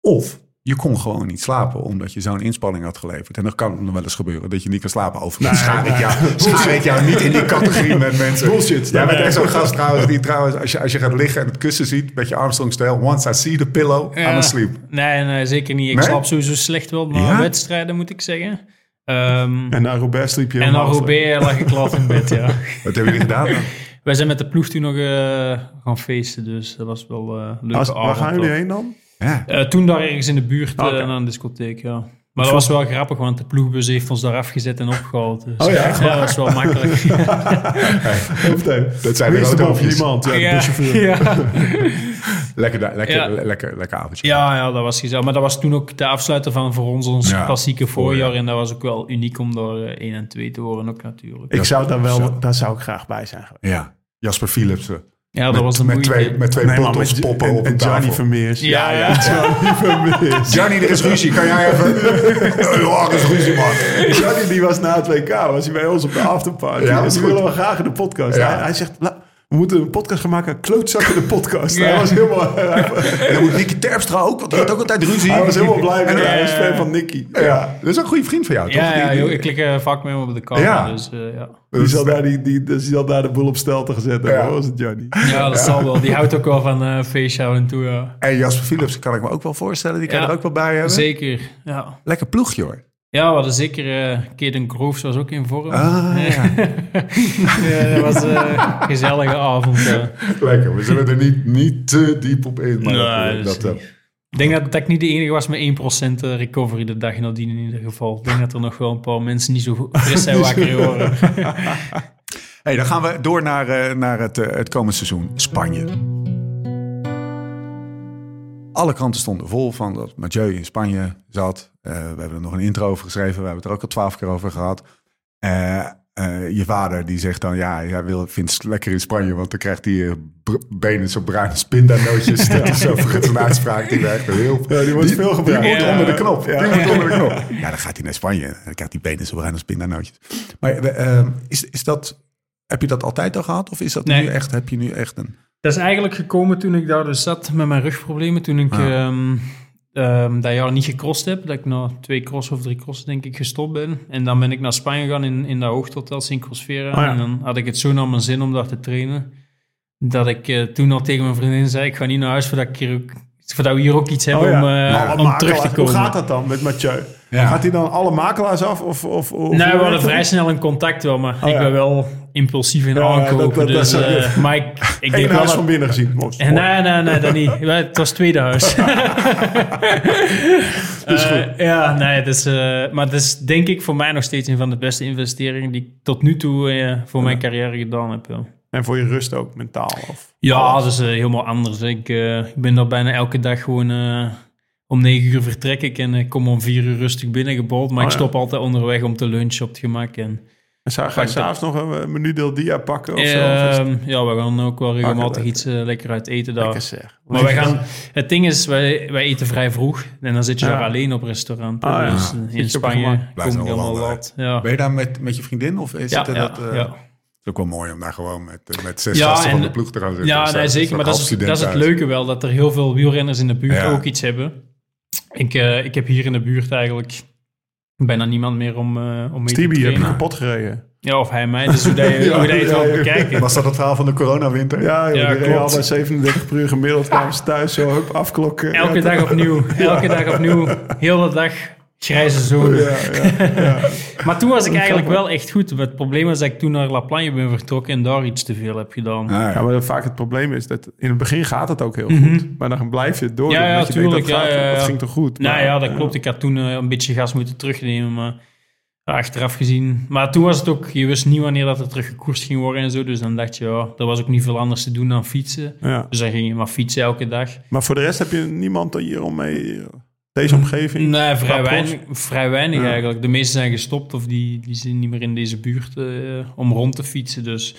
[SPEAKER 2] Of... Je kon gewoon niet slapen omdat je zo'n inspanning had geleverd. En dan kan nog wel eens gebeuren dat je niet kan slapen. Overigens schaar ik jou, schaar ik jou niet in die categorie met mensen.
[SPEAKER 4] Bullshit.
[SPEAKER 2] Jij bent echt zo'n gast trouwens die trouwens, als je, als je gaat liggen en het kussen ziet, met je Armstrong-stijl. Once I see the pillow, I'm
[SPEAKER 5] Ja.
[SPEAKER 2] asleep.
[SPEAKER 5] Nee, nee, zeker niet. Ik
[SPEAKER 2] Nee?
[SPEAKER 5] slaap sowieso slecht wel na
[SPEAKER 2] Ja?
[SPEAKER 5] wedstrijden, moet ik zeggen. Ehm,
[SPEAKER 4] En naar Roubaix sliep je
[SPEAKER 5] en naar Roubaix lag ik laat in bed, ja.
[SPEAKER 2] Wat hebben jullie gedaan dan?
[SPEAKER 5] Wij zijn met de ploeg toen nog eh, gaan feesten, dus dat was wel eh, leuke
[SPEAKER 4] Als-
[SPEAKER 5] avond.
[SPEAKER 4] Waar gaan jullie heen dan?
[SPEAKER 2] Ja.
[SPEAKER 5] Eh, toen daar ergens in de buurt eh,
[SPEAKER 4] Oké.
[SPEAKER 5] naar een discotheek, ja. Maar dat was wel grappig, want de ploegbus heeft ons daar afgezet en opgehaald. Dus,
[SPEAKER 4] Oh ja,
[SPEAKER 5] dat was wel makkelijk.
[SPEAKER 2] Dat zijn de
[SPEAKER 4] er boven
[SPEAKER 2] roodhoofdjes.
[SPEAKER 4] niemand? Ja, de
[SPEAKER 5] ja,
[SPEAKER 4] buschauffeur.
[SPEAKER 5] ja.
[SPEAKER 2] Lekker, lekker,
[SPEAKER 5] Ja.
[SPEAKER 2] le- lekker, lekker avondje.
[SPEAKER 5] Ja, ja, dat was gezellig. Maar dat was toen ook de afsluiter van voor ons ons
[SPEAKER 2] Ja,
[SPEAKER 5] klassieke voorjaar. En dat was ook wel uniek om daar eh, 1 en 2 te horen ook natuurlijk.
[SPEAKER 4] Ik zou daar wel, daar zou ik graag bij zijn geweest.
[SPEAKER 2] Ja. Jasper Philipsen.
[SPEAKER 5] Ja, dat
[SPEAKER 2] met,
[SPEAKER 5] was de
[SPEAKER 2] met
[SPEAKER 5] moeite.
[SPEAKER 2] twee, met twee
[SPEAKER 4] Nee, met
[SPEAKER 2] poppen
[SPEAKER 4] en,
[SPEAKER 2] op
[SPEAKER 4] en
[SPEAKER 2] een
[SPEAKER 4] Johnny
[SPEAKER 2] tafel.
[SPEAKER 4] Vermeers.
[SPEAKER 5] Ja, ja.
[SPEAKER 4] Johnny Vermeers.
[SPEAKER 2] Johnny, er is ruzie. Kan jij even... ja, er is ruzie, man.
[SPEAKER 4] Johnny die was na het WK, was hij bij ons op de afterparty.
[SPEAKER 2] Ja,
[SPEAKER 4] Ja,
[SPEAKER 2] dat
[SPEAKER 4] willen we graag in de podcast.
[SPEAKER 2] Ja.
[SPEAKER 4] Hij, hij zegt, "La- we moeten een podcast gaan maken, klootzakken de podcast.
[SPEAKER 5] Ja.
[SPEAKER 4] Hij was helemaal, hij,
[SPEAKER 2] En dan moet Nicky Terpstra ook, want die had ook altijd ruzie.
[SPEAKER 4] hij was helemaal blij met Hij was fan van Nicky.
[SPEAKER 2] Ja, dat is een goede vriend van jou, toch?
[SPEAKER 5] Ja, joh, ik klik eh, vaak met hem op de kamer.
[SPEAKER 2] Ja.
[SPEAKER 5] Dus, eh, ja.
[SPEAKER 4] Die zal, daar, die, die, die zal daar de boel op stelten gezet hebben.
[SPEAKER 2] Ja.
[SPEAKER 4] hoor, was het Johnny.
[SPEAKER 5] ja, dat zal wel. Die houdt ook wel van eh feestje en toe. Ja.
[SPEAKER 2] En Jasper Philips kan ik me ook wel voorstellen. Die kan
[SPEAKER 5] Ja.
[SPEAKER 2] er ook wel bij hebben.
[SPEAKER 5] Zeker, ja.
[SPEAKER 2] Lekker ploegje hoor.
[SPEAKER 5] Ja, we hadden zeker... eh Kaden Groves was ook in vorm.
[SPEAKER 2] Ah, ja.
[SPEAKER 5] ja, dat was eh, een gezellige avond. ja.
[SPEAKER 2] Lekker. We zullen er niet, niet te diep op in. Maar
[SPEAKER 5] Nee,
[SPEAKER 2] dat,
[SPEAKER 5] dat. Ik denk dat, dat ik niet de enige was met 1% recovery de dag nadien in ieder geval. Ik denk dat er nog wel een paar mensen niet zo fris zijn wakker horen.
[SPEAKER 2] Hey, dan gaan we door naar, eh, naar het, eh, het komende seizoen. Spanje. Alle kranten stonden vol van dat Mathieu in Spanje zat. Eh, we hebben er nog een intro over geschreven. We hebben het er ook al twaalf keer over gehad. Eh, eh, je vader die zegt dan, ja, hij wil, vindt het lekker in Spanje, want dan krijgt hij benen zo bruine spindanootjes. dat is zo voor een uitspraak die werkt heel
[SPEAKER 4] Ja, die wordt veel gebruikt.
[SPEAKER 2] Die moet
[SPEAKER 5] Ja.
[SPEAKER 2] onder de knop.
[SPEAKER 4] Ja.
[SPEAKER 2] Die moet onder de knop. Ja, dan gaat hij naar Spanje. en Dan krijgt hij benen zo bruin als pindanootjes. Maar is, is dat, heb je dat altijd al gehad? Of is dat
[SPEAKER 5] Nee.
[SPEAKER 2] nu echt, heb je nu echt een...
[SPEAKER 5] Dat is eigenlijk gekomen toen ik daar dus zat met mijn rugproblemen. Toen ik
[SPEAKER 2] Ah.
[SPEAKER 5] ehm, ehm, dat jaar niet gecrossed heb. Dat ik na twee crossen of drie crossen denk ik gestopt ben. En dan ben ik naar Spanje gegaan in, in dat Syncrosfera.
[SPEAKER 4] Oh ja.
[SPEAKER 5] En dan had ik het zo naar mijn zin om daar te trainen. Dat ik eh, toen al tegen mijn vriendin zei, ik ga niet naar huis voordat, ik hier ook, voordat we hier ook iets hebben
[SPEAKER 4] Oh ja.
[SPEAKER 5] om, eh,
[SPEAKER 4] wat
[SPEAKER 5] om terug te komen.
[SPEAKER 4] Hoe gaat dat dan met Mathieu?
[SPEAKER 2] Ja.
[SPEAKER 4] Gaat hij dan alle makelaars af? Of, of, of
[SPEAKER 5] Nee,
[SPEAKER 4] hoe
[SPEAKER 5] we hadden vrij snel een contact wel, maar
[SPEAKER 4] Oh,
[SPEAKER 5] ik
[SPEAKER 4] ja.
[SPEAKER 5] ben wel impulsief in aankopen. dus, eh, maar ik, ik
[SPEAKER 4] Eén
[SPEAKER 5] denk
[SPEAKER 4] huis van binnen gezien.
[SPEAKER 5] Nee, nee, nee, dat niet. Het was het tweede huis. Eh, ja, nee, eh, maar het is denk ik voor mij nog steeds een van de beste investeringen die ik tot nu toe voor mijn carrière gedaan heb.
[SPEAKER 4] En voor je rust ook, mentaal? Of?
[SPEAKER 5] ja dat is helemaal anders. Ik, ben daar bijna elke dag gewoon... om negen uur vertrek ik en ik kom om vier uur rustig binnengebald. Maar
[SPEAKER 4] Oh,
[SPEAKER 5] ik
[SPEAKER 4] ja.
[SPEAKER 5] stop altijd onderweg om te lunchen op het gemak. En
[SPEAKER 4] En zou ga je s'avonds nog een eh, menudeel dia pakken of zo? Of is het
[SPEAKER 5] Ehm, ja, we gaan ook wel regelmatig iets eh, lekker uit eten daar.
[SPEAKER 4] lekker zeg.
[SPEAKER 5] Maar wij gaan, het ding is, wij, wij eten vrij vroeg. En dan zit je
[SPEAKER 4] Ja.
[SPEAKER 5] daar alleen op restaurant.
[SPEAKER 4] Ah, ja.
[SPEAKER 5] dus eh, in Spanje kom ik
[SPEAKER 2] een
[SPEAKER 5] helemaal wat. Ja.
[SPEAKER 2] Ben je daar met, met je vriendin of is
[SPEAKER 5] Ja,
[SPEAKER 2] het
[SPEAKER 5] ja,
[SPEAKER 2] dat... eh,
[SPEAKER 5] ja.
[SPEAKER 2] Het is ook wel mooi om daar gewoon met, met zes
[SPEAKER 5] Ja,
[SPEAKER 2] gasten van
[SPEAKER 5] en-
[SPEAKER 2] de ploeg te gaan zitten.
[SPEAKER 5] Ja,
[SPEAKER 2] zo.
[SPEAKER 5] nee, zeker. Maar dat is, dat is het leuke wel, dat er heel veel wielrenners in de buurt
[SPEAKER 2] Ja.
[SPEAKER 5] ook iets hebben. Ik, eh, ik heb hier in de buurt eigenlijk bijna niemand meer om, eh om mee te
[SPEAKER 4] Stevie, je hebt hem kapot gereden.
[SPEAKER 5] Ja, of hij mij. Dus hoe dat je, hoe dat je het
[SPEAKER 4] ja,
[SPEAKER 5] bekijken.
[SPEAKER 2] Was dat het verhaal van de coronawinter?
[SPEAKER 4] Ja, joh,
[SPEAKER 5] Ja,
[SPEAKER 4] die reed al bij 37 per uur gemiddeld. kwamen ze thuis zo hup, afklokken.
[SPEAKER 5] Elke
[SPEAKER 4] Ja,
[SPEAKER 5] dag opnieuw. Elke dag opnieuw. Heel de dag grijze zone.
[SPEAKER 4] Ja, ja, ja.
[SPEAKER 5] Maar toen was ik eigenlijk wel echt goed. Het probleem was dat ik toen naar La Plagne ben vertrokken en daar iets te veel heb gedaan.
[SPEAKER 2] Ah, ja.
[SPEAKER 4] Maar vaak het probleem is dat in het begin gaat het ook heel
[SPEAKER 5] Mhm.
[SPEAKER 4] goed. Maar dan blijf je het door.
[SPEAKER 5] Ja,
[SPEAKER 4] je denkt, dat, gaat,
[SPEAKER 5] ja, ja, ja.
[SPEAKER 4] dat ging toch goed.
[SPEAKER 5] Nou ja, dat
[SPEAKER 4] eh,
[SPEAKER 5] klopt. Ik had toen eh, een beetje gas moeten terugnemen, maar achteraf gezien. Maar toen was het ook, je wist niet wanneer dat er terug gekoerst ging worden en zo. Dus dan dacht je, ja, er was ook niet veel anders te doen dan fietsen.
[SPEAKER 4] Ja.
[SPEAKER 5] Dus dan ging je maar fietsen elke dag.
[SPEAKER 4] Maar voor de rest heb je niemand hier om mee... Deze omgeving?
[SPEAKER 5] Nee, vrij weinig, vrij weinig
[SPEAKER 4] Ja.
[SPEAKER 5] eigenlijk. De meesten zijn gestopt of die, die zijn niet meer in deze buurt eh, om rond te fietsen. Dus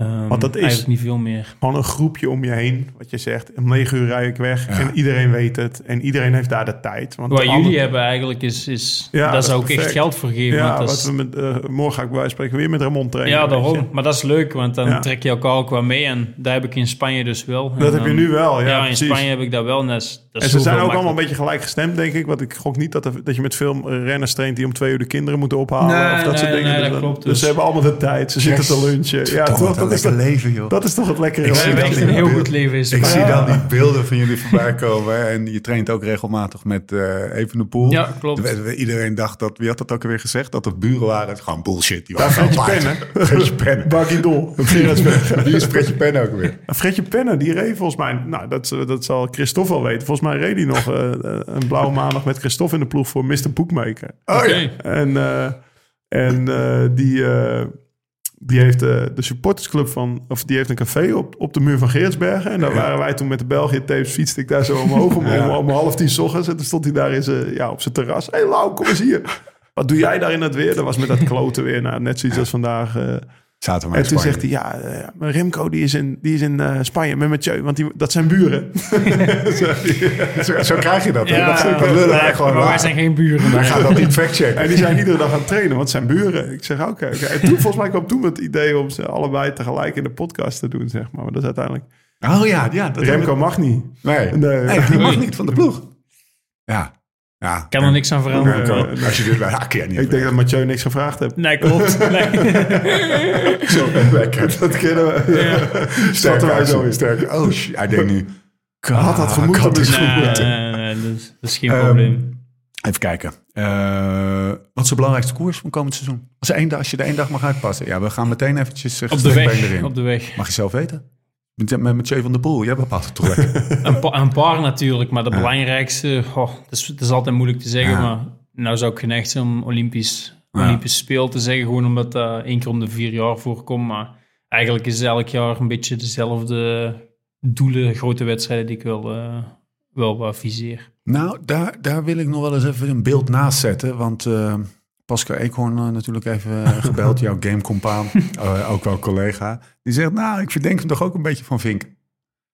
[SPEAKER 5] ehm,
[SPEAKER 4] Want dat is-
[SPEAKER 5] eigenlijk niet veel meer.
[SPEAKER 4] Gewoon een groepje om je heen, wat je zegt. Om negen uur rij ik weg
[SPEAKER 2] Ja.
[SPEAKER 4] en iedereen weet het. En iedereen heeft daar de tijd. Want
[SPEAKER 5] Wat
[SPEAKER 4] de andere-
[SPEAKER 5] jullie hebben eigenlijk is, is
[SPEAKER 4] Ja,
[SPEAKER 5] daar
[SPEAKER 4] dat
[SPEAKER 5] zou
[SPEAKER 4] is
[SPEAKER 5] ik echt geld voor geven.
[SPEAKER 4] Ja,
[SPEAKER 5] want dat
[SPEAKER 4] wat
[SPEAKER 5] is-
[SPEAKER 4] we met, eh, morgen ga ik bij wijze spreken weer met Ramon trainen.
[SPEAKER 5] ja, daarom. Maar dat is leuk, want dan
[SPEAKER 4] Ja.
[SPEAKER 5] trek je elkaar ook wel mee. En daar heb ik in Spanje dus wel. En
[SPEAKER 4] Dat heb je nu wel, ja,
[SPEAKER 5] Ja, in
[SPEAKER 4] precies.
[SPEAKER 5] Spanje heb ik dat wel. En, is
[SPEAKER 4] En ze zijn ook allemaal een beetje gelijk gestemd, denk ik. Want ik gok niet dat, er- dat je met veel renners traint die om twee uur de kinderen moeten ophalen.
[SPEAKER 5] Nee,
[SPEAKER 4] of dat soort dingen.
[SPEAKER 5] nee,
[SPEAKER 4] dus,
[SPEAKER 5] dat klopt
[SPEAKER 4] dus
[SPEAKER 5] dus.
[SPEAKER 4] ze hebben allemaal de tijd. Ze zitten te lunchen. Ja,
[SPEAKER 2] Toch,
[SPEAKER 4] Dat is,
[SPEAKER 2] leven, joh.
[SPEAKER 4] dat is toch het lekkere.
[SPEAKER 2] Ik zie dat
[SPEAKER 5] een
[SPEAKER 2] die
[SPEAKER 5] heel
[SPEAKER 2] beeld-
[SPEAKER 5] goed leven in
[SPEAKER 2] Ik zie dan die beelden van jullie voorbij komen. En je traint ook regelmatig met eh Even de Poel.
[SPEAKER 5] Ja, klopt.
[SPEAKER 2] Iedereen dacht dat, wie had dat ook alweer gezegd? Dat het buren waren. Het is gewoon bullshit. Die
[SPEAKER 4] Daar
[SPEAKER 2] waren
[SPEAKER 4] Fredje Pennen.
[SPEAKER 2] Fredje Pennen.
[SPEAKER 4] Barkie Dol.
[SPEAKER 2] Wie is Fredje Pennen ook weer?
[SPEAKER 4] Fredje Pennen, die reed volgens mij... Nou, dat, dat zal Christophe wel weten. Volgens mij reed hij nog eh, eh, een blauwe maandag met Christophe in de ploeg voor Mr. Bookmaker.
[SPEAKER 2] Oh.
[SPEAKER 4] En, eh, en eh, die, eh, die heeft eh, de supportersclub van... Of die heeft een café op, op de muur van Geertsbergen. En daar waren wij toen met de België tapes. Fietste ik daar zo omhoog om, om, om half tien 's ochtends. En toen stond hij daar in zijn, ja, op zijn terras. Hé hey, Lau, kom eens hier. Wat doe jij daar in het weer? Dat was met dat kloten weer. Nou, net zoiets als vandaag... eh,
[SPEAKER 2] Zaten we
[SPEAKER 4] en toen zegt hij, ja, eh, maar Remco die is in, die is in eh, Spanje met Mathieu, want die, dat zijn buren.
[SPEAKER 2] Zo, zo krijg je dat.
[SPEAKER 5] Ja,
[SPEAKER 2] dat dat lullen wij
[SPEAKER 5] ja,
[SPEAKER 2] gewoon
[SPEAKER 5] maar wij
[SPEAKER 2] waar.
[SPEAKER 5] zijn geen buren.
[SPEAKER 2] Wij gaan dat niet factchecken.
[SPEAKER 4] en die zijn iedere dag aan het trainen, want het zijn buren. Ik zeg, oké. oké. En toen, volgens mij kwam toen het idee om ze allebei tegelijk in de podcast te doen, zeg maar. Maar dat is uiteindelijk...
[SPEAKER 2] Oh ja, ja. Dat
[SPEAKER 4] Remco mag niet.
[SPEAKER 2] Nee,
[SPEAKER 4] Nee.
[SPEAKER 2] nee. die mag niet van de ploeg. Ja. Ja.
[SPEAKER 5] kan er niks aan veranderen.
[SPEAKER 2] Als je dit bij Hakia niet
[SPEAKER 4] Ik denk dat Mathieu niks gevraagd heeft.
[SPEAKER 5] Nee, klopt. Nee.
[SPEAKER 2] zo lekker.
[SPEAKER 4] Dat kennen we.
[SPEAKER 2] Sterk
[SPEAKER 4] wij zo in.
[SPEAKER 2] sterk. Oh, shit. hij denkt nu.
[SPEAKER 4] Had dat gemoeten
[SPEAKER 2] had
[SPEAKER 4] misschien?
[SPEAKER 2] het
[SPEAKER 5] Nee,
[SPEAKER 2] gemoeten.
[SPEAKER 5] nee, nee, dat is, dat is geen
[SPEAKER 2] Ehm,
[SPEAKER 5] probleem.
[SPEAKER 2] Even kijken. Eh, wat is de belangrijkste koers van komend seizoen? Als, één als je er één dag mag uitpassen. Ja, we gaan meteen eventjes uh,
[SPEAKER 5] Op de weg. Op de weg.
[SPEAKER 2] Mag je zelf weten? Met, met Mathieu van der Poel. Jij bepaalt het toch lekker?
[SPEAKER 5] Een, pa- een paar natuurlijk, maar de belangrijkste... Oh, het, is, het is altijd moeilijk te zeggen,
[SPEAKER 2] Ja.
[SPEAKER 5] maar nou zou ik geneigd zijn om Olympisch,
[SPEAKER 2] Ja.
[SPEAKER 5] Olympisch speel te zeggen. Gewoon omdat dat één keer om de vier jaar voorkomt. Maar eigenlijk is het elk jaar een beetje dezelfde doelen, grote wedstrijden die ik wel, eh, wel eh, viseer.
[SPEAKER 2] nou, daar, daar wil ik nog wel eens even een beeld naast zetten. Want eh, Pascal Eekhoorn eh, natuurlijk even eh, gebeld. jouw gamecompaan. eh, ook wel collega. Die zegt, nou, ik verdenk hem toch ook een beetje van Vink.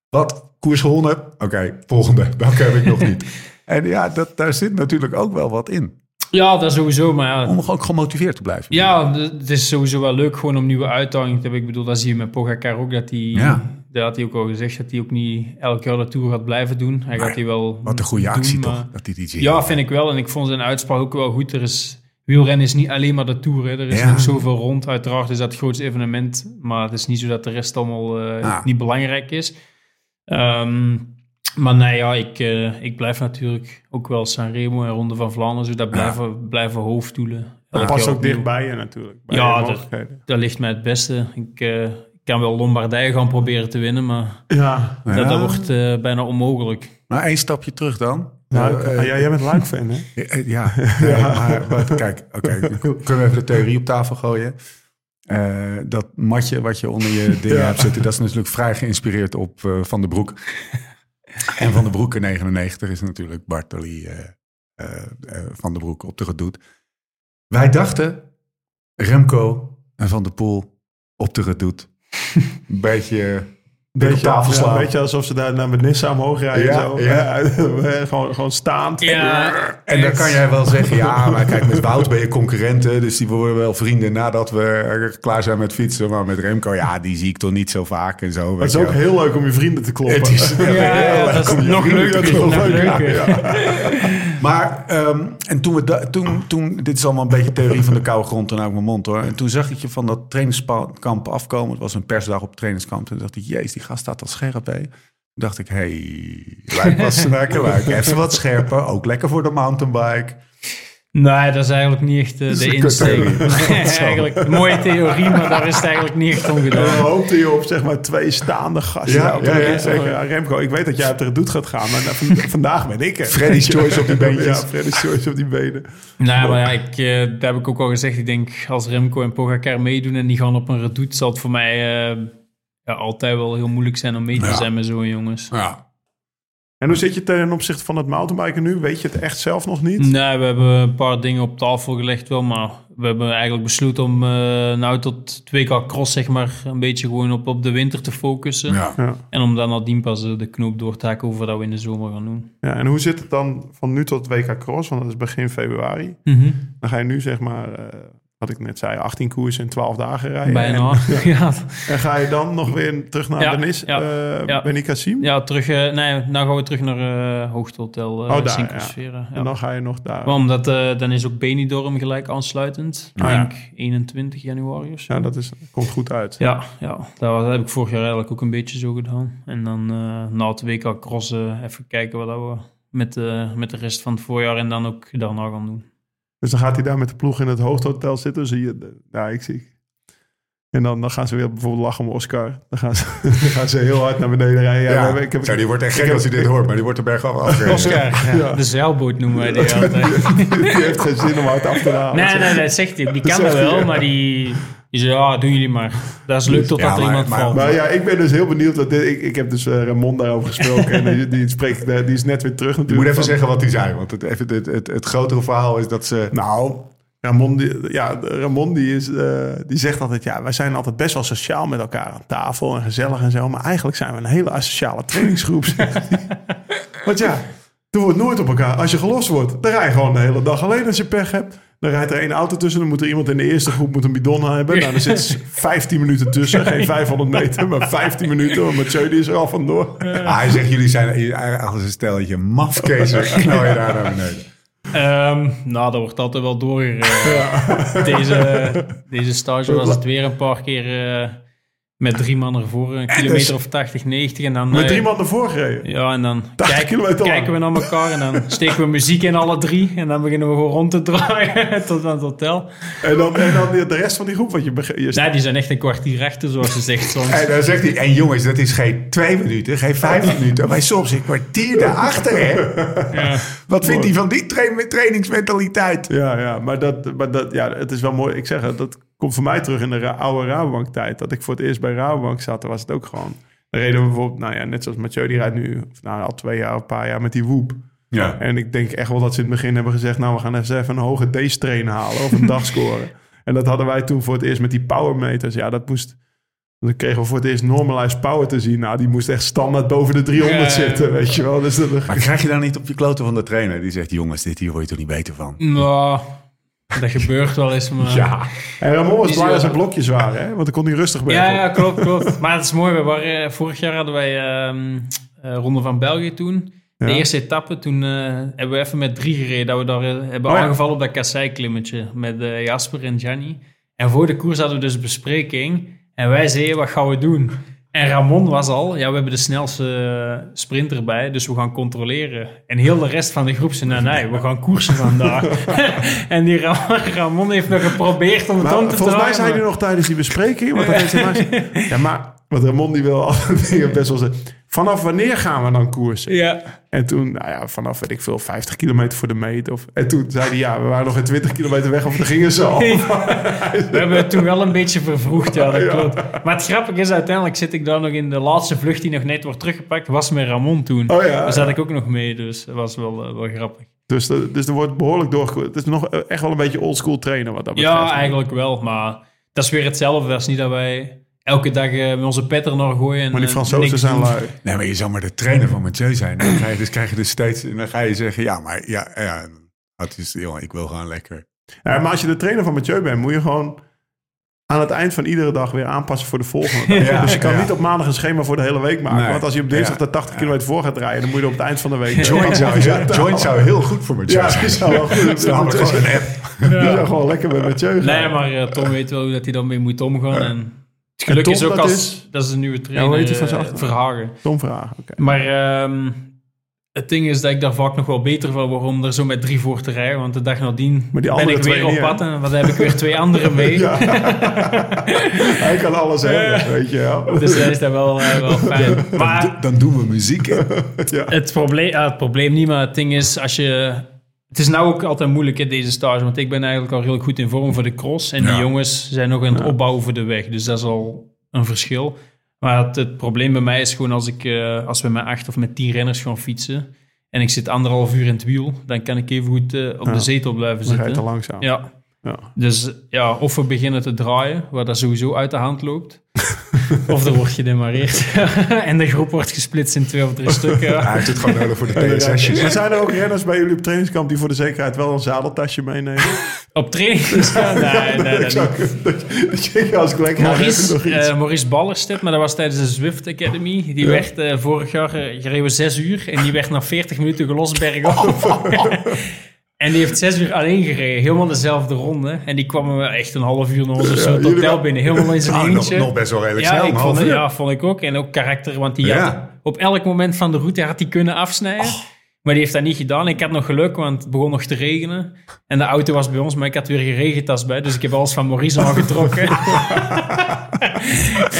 [SPEAKER 2] Wat? Koers gewonnen? Oké, volgende. Dat heb ik nog niet. En ja, dat, daar zit natuurlijk ook wel wat in.
[SPEAKER 5] Ja, dat sowieso, maar ja,
[SPEAKER 2] Om ook gemotiveerd te blijven.
[SPEAKER 5] Ja, het is sowieso wel leuk gewoon om nieuwe uitdagingen te hebben. Ik bedoel, dat zie je met Pogacar ook, dat hij...
[SPEAKER 2] Ja.
[SPEAKER 5] Dat had hij ook al gezegd, dat hij ook niet elk jaar de Tour gaat blijven doen. Hij
[SPEAKER 2] Maar
[SPEAKER 5] gaat die wel
[SPEAKER 2] Wat een goede
[SPEAKER 5] doen,
[SPEAKER 2] actie
[SPEAKER 5] maar-
[SPEAKER 2] toch? Dat dit iets
[SPEAKER 5] Ja, vind ik wel. En ik vond zijn uitspraak ook wel goed. Er is, wielrennen is niet alleen maar de Tour. Hè. Er is
[SPEAKER 2] Ja.
[SPEAKER 5] nog zoveel rond. Uiteraard is dat het grootste evenement. Maar het is niet zo dat de rest allemaal eh,
[SPEAKER 2] Ah.
[SPEAKER 5] niet belangrijk is. Ehm, maar nee, ja, ik, eh, ik blijf natuurlijk ook wel Sanremo en Ronde van Vlaanderen. Dus dat blijven, blijven hoofddoelen.
[SPEAKER 4] Dat past ook dichtbij je natuurlijk. Bij
[SPEAKER 5] Ja,
[SPEAKER 4] je
[SPEAKER 5] dat- ligt mij het beste. Ik eh, kan wel Lombardije gaan proberen te winnen, maar
[SPEAKER 4] Ja.
[SPEAKER 5] dat,
[SPEAKER 2] Ja.
[SPEAKER 5] dat wordt bijna onmogelijk.
[SPEAKER 2] Maar één stapje terug dan.
[SPEAKER 4] Nou,
[SPEAKER 2] Eh,
[SPEAKER 4] ah, ja, jij bent Luik-fan, hè?
[SPEAKER 2] Eh, Ja, nee, maar kijk, oké, kunnen we even de theorie op tafel gooien? Eh, dat matje wat je onder je dingen hebt zitten, dat is natuurlijk vrij geïnspireerd op Van den Broek. en Van den Broek in 99 is natuurlijk Bartoli Van den Broek op de gedoet. Wij dachten, Remco en Van der Poel op de. Een beetje...
[SPEAKER 4] Beetje,
[SPEAKER 2] tafel
[SPEAKER 4] ja,
[SPEAKER 2] slaan.
[SPEAKER 4] een beetje alsof ze daar naar Benissa omhoog rijden.
[SPEAKER 2] Ja,
[SPEAKER 4] zo.
[SPEAKER 2] ja.
[SPEAKER 4] Gewoon, gewoon staand.
[SPEAKER 5] Ja,
[SPEAKER 2] En dan kan jij wel zeggen, ja, maar kijk, met Wout ben je concurrenten. Dus die worden wel vrienden nadat we klaar zijn met fietsen. Maar met Remco, ja, die zie ik toch niet zo vaak en zo.
[SPEAKER 4] Maar het is ook heel leuk om je vrienden te kloppen.
[SPEAKER 2] Het is
[SPEAKER 5] ja, ja, dat is nog leuker.
[SPEAKER 2] Maar, ehm, en toen we da- toen, toen, dit is allemaal een beetje theorie van de koude grond en uit mijn mond hoor. En toen zag ik je van dat trainingskamp afkomen. Het was een persdag op trainingskamp. Toen dacht ik, jezus, die gast staat al scherp. Toen dacht ik, hey, lijkt snakken, lijkt even wat scherper. Ook lekker voor de mountainbike.
[SPEAKER 5] Nee, dat is eigenlijk niet echt eh, de insteek. Nee, eigenlijk een mooie theorie, maar daar is het eigenlijk niet echt om
[SPEAKER 4] Dan
[SPEAKER 5] gedaan.
[SPEAKER 4] hoopte je op zeg maar twee staande gasten.
[SPEAKER 2] Ja,
[SPEAKER 4] Ja,
[SPEAKER 2] ja, ja.
[SPEAKER 4] Zeggen, ja, Remco, ik weet dat jij op de redoute gaat gaan, maar nou, vandaag ben ik er.
[SPEAKER 2] Freddy's Choice op die beentjes.
[SPEAKER 4] Ja, Freddy's Choice op die benen.
[SPEAKER 5] Nee, maar ja, ik, dat heb ik ook al gezegd. Ik denk, als Remco en Pogacar meedoen en die gaan op een redoute, zal het voor mij eh, ja, altijd wel heel moeilijk zijn om mee te
[SPEAKER 2] Ja.
[SPEAKER 5] zijn met zo'n jongens.
[SPEAKER 2] Ja.
[SPEAKER 4] En hoe zit je ten opzichte van het mountainbiken nu? Weet je het echt zelf nog niet?
[SPEAKER 5] Nee, we hebben een paar dingen op tafel gelegd wel, maar we hebben eigenlijk besloten om eh, nou tot 2K Cross zeg maar een beetje gewoon op, op de winter te focussen.
[SPEAKER 2] Ja.
[SPEAKER 4] Ja.
[SPEAKER 5] En om dan nadien pas de knoop door te hakken over dat we in de zomer gaan doen.
[SPEAKER 4] ja. En hoe zit het dan van nu tot WK Cross? Want dat is begin februari. Dan ga je nu zeg maar, eh, wat ik net zei, 18 koersen in 12 dagen rijden.
[SPEAKER 5] Bijna.
[SPEAKER 4] En,
[SPEAKER 5] Ja,
[SPEAKER 4] en ga je dan nog weer terug naar
[SPEAKER 5] Ja,
[SPEAKER 4] Benis,
[SPEAKER 5] ja,
[SPEAKER 4] eh,
[SPEAKER 5] ja. Ja terug, eh, nee, nou gaan we terug naar eh Hoogtehotel uh,
[SPEAKER 4] Oh, daar.
[SPEAKER 5] Ja.
[SPEAKER 4] En dan ga je nog daar.
[SPEAKER 5] Omdat eh, dan is ook Benidorm gelijk aansluitend.
[SPEAKER 4] Ah, ja.
[SPEAKER 5] denk 21 januari of zo.
[SPEAKER 4] Ja, dat is, komt goed uit.
[SPEAKER 5] Ja, ja, dat heb ik vorig jaar eigenlijk ook een beetje zo gedaan. En dan na het WK crossen even kijken wat dat we met, met de rest van het voorjaar en dan ook daarna gaan doen.
[SPEAKER 4] Dus dan gaat hij daar met de ploeg in het hoofdhotel zitten. Zie je, ja, ik zie. En dan, dan gaan ze weer bijvoorbeeld lachen om Oscar. Dan gaan ze, dan gaan ze heel hard naar beneden rijden. Ja, ik heb,
[SPEAKER 2] Zo, die wordt echt gek
[SPEAKER 4] heb-
[SPEAKER 2] als hij dit hoort, maar die wordt er bergaf afgereden.
[SPEAKER 5] Oscar, ja, de zeilboot noemen wij die altijd.
[SPEAKER 4] die heeft geen zin om hard af te halen.
[SPEAKER 5] Nee, nee, dat zegt hij. Die kan
[SPEAKER 4] Dat
[SPEAKER 5] wel,
[SPEAKER 4] ja.
[SPEAKER 5] maar die, die zegt, ja, doen jullie maar. Dat is leuk totdat
[SPEAKER 2] Ja,
[SPEAKER 5] er
[SPEAKER 2] maar-
[SPEAKER 5] iemand
[SPEAKER 2] maar-
[SPEAKER 5] valt.
[SPEAKER 4] Maar ja, ik ben dus heel benieuwd. Dit, ik, ik heb dus eh, Ramon daarover gesproken. en die, die, spreekt, eh, die is net weer terug
[SPEAKER 2] Je moet
[SPEAKER 4] natuurlijk.
[SPEAKER 2] even
[SPEAKER 4] van-
[SPEAKER 2] zeggen wat hij zei, want het, even, het, het, het grotere verhaal is dat ze...
[SPEAKER 4] Nou, Ramon, die, ja, Ramon die, is, eh, die zegt altijd... Ja, wij zijn altijd best wel sociaal met elkaar aan tafel en gezellig en zo. Maar eigenlijk zijn we een hele asociale trainingsgroep. zegt hij. Want ja, er wordt nooit op elkaar... Als je gelost wordt, dan rij je gewoon de hele dag alleen als je pech hebt. Dan rijdt er één auto tussen. Dan moet er iemand in de eerste groep moet een bidon hebben. Nou, dan zit ze 15 minuten tussen. Geen 500 meter, maar 15 minuten. Want Mathieu die is er al vandoor.
[SPEAKER 2] Ah, hij zegt, jullie zijn eigenlijk als een stelletje mafkezen. knal je daar naar beneden.
[SPEAKER 5] Ehm, nou, dat wordt altijd wel doorgereden. Deze, deze stage was het weer een paar keer eh, met drie man ervoor. Een kilometer of 80, 90. En dan,
[SPEAKER 4] Met
[SPEAKER 5] eh,
[SPEAKER 4] drie man ervoor gereden.
[SPEAKER 5] Ja, en dan
[SPEAKER 4] 80
[SPEAKER 5] kijk-
[SPEAKER 4] kilometer lang.
[SPEAKER 5] kijken we naar elkaar en dan steken we muziek in alle drie. En dan beginnen we gewoon rond te draaien tot aan het hotel.
[SPEAKER 4] En dan, en dan de rest van die groep. Want je, je
[SPEAKER 5] Nee, die zijn echt een kwartier achter, zoals ze zegt soms.
[SPEAKER 2] En dan zegt hij, en jongens, dat is geen twee minuten, geen vijf minuten, maar soms een kwartier daarachter, hè?
[SPEAKER 5] Ja.
[SPEAKER 2] Wat vindt hij van die tra- trainingsmentaliteit?
[SPEAKER 4] Ja, ja, maar, dat, maar dat, ja, het is wel mooi. Ik zeg het, dat komt voor mij terug in de oude Rabobank tijd. Dat ik voor het eerst bij Rabobank zat, was het ook gewoon... Dan reden we bijvoorbeeld, nou ja, net zoals Mathieu, die rijdt nu of nou, al twee jaar, een paar jaar met die Woep.
[SPEAKER 2] Ja.
[SPEAKER 4] En ik denk echt wel dat ze in het begin hebben gezegd... nou, we gaan eens even een hoge D-strain halen of een dag scoren. En dat hadden wij toen voor het eerst met die powermeters. Ja, dat moest... Dan kregen we voor het eerst normalized power te zien. Nou, die moest echt standaard boven de 300
[SPEAKER 5] Ja.
[SPEAKER 4] zitten, weet je wel. Dus dat,
[SPEAKER 2] Maar krijg je dan niet op je kloten van de trainer? Die zegt, jongens, dit hier word je toch niet beter van?
[SPEAKER 5] Nou, dat gebeurt wel eens, maar...
[SPEAKER 2] Ja.
[SPEAKER 4] En Ramon was blij als zijn blokjes waren, hè? Want dan kon hij rustig bij.
[SPEAKER 5] Ja, ja, klopt, klopt. Maar het is mooi. We waren, eh, vorig jaar hadden wij ehm eh, Ronde van België toen. De
[SPEAKER 4] Ja.
[SPEAKER 5] eerste etappe, toen eh, hebben we even met drie gereden. Dat we daar hebben
[SPEAKER 4] Oh ja.
[SPEAKER 5] aangevallen op dat kassei-klimmetje met eh, Jasper en Gianni. En voor de koers hadden we dus een bespreking. En wij zeiden, wat gaan we doen? En Ramon was al, ja, we hebben de snelste sprinter bij, dus we gaan controleren. En heel de rest van de groep zei, nee, nee, we gaan koersen vandaag. en die Ra- Ramon heeft nog geprobeerd om het
[SPEAKER 4] Maar
[SPEAKER 5] om te
[SPEAKER 4] volgens mij hij
[SPEAKER 5] maar-
[SPEAKER 4] nog tijdens die bespreking... Want dan heeft hij maar, ja, maar wat Ramon die wil altijd best wel zeggen... Vanaf wanneer gaan we dan koersen?
[SPEAKER 5] Ja,
[SPEAKER 4] En toen, nou ja, vanaf weet ik veel, 50 kilometer voor de meet. Of, en toen zei hij, ja, we waren nog geen 20 kilometer weg of dan gingen ze al.
[SPEAKER 5] We hebben het toen wel een beetje vervroegd, ja, dat klopt. Maar het grappige is, uiteindelijk zit ik daar nog in de laatste vlucht die nog net wordt teruggepakt, was met Ramon toen.
[SPEAKER 4] Oh ja,
[SPEAKER 5] Daar zat
[SPEAKER 4] ja.
[SPEAKER 5] ik ook nog mee, dus dat was wel, eh, wel grappig.
[SPEAKER 4] Dus, de- dus er wordt behoorlijk doorgekomen. Het is nog echt wel een beetje oldschool trainen wat dat betreft.
[SPEAKER 5] Ja, eigenlijk wel, maar dat is weer hetzelfde. Dat is niet dat wij elke dag eh, met onze pet er naar gooien. En,
[SPEAKER 4] Maar die
[SPEAKER 5] eh,
[SPEAKER 4] Fransozen zijn lui.
[SPEAKER 2] Nee, maar je zou maar de trainer van Mathieu zijn. Dan ga je dus, krijg je dus steeds... En dan ga je zeggen, ja, maar ja, ja het is, joh, ik wil gewoon lekker...
[SPEAKER 4] Ja, maar als je de trainer van Mathieu bent, moet je gewoon aan het eind van iedere dag weer aanpassen voor de volgende dag.
[SPEAKER 2] Ja,
[SPEAKER 4] dus je kan
[SPEAKER 2] ja.
[SPEAKER 4] niet op maandag een schema voor de hele week maken.
[SPEAKER 2] Nee.
[SPEAKER 4] Want als je op dinsdag
[SPEAKER 2] Ja.
[SPEAKER 4] de 80 kilometer voor gaat rijden, dan moet je op het eind van de week...
[SPEAKER 2] Joint zou, joint zou heel goed voor Mathieu
[SPEAKER 4] Ja,
[SPEAKER 2] zijn.
[SPEAKER 4] die zou wel goed
[SPEAKER 2] Dat is namelijk gewoon een app.
[SPEAKER 4] Die zou gewoon lekker met Mathieu gaan.
[SPEAKER 5] Nee, maar eh, Tom weet wel hoe dat hij daarmee moet omgaan. En geluk
[SPEAKER 4] Tom,
[SPEAKER 5] is ook
[SPEAKER 4] dat
[SPEAKER 5] als...
[SPEAKER 4] is-
[SPEAKER 5] Dat is de nieuwe trainer,
[SPEAKER 4] hoe heet van
[SPEAKER 5] eh,
[SPEAKER 4] zijn?
[SPEAKER 5] Verhagen.
[SPEAKER 4] Tom vragen, oké.
[SPEAKER 5] Maar ehm, het ding is dat ik daar vaak nog wel beter van word om er zo met drie voor te rijden. Want de dag nadien ben ik weer op pad en wat heb ik weer twee anderen mee.
[SPEAKER 4] Ja. Hij kan alles hebben, weet je wel.
[SPEAKER 5] Dus dat is dat wel, eh, wel fijn. Maar
[SPEAKER 2] Dan, dan doen we muziek. hè.
[SPEAKER 5] het probleem, ja, het probleem niet, maar het ding is als je... Het is nou ook altijd moeilijk in deze stage, want ik ben eigenlijk al heel goed in vorm voor de cross. En die jongens zijn nog aan het opbouwen voor de weg. Dus dat is al een verschil. Maar het, het probleem bij mij is gewoon als, ik, eh, als we met acht of met tien renners gaan fietsen en ik zit anderhalf uur in het wiel, dan kan ik even goed eh, op
[SPEAKER 4] Ja.
[SPEAKER 5] de zetel blijven
[SPEAKER 4] Dan ga je
[SPEAKER 5] zitten.
[SPEAKER 4] te langzaam.
[SPEAKER 5] Ja,
[SPEAKER 4] Ja.
[SPEAKER 5] dus ja, of we beginnen te draaien, waar dat sowieso uit de hand loopt. of er wordt gedemareerd. en de groep wordt gesplitst in twee of drie stukken.
[SPEAKER 2] Hij heeft het gewoon nodig voor de TSS'jes.
[SPEAKER 4] Maar zijn er ook renners bij jullie op trainingskamp die voor de zekerheid wel een zadeltasje meenemen?
[SPEAKER 5] Op training? Ja, nee, nee,
[SPEAKER 4] Ik
[SPEAKER 5] dat
[SPEAKER 4] zou-
[SPEAKER 5] niet.
[SPEAKER 4] dat, dat je als
[SPEAKER 5] Maurice, eh, Maurice Ballerstedt, maar dat was tijdens de Zwift Academy. Die werd eh, vorig jaar eh, gereden we zes uur en die werd na 40 minuten gelost bergop. En die heeft zes uur alleen gereden, helemaal dezelfde ronde. En die kwam echt een half uur naar onze soort hotel binnen, helemaal in zijn
[SPEAKER 2] nog,
[SPEAKER 5] eentje.
[SPEAKER 2] nog best wel redelijk
[SPEAKER 5] ja,
[SPEAKER 2] snel.
[SPEAKER 5] ik
[SPEAKER 2] een half uur.
[SPEAKER 5] ja, vond ik ook. En ook karakter, want die
[SPEAKER 2] Ja.
[SPEAKER 5] had op elk moment van de route had hij kunnen afsnijden. Maar die heeft dat niet gedaan. Ik had nog geluk, want het begon nog te regenen. En de auto was bij ons, maar ik had weer geen regentas bij. Dus ik heb alles van Maurice al getrokken.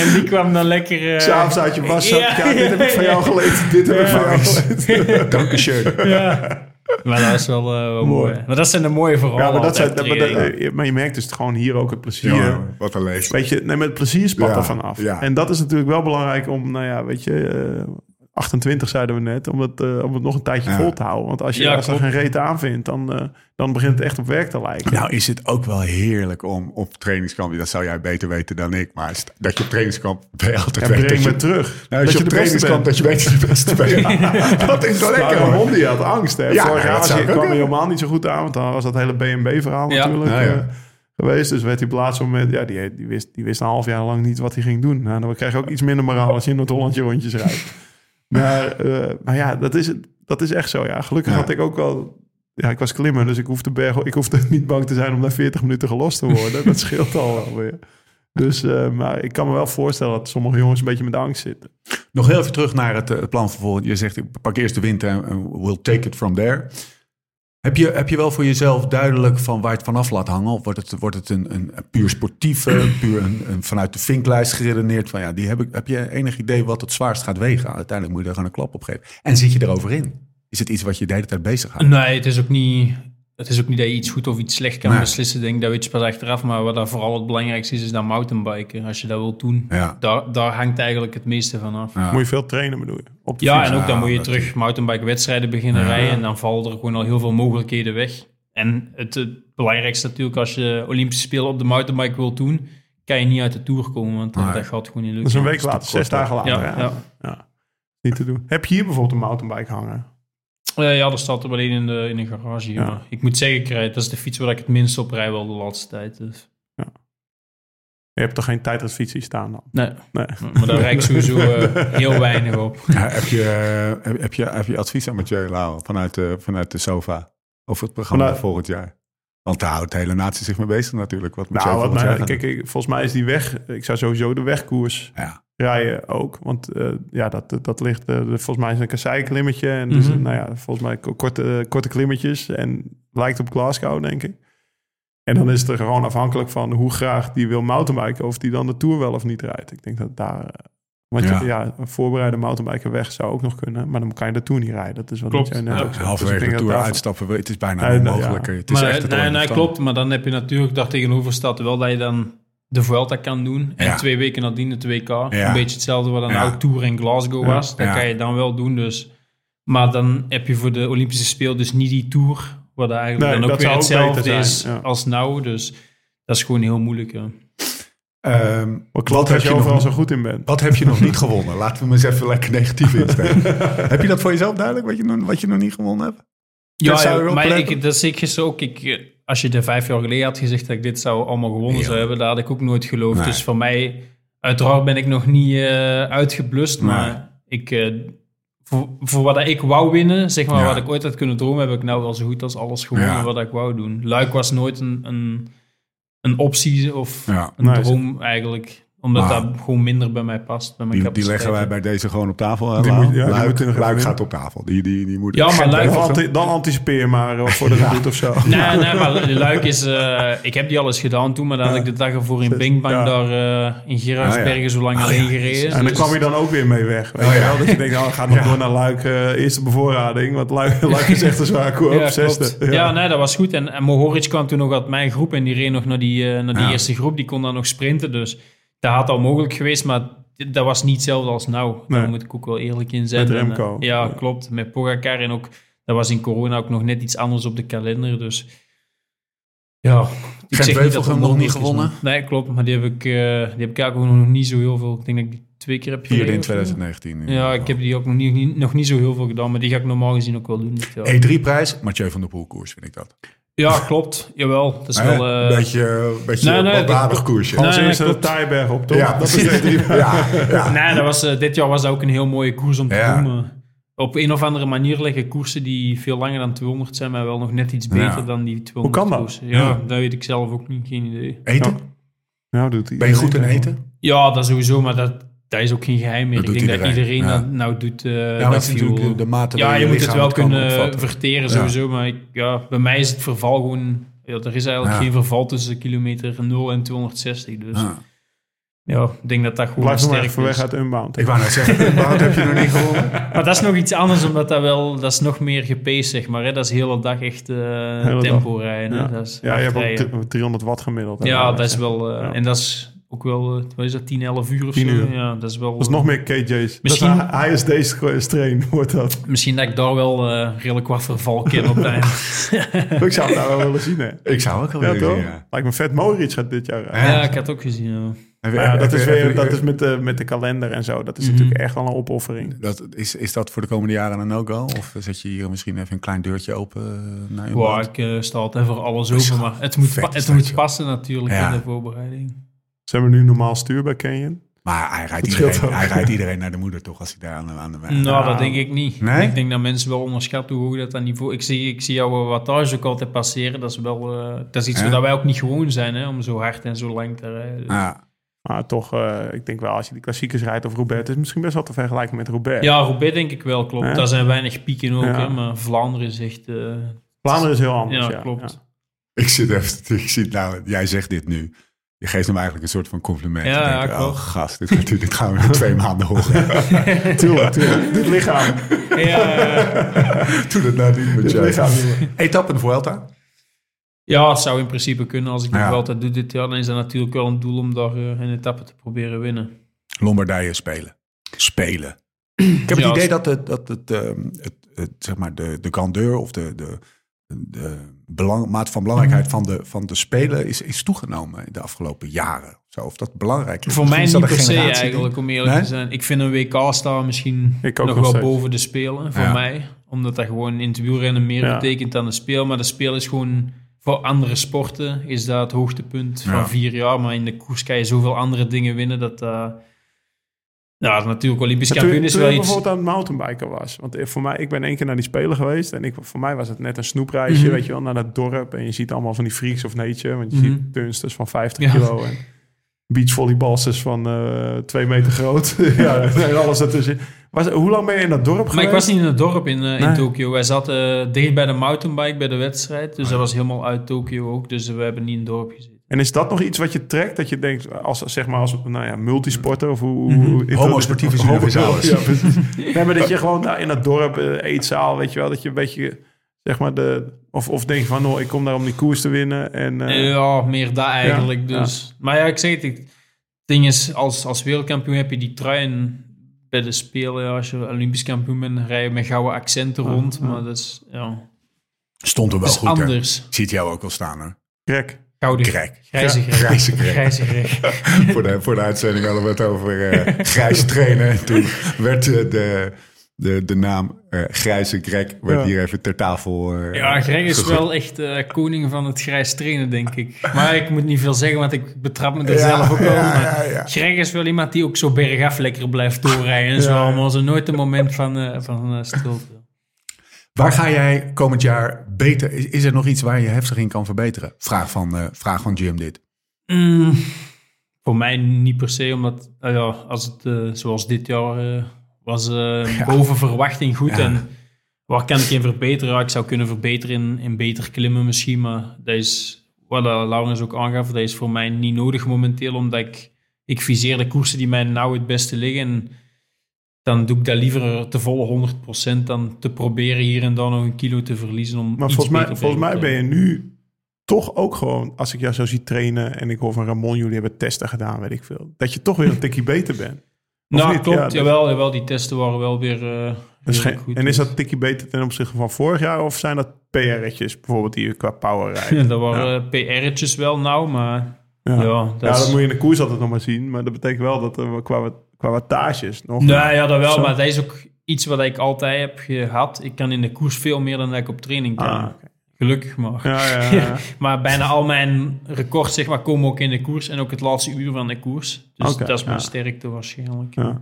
[SPEAKER 5] en die kwam dan lekker... eh,
[SPEAKER 4] S'avonds uit je was
[SPEAKER 5] Ja.
[SPEAKER 4] ja, dit heb ik van jou geleend, dit heb ik van jou geleend.
[SPEAKER 2] Dankeschön.
[SPEAKER 5] ja. Maar dat is wel, eh, wel mooi.
[SPEAKER 4] Mooi.
[SPEAKER 5] Maar dat zijn de mooie verhalen.
[SPEAKER 4] Ja, maar, dat zijn, maar, dat- eh, maar je merkt dus gewoon hier ook het plezier.
[SPEAKER 2] Ja, wat een leven.
[SPEAKER 4] Weet je, nee, met het plezier spat
[SPEAKER 2] Ja,
[SPEAKER 4] er vanaf.
[SPEAKER 2] ja.
[SPEAKER 4] En dat is natuurlijk wel belangrijk om, nou ja, weet je, eh, 28 zeiden we net, om het, eh, om het nog een tijdje
[SPEAKER 2] Ja.
[SPEAKER 4] vol te houden. Want als je
[SPEAKER 5] Ja,
[SPEAKER 4] als er geen reet aanvindt, dan, eh, dan begint het echt op werk te lijken.
[SPEAKER 2] Nou is het ook wel heerlijk om op trainingskamp, dat zou jij beter weten dan ik, maar dat je op trainingskamp ben je altijd
[SPEAKER 4] en
[SPEAKER 2] weet
[SPEAKER 4] breng
[SPEAKER 2] dat
[SPEAKER 4] me
[SPEAKER 2] je,
[SPEAKER 4] terug.
[SPEAKER 2] Nou, als je op trainingskamp
[SPEAKER 4] bent.
[SPEAKER 2] dat je weet dat je de beste bent. dat is wel
[SPEAKER 4] Nou,
[SPEAKER 2] lekker hoor.
[SPEAKER 4] die had angst. Hè.
[SPEAKER 2] Ja,
[SPEAKER 4] Vorig
[SPEAKER 2] nou,
[SPEAKER 4] jaar
[SPEAKER 2] dat
[SPEAKER 4] kwam hij helemaal niet zo goed aan. Want dan was dat hele BNB-verhaal
[SPEAKER 5] Ja.
[SPEAKER 4] natuurlijk
[SPEAKER 2] Ja, ja.
[SPEAKER 4] eh, geweest. Dus werd hij op het laatste moment... Ja, die, die, wist, die wist een half jaar lang niet wat hij ging doen. Nou, dan krijg je ook iets minder moraal als je in het Hollandje rondjes rijdt. Maar, eh, maar ja, dat is, het- dat is echt zo. Ja. Gelukkig
[SPEAKER 2] Ja.
[SPEAKER 4] had ik ook wel... Ja, ik was klimmer, dus ik hoefde, berg, ik hoefde niet bang te zijn om na 40 minuten gelost te worden. dat scheelt al wel weer. Dus, eh, maar ik kan me wel voorstellen dat sommige jongens een beetje met angst zitten.
[SPEAKER 2] Nog heel even terug naar het, eh, het plan van volgend. Je zegt, ik pak eerst de winter en en we'll take it from there. Heb je, heb je wel voor jezelf duidelijk van waar het vanaf laat hangen? Of wordt het, wordt het een, een puur sportieve, puur een, een vanuit de vinklijst geredeneerd? Van ja, die heb, ik, heb je enig idee wat het zwaarst gaat wegen? Uiteindelijk moet je er gewoon een klap op geven. En zit je erover in? Is het iets wat je de hele tijd bezig houdt?
[SPEAKER 5] Nee, het is ook niet... Het is ook niet dat je iets goed of iets slecht kan
[SPEAKER 2] Nee.
[SPEAKER 5] beslissen. Ik denk dat weet je pas achteraf. Maar wat daar vooral het belangrijkste is, is dat mountainbiken. Als je dat wilt doen,
[SPEAKER 2] Ja.
[SPEAKER 5] daar, daar hangt eigenlijk het meeste van af.
[SPEAKER 2] Ja.
[SPEAKER 4] Moet je veel trainen, bedoel je? Op de
[SPEAKER 5] Ja,
[SPEAKER 4] fiets.
[SPEAKER 5] en ook dan
[SPEAKER 2] Ja,
[SPEAKER 5] moet je
[SPEAKER 2] dat-
[SPEAKER 5] terug mountainbike wedstrijden beginnen
[SPEAKER 2] Ja.
[SPEAKER 5] rijden. En dan vallen er gewoon al heel veel mogelijkheden weg. En het, het belangrijkste natuurlijk, als je Olympische Spelen op de mountainbike wilt doen, kan je niet uit de Tour komen. Want
[SPEAKER 2] Nee.
[SPEAKER 5] dat gaat gewoon niet
[SPEAKER 4] Dat
[SPEAKER 5] lukken.
[SPEAKER 4] is een week later, zes dagen later.
[SPEAKER 5] Ja,
[SPEAKER 4] Ja,
[SPEAKER 5] ja.
[SPEAKER 4] ja. Niet te doen. Heb je hier bijvoorbeeld een mountainbike hangen?
[SPEAKER 5] Eh, ja, dat staat er wel één in de, in de garage hier.
[SPEAKER 4] Ja.
[SPEAKER 5] Maar ik moet zeggen, ik rijd, dat is de fiets waar ik het minst op rij wel de laatste tijd. Dus.
[SPEAKER 4] Je hebt toch geen tijdritfiets hier staan dan?
[SPEAKER 5] Nee,
[SPEAKER 4] Nee.
[SPEAKER 5] maar daar rijd ik sowieso eh, heel weinig op.
[SPEAKER 2] Ja, heb, je, eh, heb, heb je, heb je advies aan Mathieu Lau vanuit de, vanuit de sofa over het programma
[SPEAKER 4] Vanuit-
[SPEAKER 2] volgend jaar? Want daar houdt de hele natie zich mee bezig natuurlijk. Wat Mathieu
[SPEAKER 4] Nou, wat mij, kijk, ik- volgens mij is die weg... Ik zou sowieso de wegkoers.
[SPEAKER 2] Ja.
[SPEAKER 4] Rijden ook. Want eh, ja, dat, dat ligt... eh, volgens mij is een kasseiklimmetje. En dus,
[SPEAKER 5] Mhm.
[SPEAKER 4] nou ja, volgens mij ko- korte, korte klimmetjes. En lijkt op Glasgow, denk ik. En dan is het er gewoon afhankelijk van hoe graag die wil mountainbiken... of die dan de Tour wel of niet rijdt. Ik denk dat daar... eh, Want
[SPEAKER 2] Ja.
[SPEAKER 4] ja. ja, een voorbereide mountainbiker weg zou ook nog kunnen. Maar dan kan je de Tour niet rijden. Dat is wat
[SPEAKER 5] Klopt.
[SPEAKER 4] jij net
[SPEAKER 5] Ja.
[SPEAKER 4] Dus ik
[SPEAKER 2] de Tour
[SPEAKER 4] daarvan-
[SPEAKER 2] uitstappen, het is bijna
[SPEAKER 4] Nee,
[SPEAKER 2] onmogelijk.
[SPEAKER 4] ja.
[SPEAKER 2] Het is
[SPEAKER 5] maar,
[SPEAKER 2] echt het
[SPEAKER 5] nee, nee, klopt. Maar dan heb je natuurlijk daar tegenover staat wel dat je dan de Vuelta kan doen. En
[SPEAKER 2] Ja.
[SPEAKER 5] twee weken nadien het WK.
[SPEAKER 2] Ja.
[SPEAKER 5] Een beetje hetzelfde wat een
[SPEAKER 2] Ja.
[SPEAKER 5] oud Tour in Glasgow
[SPEAKER 4] Ja.
[SPEAKER 5] was. Dat
[SPEAKER 2] Ja.
[SPEAKER 5] kan je dan wel doen. Dus. Maar dan heb je voor de Olympische Spelen dus niet die Tour. Wat eigenlijk
[SPEAKER 4] Nee,
[SPEAKER 5] dan ook weer
[SPEAKER 4] ook
[SPEAKER 5] hetzelfde is als nou. Dus dat is gewoon heel moeilijk. Ja.
[SPEAKER 2] Ehm,
[SPEAKER 4] Wat klopt als je
[SPEAKER 2] nog-
[SPEAKER 4] overal zo goed in bent.
[SPEAKER 2] Wat heb je nog niet gewonnen? Laten we hem eens even lekker negatief instellen. heb je dat voor jezelf duidelijk, wat je, nog- wat je nog niet gewonnen hebt?
[SPEAKER 5] Ja,
[SPEAKER 2] Dat
[SPEAKER 5] maar ik, dat zie ik gisteren ook. Ik, eh, als je er vijf jaar geleden had gezegd dat ik dit zou allemaal gewonnen
[SPEAKER 2] Ja.
[SPEAKER 5] zou hebben, daar had ik ook nooit geloofd.
[SPEAKER 2] Nee.
[SPEAKER 5] Dus voor mij, uiteraard ben ik nog niet eh, uitgeblust,
[SPEAKER 2] Nee.
[SPEAKER 5] maar ik, eh, voor, voor wat ik wou winnen, zeg maar
[SPEAKER 2] Ja.
[SPEAKER 5] wat ik ooit had kunnen dromen, heb ik nou wel zo goed als alles gewonnen
[SPEAKER 2] Ja.
[SPEAKER 5] wat ik wou doen. Luik was nooit een, een, een optie of
[SPEAKER 2] Ja.
[SPEAKER 5] een droom eigenlijk, omdat
[SPEAKER 2] Maar-
[SPEAKER 5] dat gewoon minder bij mij past. Bij mijn
[SPEAKER 2] Die, die leggen wij bij deze gewoon op tafel.
[SPEAKER 4] Die moet- ja,
[SPEAKER 2] Luik, gaat op tafel. Die, die, die moet
[SPEAKER 5] Ja, maar Luik-
[SPEAKER 4] Dan, dan anticipeer maar eh, voordat het doet of zo.
[SPEAKER 5] Nee, nee, maar Luik is... eh, ik heb die al eens gedaan toen, maar dan had ik de dag ervoor in Bingbang
[SPEAKER 4] Ja.
[SPEAKER 5] daar eh, in Gerardsbergen
[SPEAKER 2] Ah, ja.
[SPEAKER 5] zo lang alleen gereden.
[SPEAKER 4] En dan
[SPEAKER 5] Dus-
[SPEAKER 4] kwam je dan ook weer mee weg. Weet
[SPEAKER 2] Oh,
[SPEAKER 4] je
[SPEAKER 2] ja.
[SPEAKER 4] wel? Dat je denkt, nou, ga nog door naar Luik. eh, eerste bevoorrading. Want Luik, Luik is echt een zwaar koop.
[SPEAKER 5] Ja,
[SPEAKER 4] zesde.
[SPEAKER 5] Ja. nee, dat was goed. En, en Mohoric kwam toen nog uit mijn groep en die reed nog naar die, naar die
[SPEAKER 2] Ja.
[SPEAKER 5] eerste groep. Die kon dan nog sprinten, dus dat had al mogelijk geweest, maar dat was niet hetzelfde als nou. Daar
[SPEAKER 4] Nee.
[SPEAKER 5] moet ik ook wel eerlijk in zijn.
[SPEAKER 4] Met Remco.
[SPEAKER 5] eh, ja,
[SPEAKER 4] Ja.
[SPEAKER 5] klopt. Met Pogacar en ook, dat was in corona ook nog net iets anders op de kalender, dus... Ja, ik
[SPEAKER 2] Gent
[SPEAKER 5] zeg niet dat
[SPEAKER 2] Wevelgem
[SPEAKER 5] het
[SPEAKER 2] nog niet
[SPEAKER 5] is,
[SPEAKER 2] gewonnen?
[SPEAKER 5] Nee, klopt. Maar die heb ik, eh, die heb ik eigenlijk ook nog niet zo heel veel... Ik denk dat ik die twee keer heb
[SPEAKER 2] Vierde in
[SPEAKER 5] gereden of zo.
[SPEAKER 2] 2019.
[SPEAKER 5] Ja, ik heb die ook nog niet, nog niet zo heel veel gedaan, maar die ga ik normaal gezien ook wel doen. jaar.
[SPEAKER 2] E3-prijs, Mathieu van der Poel koers, vind ik dat.
[SPEAKER 5] Ja, klopt. Jawel. Dat is wel... eh,
[SPEAKER 2] Een beetje, beetje
[SPEAKER 5] nee, nee, dat-
[SPEAKER 2] koersje.
[SPEAKER 5] Nee,
[SPEAKER 4] Als
[SPEAKER 5] nee,
[SPEAKER 4] eerste de op, toch?
[SPEAKER 2] Ja,
[SPEAKER 4] dat is de
[SPEAKER 2] ja, ja.
[SPEAKER 5] Nee, dat was, eh, dit jaar was dat ook een heel mooie koers om te
[SPEAKER 2] Ja.
[SPEAKER 5] doen. maar Op een of andere manier liggen koersen die veel langer dan 200 zijn, maar wel nog net iets beter
[SPEAKER 2] Ja.
[SPEAKER 5] dan die 200
[SPEAKER 4] Hoe kan dat?
[SPEAKER 5] koersen. Ja,
[SPEAKER 2] Ja.
[SPEAKER 5] dat weet ik zelf ook niet. Geen idee.
[SPEAKER 2] Eten?
[SPEAKER 4] Nou, doet hij.
[SPEAKER 2] Ben je goed in eten?
[SPEAKER 5] Ja, dat sowieso, maar dat, dat is ook geen geheim meer.
[SPEAKER 2] Dat
[SPEAKER 5] ik denk dat
[SPEAKER 2] iedereen, ja.
[SPEAKER 5] dat nou doet. eh
[SPEAKER 2] Ja,
[SPEAKER 5] dat
[SPEAKER 2] het is natuurlijk de mate
[SPEAKER 5] Ja,
[SPEAKER 2] waarin
[SPEAKER 5] je moet het wel kunnen
[SPEAKER 2] opvatten.
[SPEAKER 5] verteren
[SPEAKER 2] Ja.
[SPEAKER 5] sowieso, maar ik, ja, bij mij is het verval gewoon... Ja, er is eigenlijk
[SPEAKER 2] Ja.
[SPEAKER 5] geen verval tussen kilometer 0 en 260, dus ja, ik denk dat dat gewoon
[SPEAKER 4] Blijf
[SPEAKER 5] sterk
[SPEAKER 4] even weg uit Unbound.
[SPEAKER 2] Ik wou net zeggen, waarom heb je nog niet gewonnen?
[SPEAKER 5] Maar dat is nog iets anders, omdat dat wel, dat is nog meer gepaced, zeg maar. Hè? Dat is de hele dag echt eh,
[SPEAKER 4] Hele
[SPEAKER 5] tempo rijden. Hè? Dat is
[SPEAKER 4] Ja, je hebt ook dr- 300 watt gemiddeld. hè?
[SPEAKER 5] Ja, dat is wel, eh,
[SPEAKER 4] Ja.
[SPEAKER 5] en dat is ook wel, eh, wat is dat, 10, 11 uur of
[SPEAKER 4] 10
[SPEAKER 5] zo?
[SPEAKER 4] uur.
[SPEAKER 5] Ja, dat is wel...
[SPEAKER 4] Dat is nog meer KJ's.
[SPEAKER 5] Misschien-
[SPEAKER 4] Dat is HSD-strain wordt dat.
[SPEAKER 5] Misschien dat ik daar wel eh, redelijk wat verval ken op het einde.
[SPEAKER 4] Ik zou het nou wel willen zien, hè.
[SPEAKER 2] Ik zou ook wel
[SPEAKER 4] Ja,
[SPEAKER 2] willen
[SPEAKER 4] toch?
[SPEAKER 2] zien, ja.
[SPEAKER 4] Lijkt me vet. Modric gaat dit jaar
[SPEAKER 5] ja, ik had het ook gezien. ja.
[SPEAKER 2] Even-
[SPEAKER 4] Maar ja, dat is, weer, dat is met, de, met de kalender en zo. Dat is
[SPEAKER 5] Mhm.
[SPEAKER 4] natuurlijk echt wel een opoffering.
[SPEAKER 2] Dat, is, is dat voor de komende jaren een no-go? Of zet je hier misschien even een klein deurtje open eh, naar je
[SPEAKER 5] Wow, ik eh, sta altijd voor alles over, maar het moet, het moet passen natuurlijk
[SPEAKER 2] Ja.
[SPEAKER 5] in de voorbereiding.
[SPEAKER 4] Ze hebben nu normaal stuur bij Canyon.
[SPEAKER 2] Maar hij rijdt, iedereen, hij rijdt iedereen naar de moeder toch als hij daar aan de, aan de aan de-
[SPEAKER 5] Nou, dat denk ik niet.
[SPEAKER 2] Nee?
[SPEAKER 5] Ik denk dat mensen wel onderschatten hoe hoog dat, dat niveau... Ik zie, ik zie jouw wattage ook altijd passeren. Dat is wel... eh, dat is iets
[SPEAKER 2] Ja.
[SPEAKER 5] waar wij ook niet gewoon zijn, hè, om zo hard en zo lang te rijden. Dus-
[SPEAKER 2] Ja.
[SPEAKER 4] Maar toch, eh, ik denk wel als je die klassiekers rijdt of Roubaix, het is misschien best wel te vergelijken met Roubaix.
[SPEAKER 5] Ja, Roubaix denk ik wel, klopt.
[SPEAKER 4] Ja.
[SPEAKER 5] Daar zijn weinig pieken ook,
[SPEAKER 4] Ja.
[SPEAKER 5] hè, maar Vlaanderen is echt... eh,
[SPEAKER 4] Vlaanderen is heel anders.
[SPEAKER 5] ja,
[SPEAKER 4] Ja,
[SPEAKER 5] klopt.
[SPEAKER 2] Ik zit even, ik zit nou, jij zegt dit nu. Je geeft hem eigenlijk een soort van compliment.
[SPEAKER 5] Ja,
[SPEAKER 2] Je
[SPEAKER 5] ja,
[SPEAKER 2] denkt, oh gast, dit, dit, dit gaan we in twee maanden horen.
[SPEAKER 4] Tuurlijk, tuurlijk. Dit lichaam.
[SPEAKER 5] ja,
[SPEAKER 2] Doe dat nou niet met
[SPEAKER 4] Dit
[SPEAKER 2] jou.
[SPEAKER 4] lichaam. jongen.
[SPEAKER 2] Etappe de Vuelta?
[SPEAKER 5] ja, het zou in principe kunnen. Als ik
[SPEAKER 2] Ja.
[SPEAKER 5] nog altijd doe dit jaar, dan is dat natuurlijk wel een doel om daar eh, een etappe te proberen winnen.
[SPEAKER 2] Lombardije spelen. Spelen. Ik heb het
[SPEAKER 5] Ja,
[SPEAKER 2] idee
[SPEAKER 5] als-
[SPEAKER 2] dat, het, dat het, ehm, het, het, zeg maar de, de grandeur of de, de, de belang, maat van belangrijkheid van de, van de spelen is, is toegenomen in de afgelopen jaren. Zo, of dat belangrijk is.
[SPEAKER 5] Voor mij
[SPEAKER 2] Misschien
[SPEAKER 5] niet
[SPEAKER 2] is
[SPEAKER 5] per
[SPEAKER 2] dat een
[SPEAKER 5] se eigenlijk, om eerlijk
[SPEAKER 2] Nee?
[SPEAKER 5] te zijn. Ik vind een WK staan misschien
[SPEAKER 4] Ik ook
[SPEAKER 5] nog
[SPEAKER 4] nog
[SPEAKER 5] wel
[SPEAKER 4] steeds.
[SPEAKER 5] boven de Spelen, voor
[SPEAKER 2] Ja.
[SPEAKER 5] mij. Omdat dat gewoon in het wielrennen meer
[SPEAKER 4] Ja.
[SPEAKER 5] betekent dan de Speel. Maar de Speel is gewoon... Voor andere sporten is dat het hoogtepunt
[SPEAKER 2] Ja.
[SPEAKER 5] van vier jaar. Maar in de koers kan je zoveel andere dingen winnen dat... dat ja, natuurlijk Olympisch
[SPEAKER 4] Maar
[SPEAKER 5] kampioen is
[SPEAKER 4] toen
[SPEAKER 5] wel iets...
[SPEAKER 4] bijvoorbeeld aan het mountainbiken was. Want eh, voor mij, ik ben één keer naar die Spelen geweest. En ik, voor mij was het net een snoepreisje,
[SPEAKER 5] Mhm.
[SPEAKER 4] weet je wel, naar dat dorp. En je ziet allemaal van die freaks of nature. Want je
[SPEAKER 5] Mhm.
[SPEAKER 4] ziet turnsters van 50
[SPEAKER 5] Ja.
[SPEAKER 4] kilo. En beachvolleybalsters van eh twee meter groot. ja, en alles ertussen. Was, hoe lang ben je in dat dorp
[SPEAKER 5] Maar
[SPEAKER 4] geweest?
[SPEAKER 5] ik was niet in het dorp in, eh, in
[SPEAKER 4] Nee.
[SPEAKER 5] Tokio. Wij zaten eh, dicht bij de mountainbike bij de wedstrijd. Dus dat was helemaal uit Tokio ook. Dus we hebben niet in het dorp gezeten.
[SPEAKER 4] En is dat nog iets wat je trekt? Dat je denkt, als, zeg maar als nou ja, multisporter of hoe...
[SPEAKER 5] Mhm.
[SPEAKER 4] hoe
[SPEAKER 2] Homo sportivus
[SPEAKER 4] Homo-
[SPEAKER 2] universalis.
[SPEAKER 4] Ja, precies. nee, maar dat je gewoon daar in dat dorp, eh, eetzaal, weet je wel, dat je een beetje, zeg maar, de... Of, of denk je van, nou, ik kom daar om die koers te winnen en... eh,
[SPEAKER 5] ja, meer dat eigenlijk.
[SPEAKER 4] ja.
[SPEAKER 5] dus. Maar ja, ik zeg het. Het ding is, als, als wereldkampioen heb je die trui en bij de Spelen. Ja, als je Olympisch kampioen bent, rij je met gouden accenten rond. Maar dat is, ja,
[SPEAKER 2] Stond er wel
[SPEAKER 5] is
[SPEAKER 2] goed. hè?
[SPEAKER 5] anders.
[SPEAKER 2] Ik zie het jou ook al staan hoor.
[SPEAKER 4] Krek.
[SPEAKER 5] Gouden.
[SPEAKER 2] Greg.
[SPEAKER 5] Grijze Greg.
[SPEAKER 2] Grijze voor, de, voor de uitzending hadden we het over eh, grijs trainen. En toen werd eh, de, de, de naam eh, Grijze Greg werd
[SPEAKER 4] Ja.
[SPEAKER 2] hier even ter tafel
[SPEAKER 5] Ja, Greg is
[SPEAKER 2] gegooid.
[SPEAKER 5] wel echt eh, koning van het grijs trainen, denk ik. Maar ik moet niet veel zeggen, want ik betrap me er
[SPEAKER 2] Ja,
[SPEAKER 5] zelf ook wel.
[SPEAKER 2] ja,
[SPEAKER 5] maar
[SPEAKER 2] ja, ja.
[SPEAKER 5] Greg is wel iemand die ook zo bergaf lekker blijft doorrijden en zo. Allemaal. zo nooit een moment van, eh, van stilte.
[SPEAKER 2] Waar ga jij komend jaar beter? Is, is er nog iets waar je heftig in kan verbeteren? Vraag van, eh, vraag van Jim dit.
[SPEAKER 5] Mm, voor mij niet per se, omdat nou ja, als het eh, zoals dit jaar eh, was boven verwachting goed.
[SPEAKER 2] Ja.
[SPEAKER 5] En waar kan ik in verbeteren? Ik zou kunnen verbeteren in, in beter klimmen misschien, maar dat is wat Laurens ook aangaf. Dat is voor mij niet nodig momenteel, omdat ik, ik viseer de koersen die mij nou het beste liggen. En dan doe ik dat liever te volle 100% dan te proberen hier en daar nog een kilo te verliezen. Om
[SPEAKER 4] Maar
[SPEAKER 5] iets
[SPEAKER 4] volgens mij, volgens mij ben je nu toch ook gewoon, als ik jou zo zie trainen en ik hoor van Ramon, jullie hebben testen gedaan, weet ik veel, dat je toch weer een tikje beter bent. Of
[SPEAKER 5] Nou,
[SPEAKER 4] niet?
[SPEAKER 5] klopt.
[SPEAKER 4] Ja, dus-
[SPEAKER 5] jawel, jawel, die testen waren wel weer, eh
[SPEAKER 4] is geen-
[SPEAKER 5] goed.
[SPEAKER 4] en is
[SPEAKER 5] dus-
[SPEAKER 4] dat een tikje beter ten opzichte van vorig jaar of zijn dat PR'tjes bijvoorbeeld die je qua power rijden?
[SPEAKER 5] dat waren PR'tjes wel nou, maar ja,
[SPEAKER 4] Ja.
[SPEAKER 5] dat
[SPEAKER 4] Ja,
[SPEAKER 5] is...
[SPEAKER 4] moet je in de koers altijd nog maar zien. Maar dat betekent wel dat er qua, wat- qua wattages nog...
[SPEAKER 5] Nou ja, dat wel,
[SPEAKER 4] Zo.
[SPEAKER 5] maar dat is ook iets wat ik altijd heb gehad. Ik kan in de koers veel meer dan dat ik op training kan.
[SPEAKER 4] Ah, oké.
[SPEAKER 5] Gelukkig maar.
[SPEAKER 4] Ja, ja, ja.
[SPEAKER 5] maar bijna al mijn records zeg maar, komen ook in de koers en ook het laatste uur van de koers. Dus
[SPEAKER 4] Oké,
[SPEAKER 5] dat is mijn
[SPEAKER 4] ja.
[SPEAKER 5] sterkte waarschijnlijk.
[SPEAKER 4] ja.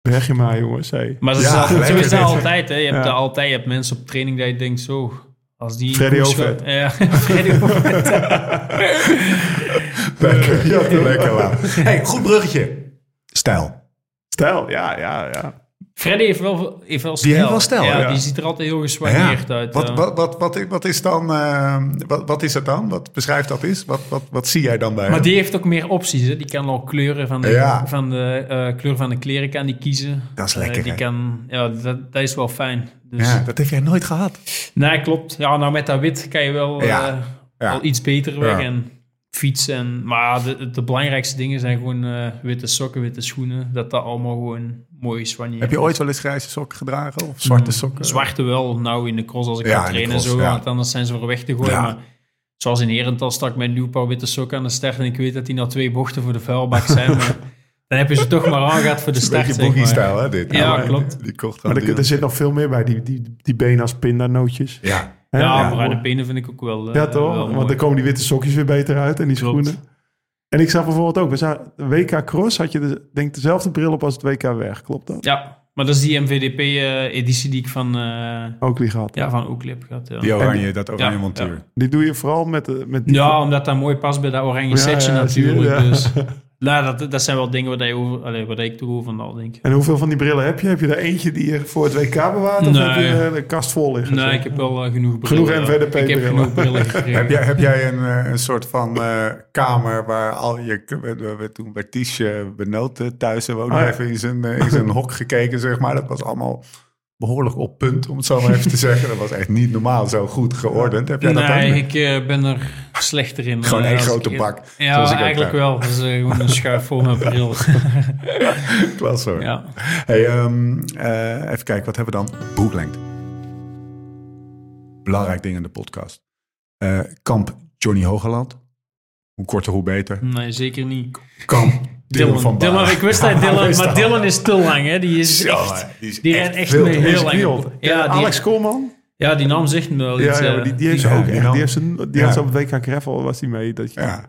[SPEAKER 4] Weg je maar, jongens. Hey.
[SPEAKER 5] Maar dat is altijd, zo is dat altijd. Hè. Je hebt altijd. Je hebt mensen op training dat je denkt zo... Als die
[SPEAKER 4] Freddy
[SPEAKER 5] Ja, Freddy.
[SPEAKER 2] Lekker, ja, lekker laat. Hey, goed bruggetje. Stijl.
[SPEAKER 4] Stijl, ja, ja, ja.
[SPEAKER 5] Freddy heeft wel, heeft wel stijl.
[SPEAKER 2] Die heeft wel stijl,
[SPEAKER 5] Ja,
[SPEAKER 4] ja.
[SPEAKER 5] die ziet er altijd heel geswanjeerd uit.
[SPEAKER 2] Wat,
[SPEAKER 5] ja.
[SPEAKER 2] wat, wat, wat, wat is dan, eh, wat, wat is het dan? Wat beschrijft dat is? Wat, wat, wat zie jij dan bij
[SPEAKER 5] Maar
[SPEAKER 2] hem?
[SPEAKER 5] die heeft ook meer opties. Hè. Die kan al kleuren van de,
[SPEAKER 2] Ja.
[SPEAKER 5] van de eh, kleur van de kleren kan die kiezen.
[SPEAKER 2] Dat is
[SPEAKER 5] Eh,
[SPEAKER 2] lekker,
[SPEAKER 5] die
[SPEAKER 2] hè?
[SPEAKER 5] kan, ja, dat, dat is wel fijn. Dus,
[SPEAKER 2] Ja, dat heb jij nooit gehad.
[SPEAKER 5] Nee, klopt. Ja, nou met dat wit kan je wel
[SPEAKER 2] Ja.
[SPEAKER 5] eh,
[SPEAKER 2] Ja.
[SPEAKER 5] al iets beter weg. En fietsen. En, maar de, de belangrijkste dingen zijn gewoon eh, witte sokken, witte schoenen. Dat dat allemaal gewoon mooi is van je.
[SPEAKER 2] Heb je ooit wel eens grijze sokken gedragen? Of zwarte sokken?
[SPEAKER 5] Zwarte wel, nou in de cross als ik
[SPEAKER 2] Ja,
[SPEAKER 5] ga trainen en
[SPEAKER 2] cross,
[SPEAKER 5] zo.
[SPEAKER 2] ja.
[SPEAKER 5] Want anders zijn ze voor weg te gooien.
[SPEAKER 2] Ja.
[SPEAKER 5] Maar zoals in Herentals stak ik met een nieuw paar witte sokken aan de start. En ik weet dat die na twee bochten voor de vuilbak zijn. maar dan heb je ze toch maar aangehad voor de
[SPEAKER 2] Een
[SPEAKER 5] start.
[SPEAKER 2] beetje
[SPEAKER 5] zeg maar.
[SPEAKER 2] boogie-stijl, hè, dit?
[SPEAKER 5] Ja, klopt.
[SPEAKER 2] Die kocht
[SPEAKER 4] Maar
[SPEAKER 2] gewoon
[SPEAKER 4] er,
[SPEAKER 2] die-
[SPEAKER 4] er zit nog veel meer bij, die, die, die benen als pindanootjes.
[SPEAKER 2] Ja.
[SPEAKER 4] Hè?
[SPEAKER 5] Ja,
[SPEAKER 4] ja,
[SPEAKER 5] bruine benen vind ik ook wel. eh,
[SPEAKER 4] Ja, toch?
[SPEAKER 5] wel
[SPEAKER 4] Want
[SPEAKER 5] mooi.
[SPEAKER 4] dan komen die witte sokjes weer beter uit en die
[SPEAKER 5] Klopt.
[SPEAKER 4] schoenen. En ik zag bijvoorbeeld ook, we zagen, WK Cross had je de, denk dezelfde bril op als het WK weg. Klopt dat?
[SPEAKER 5] Ja, maar dat is die MVDP-editie die ik van, eh
[SPEAKER 4] Oakley gehad.
[SPEAKER 5] ja, van Oakley heb gehad. Ja.
[SPEAKER 2] Die oranje, dat oranje
[SPEAKER 5] Ja,
[SPEAKER 2] montuur.
[SPEAKER 5] ja.
[SPEAKER 4] Die doe je vooral met, de, met die...
[SPEAKER 5] Ja, omdat dat mooi past bij dat oranje
[SPEAKER 4] Ja,
[SPEAKER 5] setje
[SPEAKER 4] ja, zie je,
[SPEAKER 5] natuurlijk.
[SPEAKER 4] ja.
[SPEAKER 5] Dus, nou, dat, dat zijn wel dingen waar, je over, allee, waar ik toch over nadenk.
[SPEAKER 4] En hoeveel van die brillen heb je? Heb je er eentje die je voor het WK bewaart? Of
[SPEAKER 5] Nee.
[SPEAKER 4] heb je een kast vol liggen?
[SPEAKER 5] Nee,
[SPEAKER 4] Zo?
[SPEAKER 5] ik heb wel eh, genoeg brillen.
[SPEAKER 4] Genoeg
[SPEAKER 5] Ik heb genoeg brillen gekregen.
[SPEAKER 2] Heb jij, heb jij een, eh, een soort van eh, kamer waar al je... We, we, we- toen bij Ties Benoot eh, thuis en
[SPEAKER 4] ja.
[SPEAKER 2] even in zijn, in zijn hok gekeken, zeg maar. Dat was allemaal behoorlijk op punt, om het zo maar even te zeggen. Dat was echt niet normaal zo goed geordend. Heb jij dat
[SPEAKER 5] nee, ik eh, ben er slechter in.
[SPEAKER 2] Gewoon
[SPEAKER 5] eh,
[SPEAKER 2] één grote
[SPEAKER 5] ik-
[SPEAKER 2] bak,
[SPEAKER 5] Ja,
[SPEAKER 2] zoals ik ook
[SPEAKER 5] eigenlijk wel. Is eh, gewoon een schuif vol met bril.
[SPEAKER 2] Klas hoor.
[SPEAKER 5] ja.
[SPEAKER 2] Hey, ehm, eh, even kijken, wat hebben we dan? Boeklengte. Belangrijk ding in de podcast. Kamp Johnny Hogeland. Hoe korter, hoe beter.
[SPEAKER 5] Nee, zeker niet.
[SPEAKER 2] Kamp Dylan,
[SPEAKER 5] Dylan,
[SPEAKER 2] van
[SPEAKER 5] Dylan,
[SPEAKER 2] Baarle.
[SPEAKER 5] ik wist dat Dylan, maar. Dylan is te lang. Hè? Die is echt,
[SPEAKER 2] hè, die is
[SPEAKER 5] die
[SPEAKER 2] echt
[SPEAKER 5] echt
[SPEAKER 2] veel
[SPEAKER 5] heel
[SPEAKER 2] lang.
[SPEAKER 5] op. Ja, die,
[SPEAKER 4] Alex Koolman?
[SPEAKER 5] ja, die naam zegt me wel iets.
[SPEAKER 4] Ja, ja,
[SPEAKER 5] eh,
[SPEAKER 4] die, die heeft ook
[SPEAKER 2] die
[SPEAKER 4] echt.
[SPEAKER 2] nam-
[SPEAKER 4] Die, heeft ze, die
[SPEAKER 2] Ja.
[SPEAKER 4] had ze op WK Gravel was hij mee. Dat je,
[SPEAKER 2] Ja.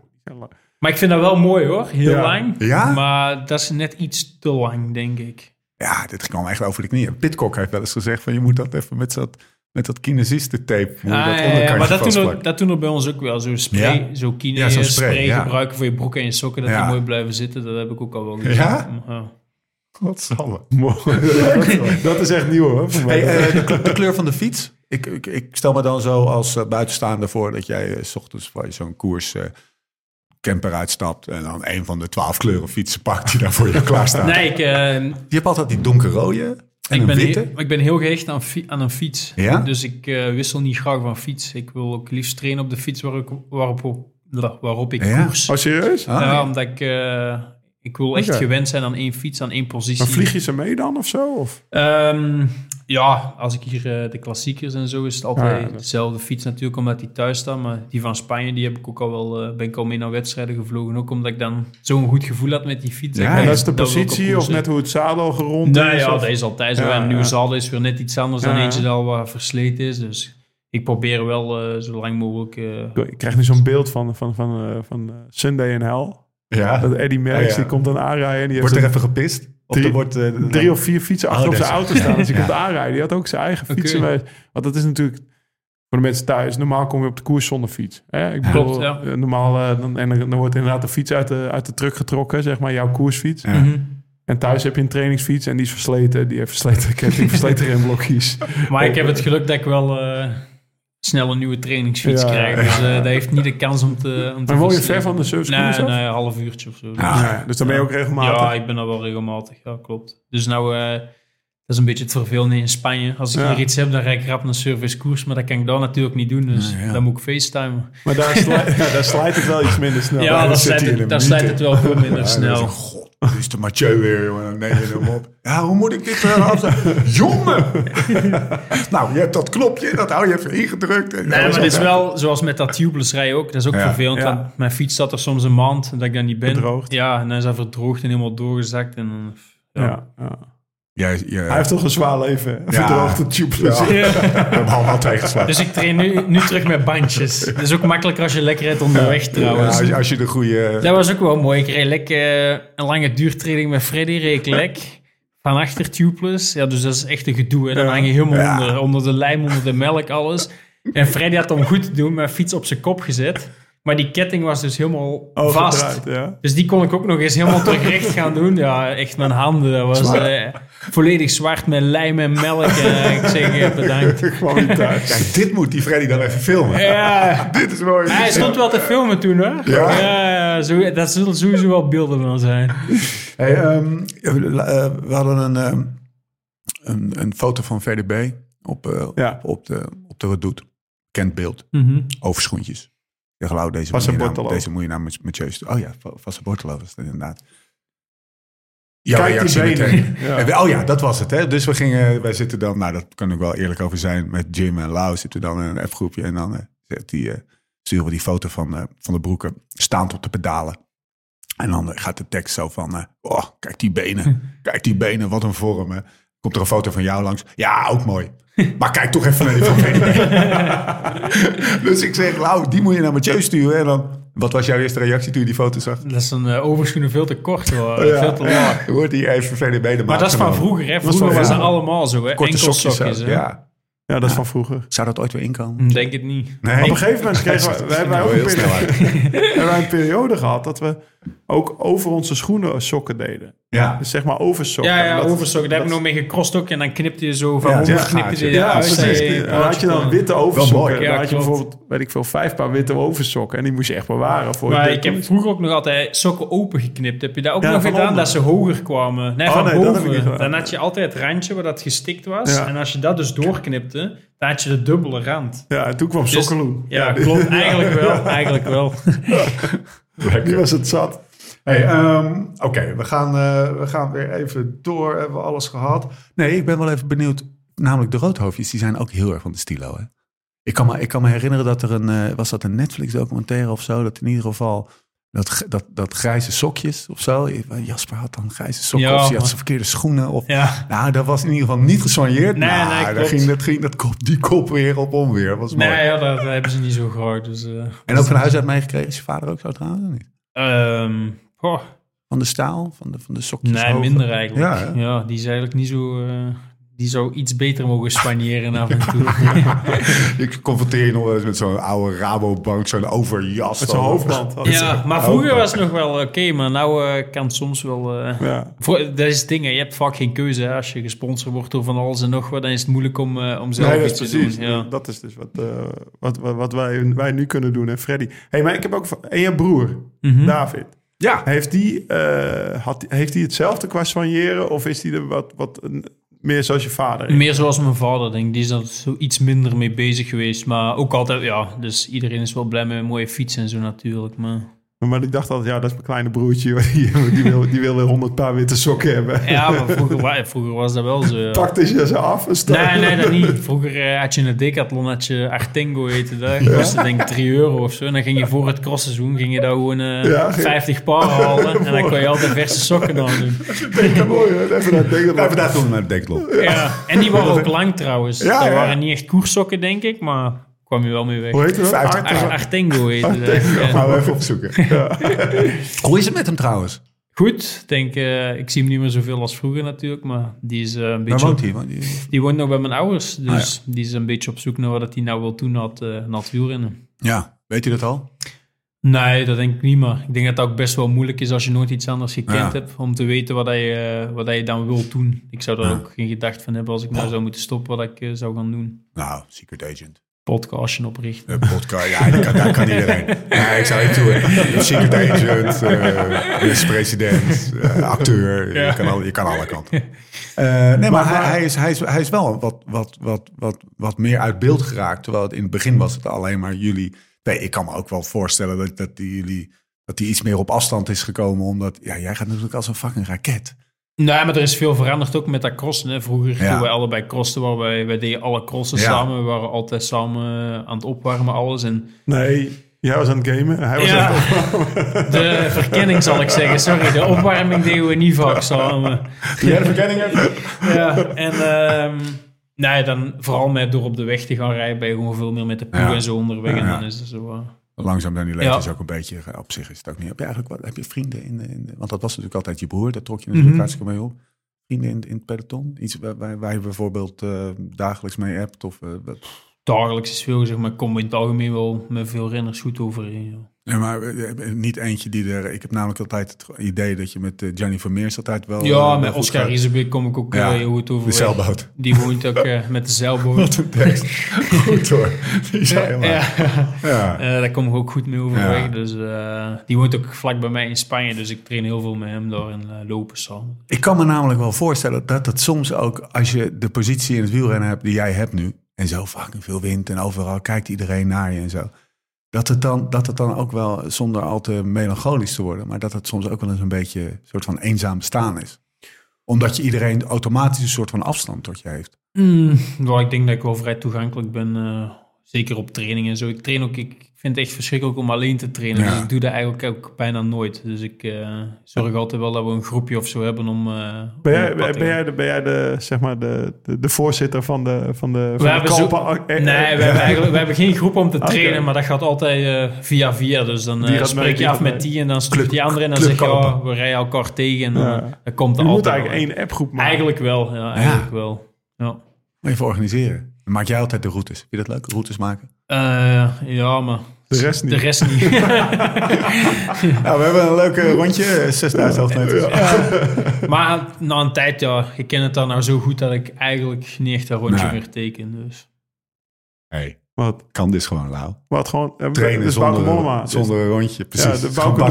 [SPEAKER 5] Maar ik vind dat wel mooi hoor, heel
[SPEAKER 4] Ja.
[SPEAKER 5] lang.
[SPEAKER 2] Ja?
[SPEAKER 5] Maar dat is net iets te lang, denk ik.
[SPEAKER 2] Ja, dit kwam echt over de knieën. Pitcock heeft wel eens gezegd van je moet dat even met dat, met dat kinesisten-tape moet je
[SPEAKER 5] Ah,
[SPEAKER 2] dat
[SPEAKER 5] ja, ja, maar dat doen, er, dat doen er bij ons ook wel. Zo spray,
[SPEAKER 2] Ja?
[SPEAKER 5] zo kine
[SPEAKER 2] Ja, zo'n
[SPEAKER 5] spray,
[SPEAKER 2] spray, ja.
[SPEAKER 5] gebruiken voor je broek en je sokken, dat
[SPEAKER 2] Ja.
[SPEAKER 5] die mooi blijven zitten. Dat heb ik ook al wel gezien.
[SPEAKER 2] Ja?
[SPEAKER 5] Ja.
[SPEAKER 2] Godsamme.
[SPEAKER 4] Mooi. dat is echt nieuw hoor. voor mij.
[SPEAKER 2] Hey, eh, de, kleur- de kleur van de fiets. Ik, ik, ik stel me dan zo als eh, buitenstaander voor dat jij eh, 's ochtends voor zo'n koers eh, camper uitstapt en dan een van de twaalf kleuren fietsen pakt die daar voor je klaar staan.
[SPEAKER 5] Nee, ik,
[SPEAKER 2] Je hebt altijd die donkerrode en
[SPEAKER 5] ik,
[SPEAKER 2] een
[SPEAKER 5] ben
[SPEAKER 2] witte.
[SPEAKER 5] heel, ik ben heel gehecht aan, fi- aan een fiets.
[SPEAKER 2] Ja?
[SPEAKER 5] Dus ik eh, wissel niet graag van fiets. Ik wil ook liefst trainen op de fiets waarop, waarop, waarop ik
[SPEAKER 2] Ja?
[SPEAKER 5] koers.
[SPEAKER 4] Oh, serieus?
[SPEAKER 2] Ah,
[SPEAKER 5] ja,
[SPEAKER 2] ja.
[SPEAKER 5] omdat ik, eh, ik wil echt gewend zijn aan één fiets, aan één positie.
[SPEAKER 4] Maar vlieg je ze mee dan of zo? Of?
[SPEAKER 5] Ehm, Ja, als ik hier eh, de klassiekers en zo is het altijd
[SPEAKER 4] Ja,
[SPEAKER 5] dezelfde fiets natuurlijk, omdat die thuis staan. Maar die van Spanje, die heb ik ook al wel, eh, ben ik al mee naar wedstrijden gevlogen. Ook omdat ik dan zo'n goed gevoel had met die fiets.
[SPEAKER 2] Ja,
[SPEAKER 4] En dat is de positie of net hoe het zadel gerond
[SPEAKER 5] Nee,
[SPEAKER 4] is?
[SPEAKER 5] ja,
[SPEAKER 4] of-
[SPEAKER 5] dat is altijd zo.
[SPEAKER 4] Ja,
[SPEAKER 5] en een nieuwe
[SPEAKER 4] ja.
[SPEAKER 5] zadel is weer net iets anders dan eentje
[SPEAKER 4] ja.
[SPEAKER 5] dat al wat versleten is. Dus ik probeer wel eh, zo lang mogelijk... eh,
[SPEAKER 4] Ik krijg nu zo'n beeld van, van, van, eh, van Sunday in Hell.
[SPEAKER 2] Ja.
[SPEAKER 4] Dat Eddie Merckx,
[SPEAKER 2] Ja, ja.
[SPEAKER 4] die komt dan aanrijden. En die heeft
[SPEAKER 2] Wordt er
[SPEAKER 4] een-
[SPEAKER 2] even gepist? Of
[SPEAKER 4] Drie-
[SPEAKER 2] er wordt, eh,
[SPEAKER 4] drie of vier fietsen achter
[SPEAKER 2] Oh,
[SPEAKER 4] op zijn auto staan. Dus
[SPEAKER 2] Ja.
[SPEAKER 4] komt aanrijden. Die had ook zijn eigen fietsen. mee. Want dat is natuurlijk... Voor de mensen thuis, normaal kom je op de koers zonder fiets. Hè? Ik bedoel,
[SPEAKER 5] ja.
[SPEAKER 4] eh, normaal, eh, dan, en dan, wordt inderdaad de fiets uit de, uit de truck getrokken, zeg maar, jouw koersfiets.
[SPEAKER 2] Ja.
[SPEAKER 5] mhm.
[SPEAKER 4] En thuis heb je een trainingsfiets en die is versleten. Die heeft versleten ketting, versleten remblokjes.
[SPEAKER 5] Maar ik heb het geluk dat ik wel eh, snel een nieuwe trainingsfiets
[SPEAKER 4] Ja,
[SPEAKER 5] krijg.
[SPEAKER 4] ja.
[SPEAKER 5] Dus eh, dat heeft niet de kans om te... Om te
[SPEAKER 4] Maar woon je ver van de service
[SPEAKER 5] Nee, nee, een half uurtje of zo.
[SPEAKER 4] Ja, dus dan ben je ook regelmatig.
[SPEAKER 5] Ja, ik ben daar wel regelmatig. Ja, klopt. Dus nou, eh, dat is een beetje het vervelende in Spanje. Als ik
[SPEAKER 4] Ja.
[SPEAKER 5] hier iets heb, dan rijd ik rap naar service koers. Maar dat kan ik daar natuurlijk niet doen. Dus
[SPEAKER 2] ja.
[SPEAKER 5] dan moet ik facetimen.
[SPEAKER 4] Maar daar, slijt, ja, daar slijt het wel iets minder snel.
[SPEAKER 5] Ja,
[SPEAKER 2] dan
[SPEAKER 5] dan
[SPEAKER 2] zit
[SPEAKER 5] slijt het, dan slijt het wel veel minder snel.
[SPEAKER 2] God, dat is de Mathieu weer, jongen. Dan neem je hem op. Ja, hoe moet ik dit uh, jongen! nou, je hebt dat knopje, dat hou je even ingedrukt. En
[SPEAKER 5] Nee, maar dit is wel zoals met dat tubeless rijden ook. Dat is ook
[SPEAKER 2] Ja.
[SPEAKER 5] vervelend.
[SPEAKER 4] Ja.
[SPEAKER 5] Want mijn fiets staat er soms een maand dat ik dan niet ben.
[SPEAKER 4] Verdroogd.
[SPEAKER 5] Ja, en dan is dat verdroogd en helemaal doorgezakt. En, ja.
[SPEAKER 4] Ja, ja.
[SPEAKER 2] Jij, je,
[SPEAKER 4] Hij heeft toch een zwaar leven.
[SPEAKER 2] Ja.
[SPEAKER 4] Verdroogde tubeless.
[SPEAKER 2] Ja. We hebben allemaal twee geslagen.
[SPEAKER 5] Dus ik train nu, nu terug met bandjes. Dat is ook makkelijker als je lekker rijdt onderweg
[SPEAKER 2] Ja,
[SPEAKER 5] trouwens.
[SPEAKER 2] als, je, als je de goede...
[SPEAKER 5] Dat was ook wel mooi. Ik reed lekker eh, een lange duurtraining met Freddy, reed ik lek. Van achter tubeless. Ja, dus dat is echt een gedoe. Hè. Dan hang je helemaal
[SPEAKER 2] Ja.
[SPEAKER 5] onder, onder de lijm, onder de melk, alles. En Freddy had om goed te doen mijn fiets op zijn kop gezet. Maar die ketting was dus helemaal vast.
[SPEAKER 4] Ja.
[SPEAKER 5] Dus die kon ik ook nog eens helemaal terug recht gaan doen. Ja, echt mijn handen. Dat was eh, volledig zwart met lijm en melk. En ik zeg eh, bedankt.
[SPEAKER 4] Kwaliteit.
[SPEAKER 2] Kijk, dit moet die Freddy dan even filmen.
[SPEAKER 5] Ja,
[SPEAKER 2] Dit is mooi.
[SPEAKER 5] hij stond wel te filmen toen hoor.
[SPEAKER 2] Ja?
[SPEAKER 5] ja zo, dat zullen sowieso wel beelden van zijn.
[SPEAKER 2] Hey, ehm, we eh, we hadden een, ehm, een, een foto van VDB op, eh,
[SPEAKER 4] Ja.
[SPEAKER 2] op, de, op de Redoute. Kent beeld.
[SPEAKER 5] Mhm.
[SPEAKER 2] Overschoentjes. Ik geloof, deze,
[SPEAKER 4] Vassa
[SPEAKER 2] moet je nou, deze moet je nou met, met Jeus doen. Oh ja, was het inderdaad. Ja,
[SPEAKER 4] Kijk die benen. Ja.
[SPEAKER 2] We- Oh ja, dat was het. Hè? Dus we gingen, wij zitten dan, nou dat kan ik wel eerlijk over zijn, met Jim en Lau zitten we dan in een F-groepje. En dan zet die, eh, sturen we die foto van, eh, van de broeken staand op de pedalen. En dan gaat de tekst zo van, oh, kijk die benen, kijk die benen, wat een vorm. Hè? Komt er een foto van jou langs? Ja, ook mooi. Maar kijk toch even naar die van VDB. dus ik zeg, Lau, die moet je naar Mathieu sturen. En dan, wat was jouw eerste reactie toen je die foto zag?
[SPEAKER 5] Dat is een eh, overschoenen veel te kort hoor.
[SPEAKER 2] Ja,
[SPEAKER 5] veel te laag.
[SPEAKER 2] wordt hier even VDB de
[SPEAKER 5] Maar dat is van vroeger, hè? Vroeger was dat allemaal zo, hè?
[SPEAKER 2] Korte
[SPEAKER 5] Enkel
[SPEAKER 2] sokjes.
[SPEAKER 5] sokjes,
[SPEAKER 2] zo.
[SPEAKER 5] hè?
[SPEAKER 2] ja.
[SPEAKER 4] Ja, dat is van vroeger.
[SPEAKER 2] Zou dat ooit weer inkomen?
[SPEAKER 5] Denk het niet.
[SPEAKER 2] Nee.
[SPEAKER 4] Op een gegeven moment kregen we, we hebben, ook een periode, hebben wij een periode gehad dat we ook over onze schoenen sokken deden.
[SPEAKER 2] Ja.
[SPEAKER 4] Dus zeg maar oversokken.
[SPEAKER 5] Ja, ja,
[SPEAKER 4] Dat-
[SPEAKER 5] overstokken. Daar heb ik
[SPEAKER 4] dat-
[SPEAKER 5] nog mee gecrossed ook. En dan knipte je zo van
[SPEAKER 2] Ja,
[SPEAKER 5] boven,
[SPEAKER 2] ja,
[SPEAKER 5] knipte je
[SPEAKER 4] Ja,
[SPEAKER 5] eruit.
[SPEAKER 4] precies. dan had je dan witte oversokken.
[SPEAKER 2] mooi.
[SPEAKER 4] Dan
[SPEAKER 5] Ja,
[SPEAKER 4] had je bijvoorbeeld, weet ik veel, vijf paar witte oversokken. En die moest je echt bewaren voor
[SPEAKER 5] Maar
[SPEAKER 4] je
[SPEAKER 5] ik heb vroeger ook nog altijd sokken open geknipt. Heb je dat ook
[SPEAKER 4] Ja,
[SPEAKER 5] nog gedaan?
[SPEAKER 4] onder.
[SPEAKER 5] Dat ze hoger kwamen. Nee,
[SPEAKER 4] Oh,
[SPEAKER 5] van
[SPEAKER 4] nee, dat heb ik
[SPEAKER 5] boven. dan had je altijd het randje waar dat gestikt was.
[SPEAKER 4] Ja.
[SPEAKER 5] En als je dat dus doorknipte, dan had je de dubbele rand.
[SPEAKER 4] Ja, en toen kwam
[SPEAKER 5] Dus-
[SPEAKER 4] Sokkeloen.
[SPEAKER 5] Ja, klopt. Eigenlijk wel. Eigenlijk wel.
[SPEAKER 4] Die was het zat.
[SPEAKER 2] Hey, ehm, Oké, we, gaan, eh, we gaan weer even door. Hebben we alles gehad? Nee, ik ben wel even benieuwd. Namelijk de roodhoofdjes, die zijn ook heel erg van de stilo. Hè? Ik, kan me, ik kan me herinneren dat er een... eh, was dat een Netflix documentaire of zo? Dat in ieder geval... Dat, dat, dat grijze sokjes of zo. Jasper had dan grijze sokken
[SPEAKER 5] Ja,
[SPEAKER 2] of hij had zijn verkeerde schoenen. Of,
[SPEAKER 5] Ja.
[SPEAKER 2] Nou, dat was in ieder geval niet gesoigneerd.
[SPEAKER 5] Nee,
[SPEAKER 2] nou,
[SPEAKER 5] nee,
[SPEAKER 2] daar ging, dat ging dat kop, die kop weer op onweer. Dat was mooi.
[SPEAKER 5] Nee, ja, dat hebben ze niet zo groot. Dus, eh,
[SPEAKER 2] En ook van huis uit meegekregen. Is je vader ook zo trouwens? of niet?
[SPEAKER 5] ehm,
[SPEAKER 2] Van de staal? Van de, van de sokjes?
[SPEAKER 5] nee, minder eigenlijk.
[SPEAKER 2] Ja,
[SPEAKER 5] Ja, die is eigenlijk niet zo... eh, die zou iets beter mogen spanieren af en toe.
[SPEAKER 2] Ik confronteer je nog wel eens met zo'n oude Rabobank, zo'n overjas.
[SPEAKER 4] Met zo'n hoofdband.
[SPEAKER 5] ja, maar vroeger was het nog wel oké, maar nou eh, kan het soms wel... eh,
[SPEAKER 4] Ja.
[SPEAKER 5] voor, dat is het ding, hè. je hebt vaak geen keuze. Hè. Als je gesponsord wordt door van alles en nog wat, dan is het moeilijk om, eh, om zelf
[SPEAKER 4] Nee,
[SPEAKER 5] iets te
[SPEAKER 4] precies.
[SPEAKER 5] doen. Ja.
[SPEAKER 4] Dat is dus wat, eh, wat, wat, wat wij, wij nu kunnen doen. En Freddy. hey, maar ik heb ook... En je broer,
[SPEAKER 5] Mhm.
[SPEAKER 4] David.
[SPEAKER 2] Ja.
[SPEAKER 4] Heeft die, eh, had, heeft die hetzelfde qua soigneren? Of is die er wat, wat een- meer zoals je vader?
[SPEAKER 5] Meer zoals mijn vader, denk ik. Die is er zo iets minder mee bezig geweest. Maar ook altijd, ja. Dus iedereen is wel blij met een mooie fiets en zo natuurlijk. Maar
[SPEAKER 4] Maar ik dacht altijd, ja, dat is mijn kleine broertje. Die, die, wil, die wil weer honderd paar witte sokken hebben.
[SPEAKER 5] Ja, maar vroeger, vroeger was dat wel zo. ja.
[SPEAKER 4] Pakte je ze af en
[SPEAKER 5] Nee, nee, dat niet. Vroeger eh, had je een decathlon, had je Artengo heette dat. kostte denk ik 3 euro of zo. En dan ging je voor het crossseizoen, ging je daar gewoon eh,
[SPEAKER 4] Ja, ging-
[SPEAKER 5] 50 paar halen. En dan kon je altijd verse sokken aan doen.
[SPEAKER 4] Ja, mooi, hè? Even naar denken.
[SPEAKER 2] Even naar Decathlon.
[SPEAKER 5] Ja. En die waren ook lang trouwens.
[SPEAKER 4] Ja,
[SPEAKER 5] dat
[SPEAKER 4] ja.
[SPEAKER 5] waren niet echt koerssokken, denk ik, maar kwam je wel mee weg.
[SPEAKER 4] Hoe heet
[SPEAKER 5] Artengo heette dat.
[SPEAKER 4] Artengo.
[SPEAKER 5] Ja.
[SPEAKER 2] Gaan we even opzoeken. Hoe is het met hem trouwens?
[SPEAKER 5] Goed, ik denk, eh, ik zie hem niet meer zoveel als vroeger natuurlijk, maar die is eh, een beetje...
[SPEAKER 2] woont hij? Woont hij?
[SPEAKER 5] Die woont nog bij mijn ouders,
[SPEAKER 2] Ah,
[SPEAKER 5] dus die is een beetje op zoek naar wat hij nou wil doen na het, eh, na het wielrennen.
[SPEAKER 2] Ja, weet hij dat al?
[SPEAKER 5] Nee, dat denk ik niet, maar ik denk dat het ook best wel moeilijk is als je nooit iets anders gekend
[SPEAKER 2] Ja.
[SPEAKER 5] hebt, om te weten wat je, wat je dan wilt doen. Ik zou daar
[SPEAKER 2] Ja.
[SPEAKER 5] ook geen gedacht van hebben als ik nou zou moeten stoppen, wat ik eh, zou gaan doen.
[SPEAKER 2] Nou, Secret Agent.
[SPEAKER 5] Podcastje oprichten.
[SPEAKER 2] Een podcast, ja, dat kan, dat kan iedereen. Nee, ik zou het doen. Secret Agent, eh, minister-president, eh, acteur. Je, kan alle, je kan alle kanten. Eh, nee, maar, hij, hij, is, hij, is, hij is wel wat, wat, wat, wat, wat meer uit beeld geraakt. Terwijl het in het begin was het alleen maar jullie. Nee, ik kan me ook wel voorstellen dat, dat die jullie dat die iets meer op afstand is gekomen. Omdat ja, jij gaat natuurlijk als een fucking raket.
[SPEAKER 5] Nee, maar er is veel veranderd ook met dat crossen. Hè. Vroeger,
[SPEAKER 2] Ja.
[SPEAKER 5] toen wij allebei crossen, waren wij, wij deden alle crossen
[SPEAKER 2] Ja.
[SPEAKER 5] samen. We waren altijd samen eh, aan het opwarmen, alles. En
[SPEAKER 4] Nee, jij was aan het gamen. Hij was
[SPEAKER 5] Ja.
[SPEAKER 4] aan het
[SPEAKER 5] de verkenning zal ik zeggen. Sorry, de opwarming deden we niet vaak samen.
[SPEAKER 2] jij de verkenning hebt?
[SPEAKER 5] Ja, en ehm, nee, dan vooral met door op de weg te gaan rijden, ben je gewoon veel meer met de ploeg
[SPEAKER 2] Ja.
[SPEAKER 5] en zo onderweg.
[SPEAKER 2] Ja,
[SPEAKER 5] En
[SPEAKER 2] ja.
[SPEAKER 5] dan is het zo...
[SPEAKER 2] Langzaam dan die leeftijd
[SPEAKER 5] Ja.
[SPEAKER 2] is ook een beetje, eh, op zich is het ook niet. Heb je eigenlijk wat, heb je vrienden in, in want dat was natuurlijk altijd je broer, daar trok je natuurlijk
[SPEAKER 5] Mhm.
[SPEAKER 2] hartstikke mee op. Vrienden in, in het peloton? Iets waar, waar, waar je bijvoorbeeld eh, dagelijks mee hebt? Of, eh,
[SPEAKER 5] dagelijks is veel, zeg maar. Ik kom in het algemeen wel met veel renners goed overeen. Ja,
[SPEAKER 2] maar eh, niet eentje die er... Ik heb namelijk altijd het idee dat je met eh, Gianni Vermeers altijd wel...
[SPEAKER 5] Ja,
[SPEAKER 2] eh,
[SPEAKER 5] met Oscar. Riesebeek kom ik ook
[SPEAKER 2] Ja,
[SPEAKER 5] eh, heel goed over.
[SPEAKER 2] De zeilboot.
[SPEAKER 5] Die woont ook eh, met de zeilboot.
[SPEAKER 2] Wat een tekst. goed hoor. Die zei helemaal.
[SPEAKER 5] Ja,
[SPEAKER 2] Ja.
[SPEAKER 5] Eh, daar kom ik ook goed mee overweg.
[SPEAKER 2] Ja.
[SPEAKER 5] Dus, eh, die woont ook vlak bij mij in Spanje. Dus ik train heel veel met hem daar en eh, lopen samen.
[SPEAKER 2] Ik kan me namelijk wel voorstellen dat het soms ook, als je de positie in het wielrennen hebt die jij hebt nu, en zo fucking veel wind en overal kijkt iedereen naar je en zo, dat het dan, dat het dan ook wel, zonder al te melancholisch te worden, maar dat het soms ook wel eens een beetje een soort van eenzaam bestaan is. Omdat je iedereen automatisch een soort van afstand tot je heeft.
[SPEAKER 5] Mm, ik denk dat ik wel vrij toegankelijk ben. eh, zeker op training en zo. Ik train ook, ik vind het echt verschrikkelijk om alleen te trainen.
[SPEAKER 2] Ja.
[SPEAKER 5] Dus ik doe dat eigenlijk ook bijna nooit. Dus ik eh, zorg altijd wel dat we een groepje of zo hebben om. eh,
[SPEAKER 4] Ben
[SPEAKER 5] om
[SPEAKER 4] jij, ben jij, de, ben jij de, zeg maar de, de, de voorzitter van de, van de, van
[SPEAKER 5] We
[SPEAKER 4] de
[SPEAKER 5] hebben, zo-
[SPEAKER 4] Kalpa- eh,
[SPEAKER 5] nee, we hebben, eigenlijk, we hebben geen groep om te trainen, maar dat gaat altijd eh, via via. Dus dan eh, spreek je af met die en dan stuurt die andere en dan zeg je, ja, we rijden elkaar tegen en dan,
[SPEAKER 4] Ja.
[SPEAKER 5] dat komt
[SPEAKER 4] Je
[SPEAKER 5] er
[SPEAKER 4] moet
[SPEAKER 5] altijd
[SPEAKER 4] eigenlijk
[SPEAKER 5] wel.
[SPEAKER 4] één appgroep maken.
[SPEAKER 5] Eigenlijk wel, ja, eigenlijk wel. Ja.
[SPEAKER 2] Even organiseren. Dan maak jij altijd de routes. Vind je dat leuk, routes maken?
[SPEAKER 5] Eh, ja, maar
[SPEAKER 4] De rest niet.
[SPEAKER 5] de rest niet.
[SPEAKER 2] Nou, we hebben een leuk rondje, eh, 6000 hoofdmeters.
[SPEAKER 5] maar na een tijd, ja, je kent het dan nou zo goed dat ik eigenlijk niet echt een rondje
[SPEAKER 2] Nee.
[SPEAKER 5] meer teken. Dus.
[SPEAKER 2] Hey,
[SPEAKER 4] Wat,
[SPEAKER 2] kan dit gewoon, Lau.
[SPEAKER 4] wat gewoon... eh,
[SPEAKER 2] Trainen
[SPEAKER 4] dus
[SPEAKER 2] zonder, zonder een rondje, precies.
[SPEAKER 4] Ja, de Bauke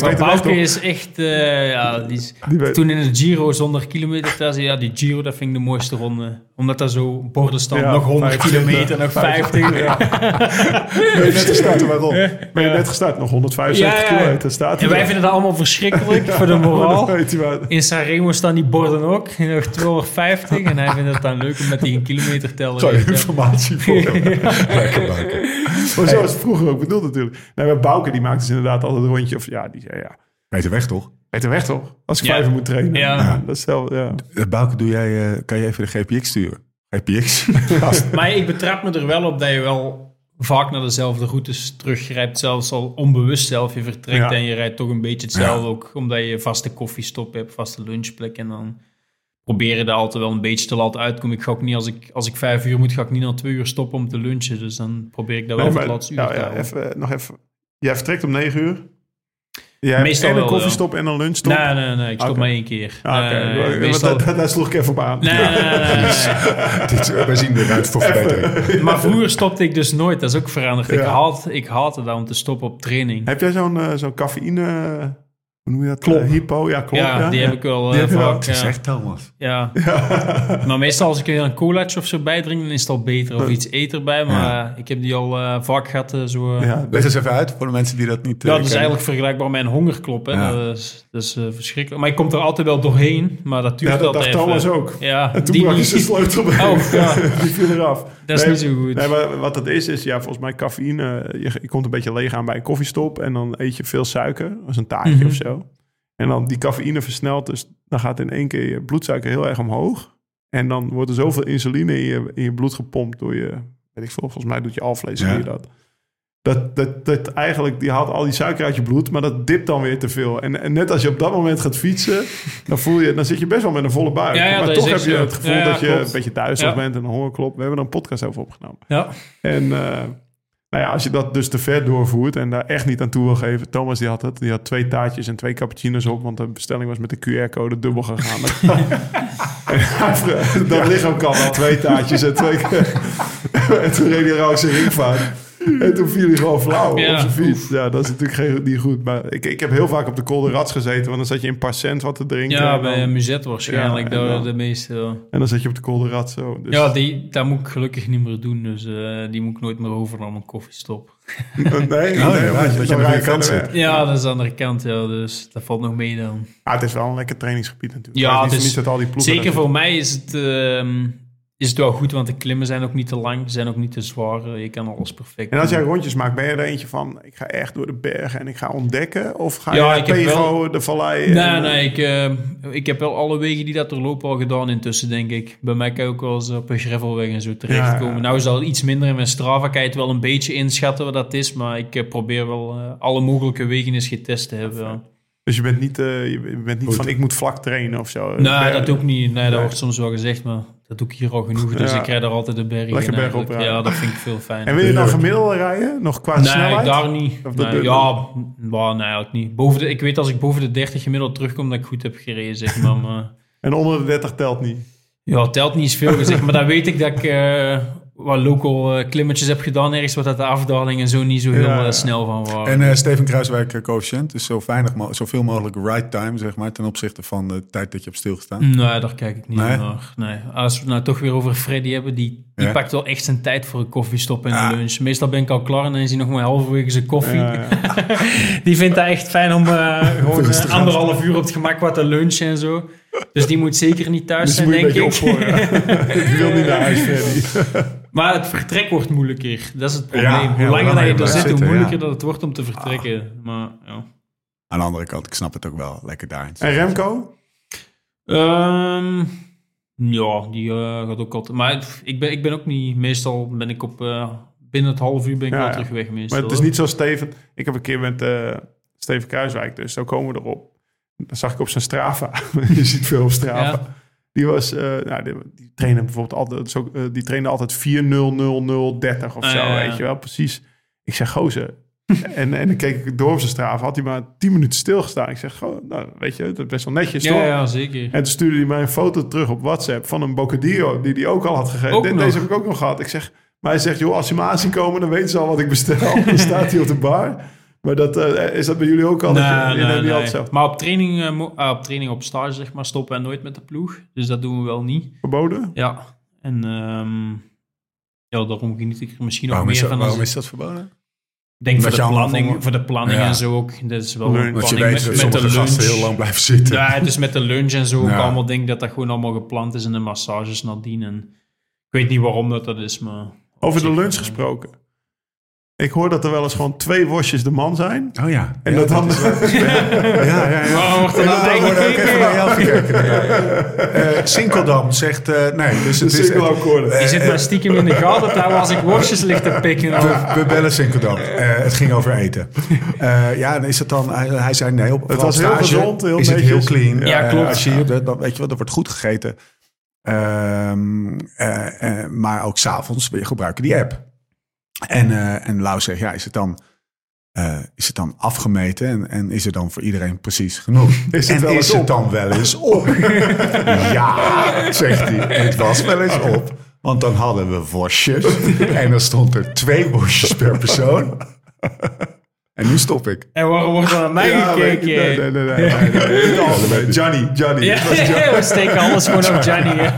[SPEAKER 4] Ja, ik
[SPEAKER 5] Bauke is echt, eh, ja, die is,
[SPEAKER 4] Die
[SPEAKER 5] toen in het Giro zonder kilometer, ja, die Giro, dat vind ik de mooiste ronde. Omdat daar zo borden staan,
[SPEAKER 4] Ja,
[SPEAKER 5] nog 100
[SPEAKER 4] 25,
[SPEAKER 5] kilometer, nog 50. Ja.
[SPEAKER 4] Ben je net gestart, waarom? Ben je net gestart, nog 175
[SPEAKER 5] Ja, ja.
[SPEAKER 4] kilometer staat
[SPEAKER 5] En wij vinden dat allemaal verschrikkelijk voor de
[SPEAKER 4] dat
[SPEAKER 5] moraal.
[SPEAKER 4] weet je wel.
[SPEAKER 5] In Sanremo staan die borden ook, nog 250. En hij vindt het dan leuk om met die een kilometer teller.
[SPEAKER 2] Sorry, informatie voor hem. Lekker Bauke.
[SPEAKER 4] Maar zo is het vroeger ook bedoeld natuurlijk. Nee, maar Bouke die maakte dus inderdaad altijd een rondje. Of ja, die zei ja,
[SPEAKER 2] Weet de weg toch?
[SPEAKER 4] Weet weg toch? Als ik
[SPEAKER 5] Ja.
[SPEAKER 4] vijf moet trainen.
[SPEAKER 5] Ja.
[SPEAKER 4] Dat is wel, ja.
[SPEAKER 2] Eh, Bouke, doe jij, eh, kan je even de GPX sturen? GPX?
[SPEAKER 5] Maar ik betrap me er wel op dat je wel vaak naar dezelfde routes teruggrijpt. Zelfs al onbewust zelf je vertrekt
[SPEAKER 4] Ja.
[SPEAKER 5] en je rijdt toch een beetje hetzelfde.
[SPEAKER 2] Ja.
[SPEAKER 5] Ook omdat je vaste koffiestop hebt, vaste lunchplek. En dan probeer je er altijd wel een beetje te laat uitkomen. Ik ga ook niet, als ik, als ik vijf uur moet, ga ik niet na twee uur stoppen om te lunchen. Dus dan probeer ik dat wel voor het
[SPEAKER 4] maar-
[SPEAKER 5] laatste uur
[SPEAKER 4] ja,
[SPEAKER 5] te
[SPEAKER 4] ja,
[SPEAKER 5] houden.
[SPEAKER 4] even, nog even. Jij vertrekt om negen uur. Jij hebt
[SPEAKER 5] Meestal
[SPEAKER 4] en een koffiestop en een lunchstop.
[SPEAKER 5] Nee, nee, nee. Ik stop maar één keer.
[SPEAKER 4] Ah, oké.
[SPEAKER 5] Nee,
[SPEAKER 4] Want
[SPEAKER 5] meestal-
[SPEAKER 4] daar, daar sloeg ik even op aan.
[SPEAKER 5] Nee, nee, nee, nee, nee.
[SPEAKER 2] Dit, eh, wij zien eruit voor verbetering.
[SPEAKER 5] Maar vroeger stopte ik dus nooit. Dat is ook veranderd. Ik,
[SPEAKER 4] Ja.
[SPEAKER 5] haat, ik haatte dat om te stoppen op training.
[SPEAKER 4] Heb jij zo'n eh, zo'n cafeïne... hoe noem je dat?
[SPEAKER 6] Klop.
[SPEAKER 4] Eh, hypo, ja, klopt.
[SPEAKER 5] Ja, die heb ik wel
[SPEAKER 4] Die
[SPEAKER 5] eh,
[SPEAKER 4] heb je wel.
[SPEAKER 5] vaak. Ja.
[SPEAKER 2] Zeg Thomas.
[SPEAKER 5] Ja. maar meestal als ik er een colaatje of zo bij drink, dan is het al beter. Of iets eten erbij. Maar eh, ik heb die al eh, vaak gehad. eh, zo, eh, ja,
[SPEAKER 4] Ja,
[SPEAKER 2] Leg eens even uit voor de mensen die dat niet eh,
[SPEAKER 5] dat is eigenlijk vergelijkbaar met een hongerklop. Hè.
[SPEAKER 2] Ja.
[SPEAKER 5] Dat is, dat is eh, verschrikkelijk. Maar ik kom er altijd wel doorheen. Maar dat duurt
[SPEAKER 4] ja, dat dacht. Thomas ook.
[SPEAKER 5] Ja,
[SPEAKER 4] En toen
[SPEAKER 5] die
[SPEAKER 4] je
[SPEAKER 5] niet.
[SPEAKER 4] zijn sleutel bij.
[SPEAKER 5] Oh, ja.
[SPEAKER 4] die viel eraf.
[SPEAKER 5] Dat is
[SPEAKER 4] Nee,
[SPEAKER 5] niet zo goed.
[SPEAKER 4] Nee, maar wat het is, is ja, volgens mij cafeïne. Je, je komt een beetje leeg aan bij een koffiestop. En dan eet je veel suiker. als een taartje
[SPEAKER 5] Mhm.
[SPEAKER 4] of zo. En dan die cafeïne versnelt. Dus dan gaat in één keer je bloedsuiker heel erg omhoog. En dan wordt er zoveel insuline in je, in je bloed gepompt door je... Weet ik veel, volgens mij doet je alvlees
[SPEAKER 2] Ja.
[SPEAKER 4] dat. Dat, dat, dat eigenlijk, die haalt al die suiker uit je bloed, maar dat dipt dan weer te veel. En, en net als je op dat moment gaat fietsen, dan voel je, dan zit je best wel met een volle buik.
[SPEAKER 5] Ja, ja,
[SPEAKER 4] maar toch heb je het gevoel
[SPEAKER 5] Ja, ja,
[SPEAKER 4] dat je
[SPEAKER 5] klopt.
[SPEAKER 4] een beetje duizelig
[SPEAKER 5] Ja.
[SPEAKER 4] bent en een hongerklop. We hebben er een podcast over opgenomen.
[SPEAKER 5] Ja.
[SPEAKER 4] En eh, nou ja, als je dat dus te ver doorvoert en daar echt niet aan toe wil geven. Thomas die had het, die had twee taartjes en twee cappuccino's op, want de bestelling was met de QR-code dubbel gegaan. dat lichaam kan al twee taartjes en twee En toen reed hij langs zijn ringvaart. En toen viel hij gewoon flauw
[SPEAKER 5] Ja,
[SPEAKER 4] op zijn fiets. Ja, dat is natuurlijk geen, niet goed. Maar ik, ik heb heel vaak op de Kolde Rats gezeten. Want dan zat je in Parcent wat te drinken.
[SPEAKER 5] Ja, bij een muzet waarschijnlijk.
[SPEAKER 4] Ja, dan-
[SPEAKER 5] de meeste...
[SPEAKER 4] en dan zat je op de Kolde Rats zo. Dus,
[SPEAKER 5] Ja, die, dat moet ik gelukkig niet meer doen. Dus eh, die moet ik nooit meer over naar mijn koffiestop.
[SPEAKER 4] nee, nee, nee, want
[SPEAKER 2] dat je aan de kant zit.
[SPEAKER 5] Ja, dat is aan de andere kant. Ja, dus dat valt nog mee dan.
[SPEAKER 4] Ah, het is wel een lekker trainingsgebied natuurlijk.
[SPEAKER 5] Ja,
[SPEAKER 4] Maar het is
[SPEAKER 5] dus
[SPEAKER 4] niet dat al die ploegen
[SPEAKER 5] Zeker voor mij is het, ehm, is het wel goed, want de klimmen zijn ook niet te lang. Ze zijn ook niet te zwaar. eh, Je kan alles perfect
[SPEAKER 4] En als jij rondjes maakt, ben je er eentje van... ik ga echt door de bergen en ik ga ontdekken? Of ga
[SPEAKER 5] Ja,
[SPEAKER 4] je Pego,
[SPEAKER 5] wel-
[SPEAKER 4] de vallei...
[SPEAKER 5] Nee,
[SPEAKER 4] en,
[SPEAKER 5] nee, ik, eh, ik heb wel alle wegen die dat er lopen al gedaan intussen, denk ik. Bij mij kan je ook wel eens op een gravelweg en zo terechtkomen.
[SPEAKER 4] Ja, ja.
[SPEAKER 5] Nou is dat iets minder in mijn Strava, kan je het wel een beetje inschatten wat dat is. Maar ik eh, probeer wel alle mogelijke wegen eens getest te hebben. ja.
[SPEAKER 4] Dus je bent niet, eh, je bent niet
[SPEAKER 2] Goed.
[SPEAKER 4] van ik moet vlak trainen of zo.
[SPEAKER 5] Nee,
[SPEAKER 4] Bergen.
[SPEAKER 5] dat doe ik niet. Nee, dat wordt soms wel gezegd, maar dat doe ik hier al genoeg. Dus
[SPEAKER 4] Ja.
[SPEAKER 5] ik rijd er altijd de
[SPEAKER 4] Lekker
[SPEAKER 5] eigenlijk.
[SPEAKER 4] rijden.
[SPEAKER 5] Ja, dat vind ik veel fijner.
[SPEAKER 4] En wil je dan gemiddeld rijden? Nog qua
[SPEAKER 5] Nee,
[SPEAKER 4] snelheid?
[SPEAKER 5] daar niet.
[SPEAKER 4] Of
[SPEAKER 5] Nee, ja, maar nee, eigenlijk niet. Boven de, ik weet als ik boven de 30 gemiddeld terugkom dat ik goed heb gereden, zeg maar. maar
[SPEAKER 4] En onder de 30 telt niet.
[SPEAKER 5] ja, telt niet zoveel gezegd, maar dan weet ik dat ik eh, wat local eh, klimmetjes heb gedaan ergens, wat dat de afdaling en zo niet zo heel
[SPEAKER 4] Ja,
[SPEAKER 5] snel van waren.
[SPEAKER 2] En eh, Steven Kruiswijk eh, coëfficiënt. Dus zo weinig mo- zoveel mogelijk ride time, zeg maar, ten opzichte van de tijd dat je hebt stilgestaan.
[SPEAKER 5] Nee, daar kijk ik niet
[SPEAKER 2] Nee?
[SPEAKER 5] naar. Nee. Als we het nou toch weer over Freddy hebben, die, die
[SPEAKER 2] Ja.
[SPEAKER 5] pakt wel echt zijn tijd voor een koffiestop en een lunch. Meestal ben ik al klaar en dan is hij nog maar halverwege zijn koffie.
[SPEAKER 4] Ja, ja.
[SPEAKER 5] Die vindt dat echt fijn om eh, gewoon eh, anderhalf uur op het gemak wat te lunchen en zo. Dus die moet zeker niet thuis
[SPEAKER 4] Dus
[SPEAKER 5] zijn,
[SPEAKER 4] moet je een
[SPEAKER 5] denk ik.
[SPEAKER 4] ik wil niet naar huis, Freddy.
[SPEAKER 5] Maar het vertrek wordt moeilijker. Dat is het probleem.
[SPEAKER 2] Ja,
[SPEAKER 5] hoe langer dat je er zit, hoe moeilijker
[SPEAKER 2] ja.
[SPEAKER 5] dat het wordt om te vertrekken. Maar ja.
[SPEAKER 2] Aan de andere kant, ik snap het ook wel. Lekker daarin.
[SPEAKER 4] En Remco?
[SPEAKER 5] Ehm, ja, die eh, gaat ook altijd. Maar ik ben, ik ben ook niet. Meestal ben ik op. eh, binnen het half uur ben ik
[SPEAKER 4] Ja,
[SPEAKER 5] wel
[SPEAKER 4] ja.
[SPEAKER 5] terug weg. Meestal,
[SPEAKER 4] Maar het is niet zo Steven. Ik heb een keer met eh, Steven Kruiswijk, dus zo komen we erop. Dan zag ik op zijn Strava. je ziet veel op Strava.
[SPEAKER 5] Ja.
[SPEAKER 4] Die was, nou, die, die trainen bijvoorbeeld altijd, zo, die trainde altijd 4-0-0-0-30 of
[SPEAKER 5] Ah,
[SPEAKER 4] zo, weet je wel, precies. Ik zeg, gozer. En, en dan keek ik door op zijn Strava, had hij maar 10 minuten stilgestaan. Ik zeg, goh, nou, weet je, dat is best wel netjes,
[SPEAKER 5] Ja,
[SPEAKER 4] toch?
[SPEAKER 5] ja, zeker.
[SPEAKER 4] En toen stuurde hij mij een foto terug op WhatsApp van een Bocadillo die hij ook al had gegeten.
[SPEAKER 5] Ook
[SPEAKER 4] De-
[SPEAKER 5] nog.
[SPEAKER 4] Deze heb ik ook nog gehad. Ik zeg, maar hij zegt, joh, als je me aan ziet komen, dan weten ze al wat ik bestel. dan staat hij op de bar. Maar dat, eh, is dat bij jullie ook al? Dat je-
[SPEAKER 5] Nee, nee, nee.
[SPEAKER 4] zelf
[SPEAKER 5] Maar op training, eh, ah, op training op stage zeg maar, stoppen we nooit met de ploeg. Dus dat doen we wel niet.
[SPEAKER 4] verboden?
[SPEAKER 5] Ja. En ehm, ja, daarom geniet ik er misschien nog meer van.
[SPEAKER 2] waarom is dat verboden?
[SPEAKER 5] Ik denk voor de, planning, voor de planning
[SPEAKER 2] Ja.
[SPEAKER 5] en zo ook. Dat is wel
[SPEAKER 4] Lunch.
[SPEAKER 5] een
[SPEAKER 2] je
[SPEAKER 5] planning
[SPEAKER 2] weet
[SPEAKER 5] met, de lunch.
[SPEAKER 2] heel lang blijven zitten.
[SPEAKER 5] Ja, dus met de lunch en zo ook allemaal denk dat dat gewoon allemaal gepland is en de massages nadien. En ik weet niet waarom dat, dat is, maar...
[SPEAKER 4] Over de lunch
[SPEAKER 5] eh,
[SPEAKER 4] gesproken. Ik hoor dat er wel eens gewoon twee worstjes de man zijn.
[SPEAKER 2] Oh ja.
[SPEAKER 4] En
[SPEAKER 2] ja,
[SPEAKER 4] dat dan...
[SPEAKER 2] Ja, ja, ja. Ja,
[SPEAKER 5] nou
[SPEAKER 2] daar
[SPEAKER 5] tegen
[SPEAKER 2] wordt ook even naar jou
[SPEAKER 5] gekeken?
[SPEAKER 2] Eh, Sinkeldam zegt... eh, nee, dus het is...
[SPEAKER 4] cirkelakkoorden.
[SPEAKER 5] Je zit maar stiekem in de gaten te houden als ik worstjes lig te pikken.
[SPEAKER 2] We, we bellen Sinkeldam. Eh, het ging over eten. Eh, ja, dan is het dan... Hij, hij zei nee, op
[SPEAKER 4] Het was heel
[SPEAKER 2] stage
[SPEAKER 4] gezond, heel
[SPEAKER 2] is het heel clean.
[SPEAKER 5] Ja,
[SPEAKER 2] Eh,
[SPEAKER 5] klopt.
[SPEAKER 2] als je, dat- weet je wel, er wordt goed gegeten. Ehm, eh, eh, maar ook s'avonds gebruiken die app. En, eh en Lau zegt, ja, is het dan... eh, is het dan afgemeten en, en is het dan voor iedereen precies genoeg?
[SPEAKER 4] Is het
[SPEAKER 2] en
[SPEAKER 4] wel
[SPEAKER 2] is
[SPEAKER 4] eens
[SPEAKER 2] het
[SPEAKER 4] op?
[SPEAKER 2] dan wel eens op? ja, zegt hij. Het was wel eens op. Want dan hadden we worstjes. en dan stond er twee worstjes per persoon. En nu stop ik.
[SPEAKER 5] En waarom wordt er naar mij
[SPEAKER 4] Ja,
[SPEAKER 5] gekeken?
[SPEAKER 4] nee, nee, nee. Johnny, Johnny.
[SPEAKER 5] Ja,
[SPEAKER 4] Johnny.
[SPEAKER 5] we steken alles gewoon op Johnny.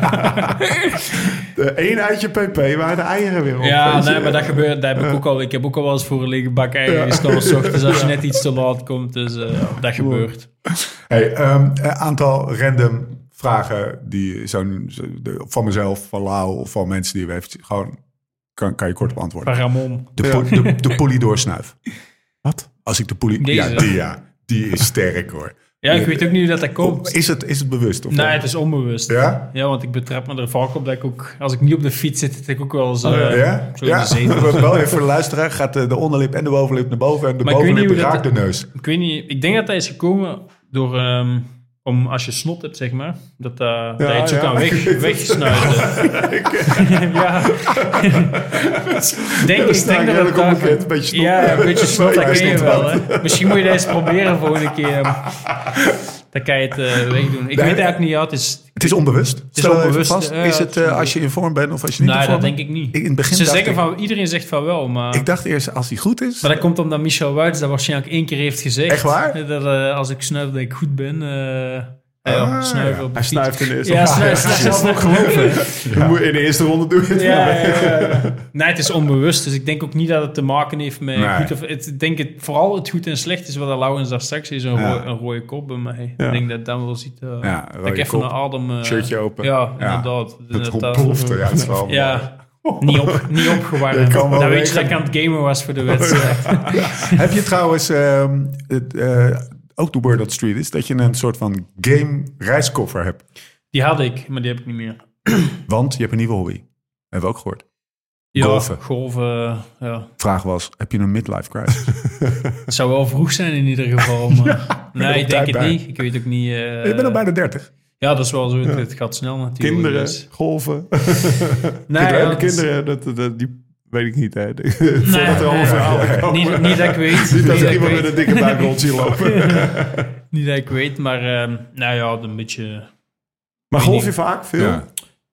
[SPEAKER 4] Één eitje pp waar de eieren weer op.
[SPEAKER 5] Ja, nee, maar dat gebeurt. Dat heb ik ook al. Ik heb ook al wel eens voor een lege bak eieren gestolen. ochtends als je net iets te laat komt. Dus eh, dat gebeurt.
[SPEAKER 2] Hey, ehm, een aantal random vragen die zo, zo- de- van mezelf, van Lau of van mensen die we even gewoon kan, kan je kort beantwoorden.
[SPEAKER 5] Van Ramon.
[SPEAKER 2] De, po- de, de.
[SPEAKER 4] Wat?
[SPEAKER 2] Als ik de poly...
[SPEAKER 5] Deze.
[SPEAKER 2] Ja, die, ja, die is sterk hoor.
[SPEAKER 5] Ja, ik weet ook niet hoe dat, dat komt.
[SPEAKER 2] Is het, is het bewust? Of
[SPEAKER 5] Nee, het is onbewust.
[SPEAKER 2] Ja?
[SPEAKER 5] Ja, want ik betrap me er vaak op dat ik ook... Als ik niet op de fiets zit, zit ik ook wel eens... eh,
[SPEAKER 2] ja?
[SPEAKER 5] Zo in
[SPEAKER 2] ja. wel even voor de luisteraar. Gaat de, de onderlip en de bovenlip naar boven en de
[SPEAKER 5] Maar
[SPEAKER 2] bovenlip raakt
[SPEAKER 5] dat-
[SPEAKER 2] de neus.
[SPEAKER 5] Ik weet niet, ik denk dat dat is gekomen door, ehm, om als je snot hebt, zeg maar, dat, uh, dat je het zo
[SPEAKER 4] ja.
[SPEAKER 5] kan weg, wegsnuiten. ja. denk, ik denk dat het daar-
[SPEAKER 4] Een beetje snot.
[SPEAKER 5] Ja, een beetje snot, dat ken je wel. Hè. Misschien moet je dat eens proberen volgende keer. Dan kan je het eh, wegdoen. Ik weet eigenlijk niet, ja, het is...
[SPEAKER 2] Het is onbewust.
[SPEAKER 5] is
[SPEAKER 2] Stel even
[SPEAKER 5] onbewust,
[SPEAKER 2] vast.
[SPEAKER 5] ja,
[SPEAKER 2] is
[SPEAKER 5] het
[SPEAKER 2] het
[SPEAKER 5] is
[SPEAKER 2] eh, als je in vorm bent of als je niet
[SPEAKER 5] Nee,
[SPEAKER 2] in vorm
[SPEAKER 5] dat
[SPEAKER 2] bent?
[SPEAKER 5] denk ik niet.
[SPEAKER 2] In het begin
[SPEAKER 5] Ze zeggen
[SPEAKER 2] ik-
[SPEAKER 5] van, iedereen zegt van wel, maar...
[SPEAKER 2] Ik dacht eerst, als hij goed is...
[SPEAKER 5] Maar dat komt omdat Michel Wuits dat waarschijnlijk één keer heeft gezegd.
[SPEAKER 2] Echt waar?
[SPEAKER 5] Dat eh, als ik snuif dat ik goed ben. Ja,
[SPEAKER 2] Ah,
[SPEAKER 5] snuiven op de
[SPEAKER 4] Hij snuift in de eerste
[SPEAKER 5] Ja,
[SPEAKER 4] ronde. Ja,
[SPEAKER 5] snuif,
[SPEAKER 4] zelf ook geloven. Je moet- In de eerste ronde doe je het
[SPEAKER 5] Ja, ja, ja. Nee, het is onbewust. Dus ik denk ook niet dat het te maken heeft met
[SPEAKER 2] Nee.
[SPEAKER 5] goed of... Het, ik denk het, vooral het goed en slecht is wat Lauwens daar straks is. Een,
[SPEAKER 2] Ja.
[SPEAKER 5] rode, een rode kop bij mij.
[SPEAKER 4] Ja.
[SPEAKER 5] Ik denk dat dan wel ziet... eh,
[SPEAKER 2] Ja,
[SPEAKER 5] dat ik even
[SPEAKER 2] kop,
[SPEAKER 5] een adem... eh,
[SPEAKER 2] shirtje open.
[SPEAKER 5] Ja,
[SPEAKER 2] Ja.
[SPEAKER 5] inderdaad.
[SPEAKER 2] Het
[SPEAKER 5] Inderdaad.
[SPEAKER 2] ontplofte. Ja, het is wel
[SPEAKER 5] Ja, niet, op, niet opgewarmd.
[SPEAKER 2] Wel
[SPEAKER 5] Dan weet je dat ik aan het gamen was voor de wedstrijd.
[SPEAKER 2] Heb je trouwens ehm, het, eh, ook de word on street is dat je een soort van game reiskoffer hebt?
[SPEAKER 5] Die had ik, maar die heb ik niet meer.
[SPEAKER 2] Want je hebt een nieuwe hobby. Hebben we ook gehoord.
[SPEAKER 5] Ja,
[SPEAKER 2] Golfen.
[SPEAKER 5] golfen, ja.
[SPEAKER 2] Vraag was, heb je een midlife crisis?
[SPEAKER 5] Het zou wel vroeg zijn in ieder geval. Maar nee, ik denk het
[SPEAKER 2] bij.
[SPEAKER 5] niet. Ik weet ook niet. eh,
[SPEAKER 2] je bent al bijna 30.
[SPEAKER 5] Ja, dat is wel zo. Het, gaat snel natuurlijk.
[SPEAKER 4] Kinderen,
[SPEAKER 5] dus-
[SPEAKER 4] golven.
[SPEAKER 5] Nee,
[SPEAKER 4] Kinderen, dat, die weet ik niet. Hè.
[SPEAKER 5] Nee,
[SPEAKER 4] Voordat er verhaal.
[SPEAKER 5] Niet, niet dat ik weet.
[SPEAKER 4] Niet
[SPEAKER 5] Niet
[SPEAKER 4] dat er
[SPEAKER 5] ik
[SPEAKER 4] iemand met een dikke buik rond lopen.
[SPEAKER 5] Niet dat ik weet, maar ehm, nou ja, een beetje...
[SPEAKER 4] Maar golf
[SPEAKER 5] niet.
[SPEAKER 4] je vaak veel?
[SPEAKER 2] Ja.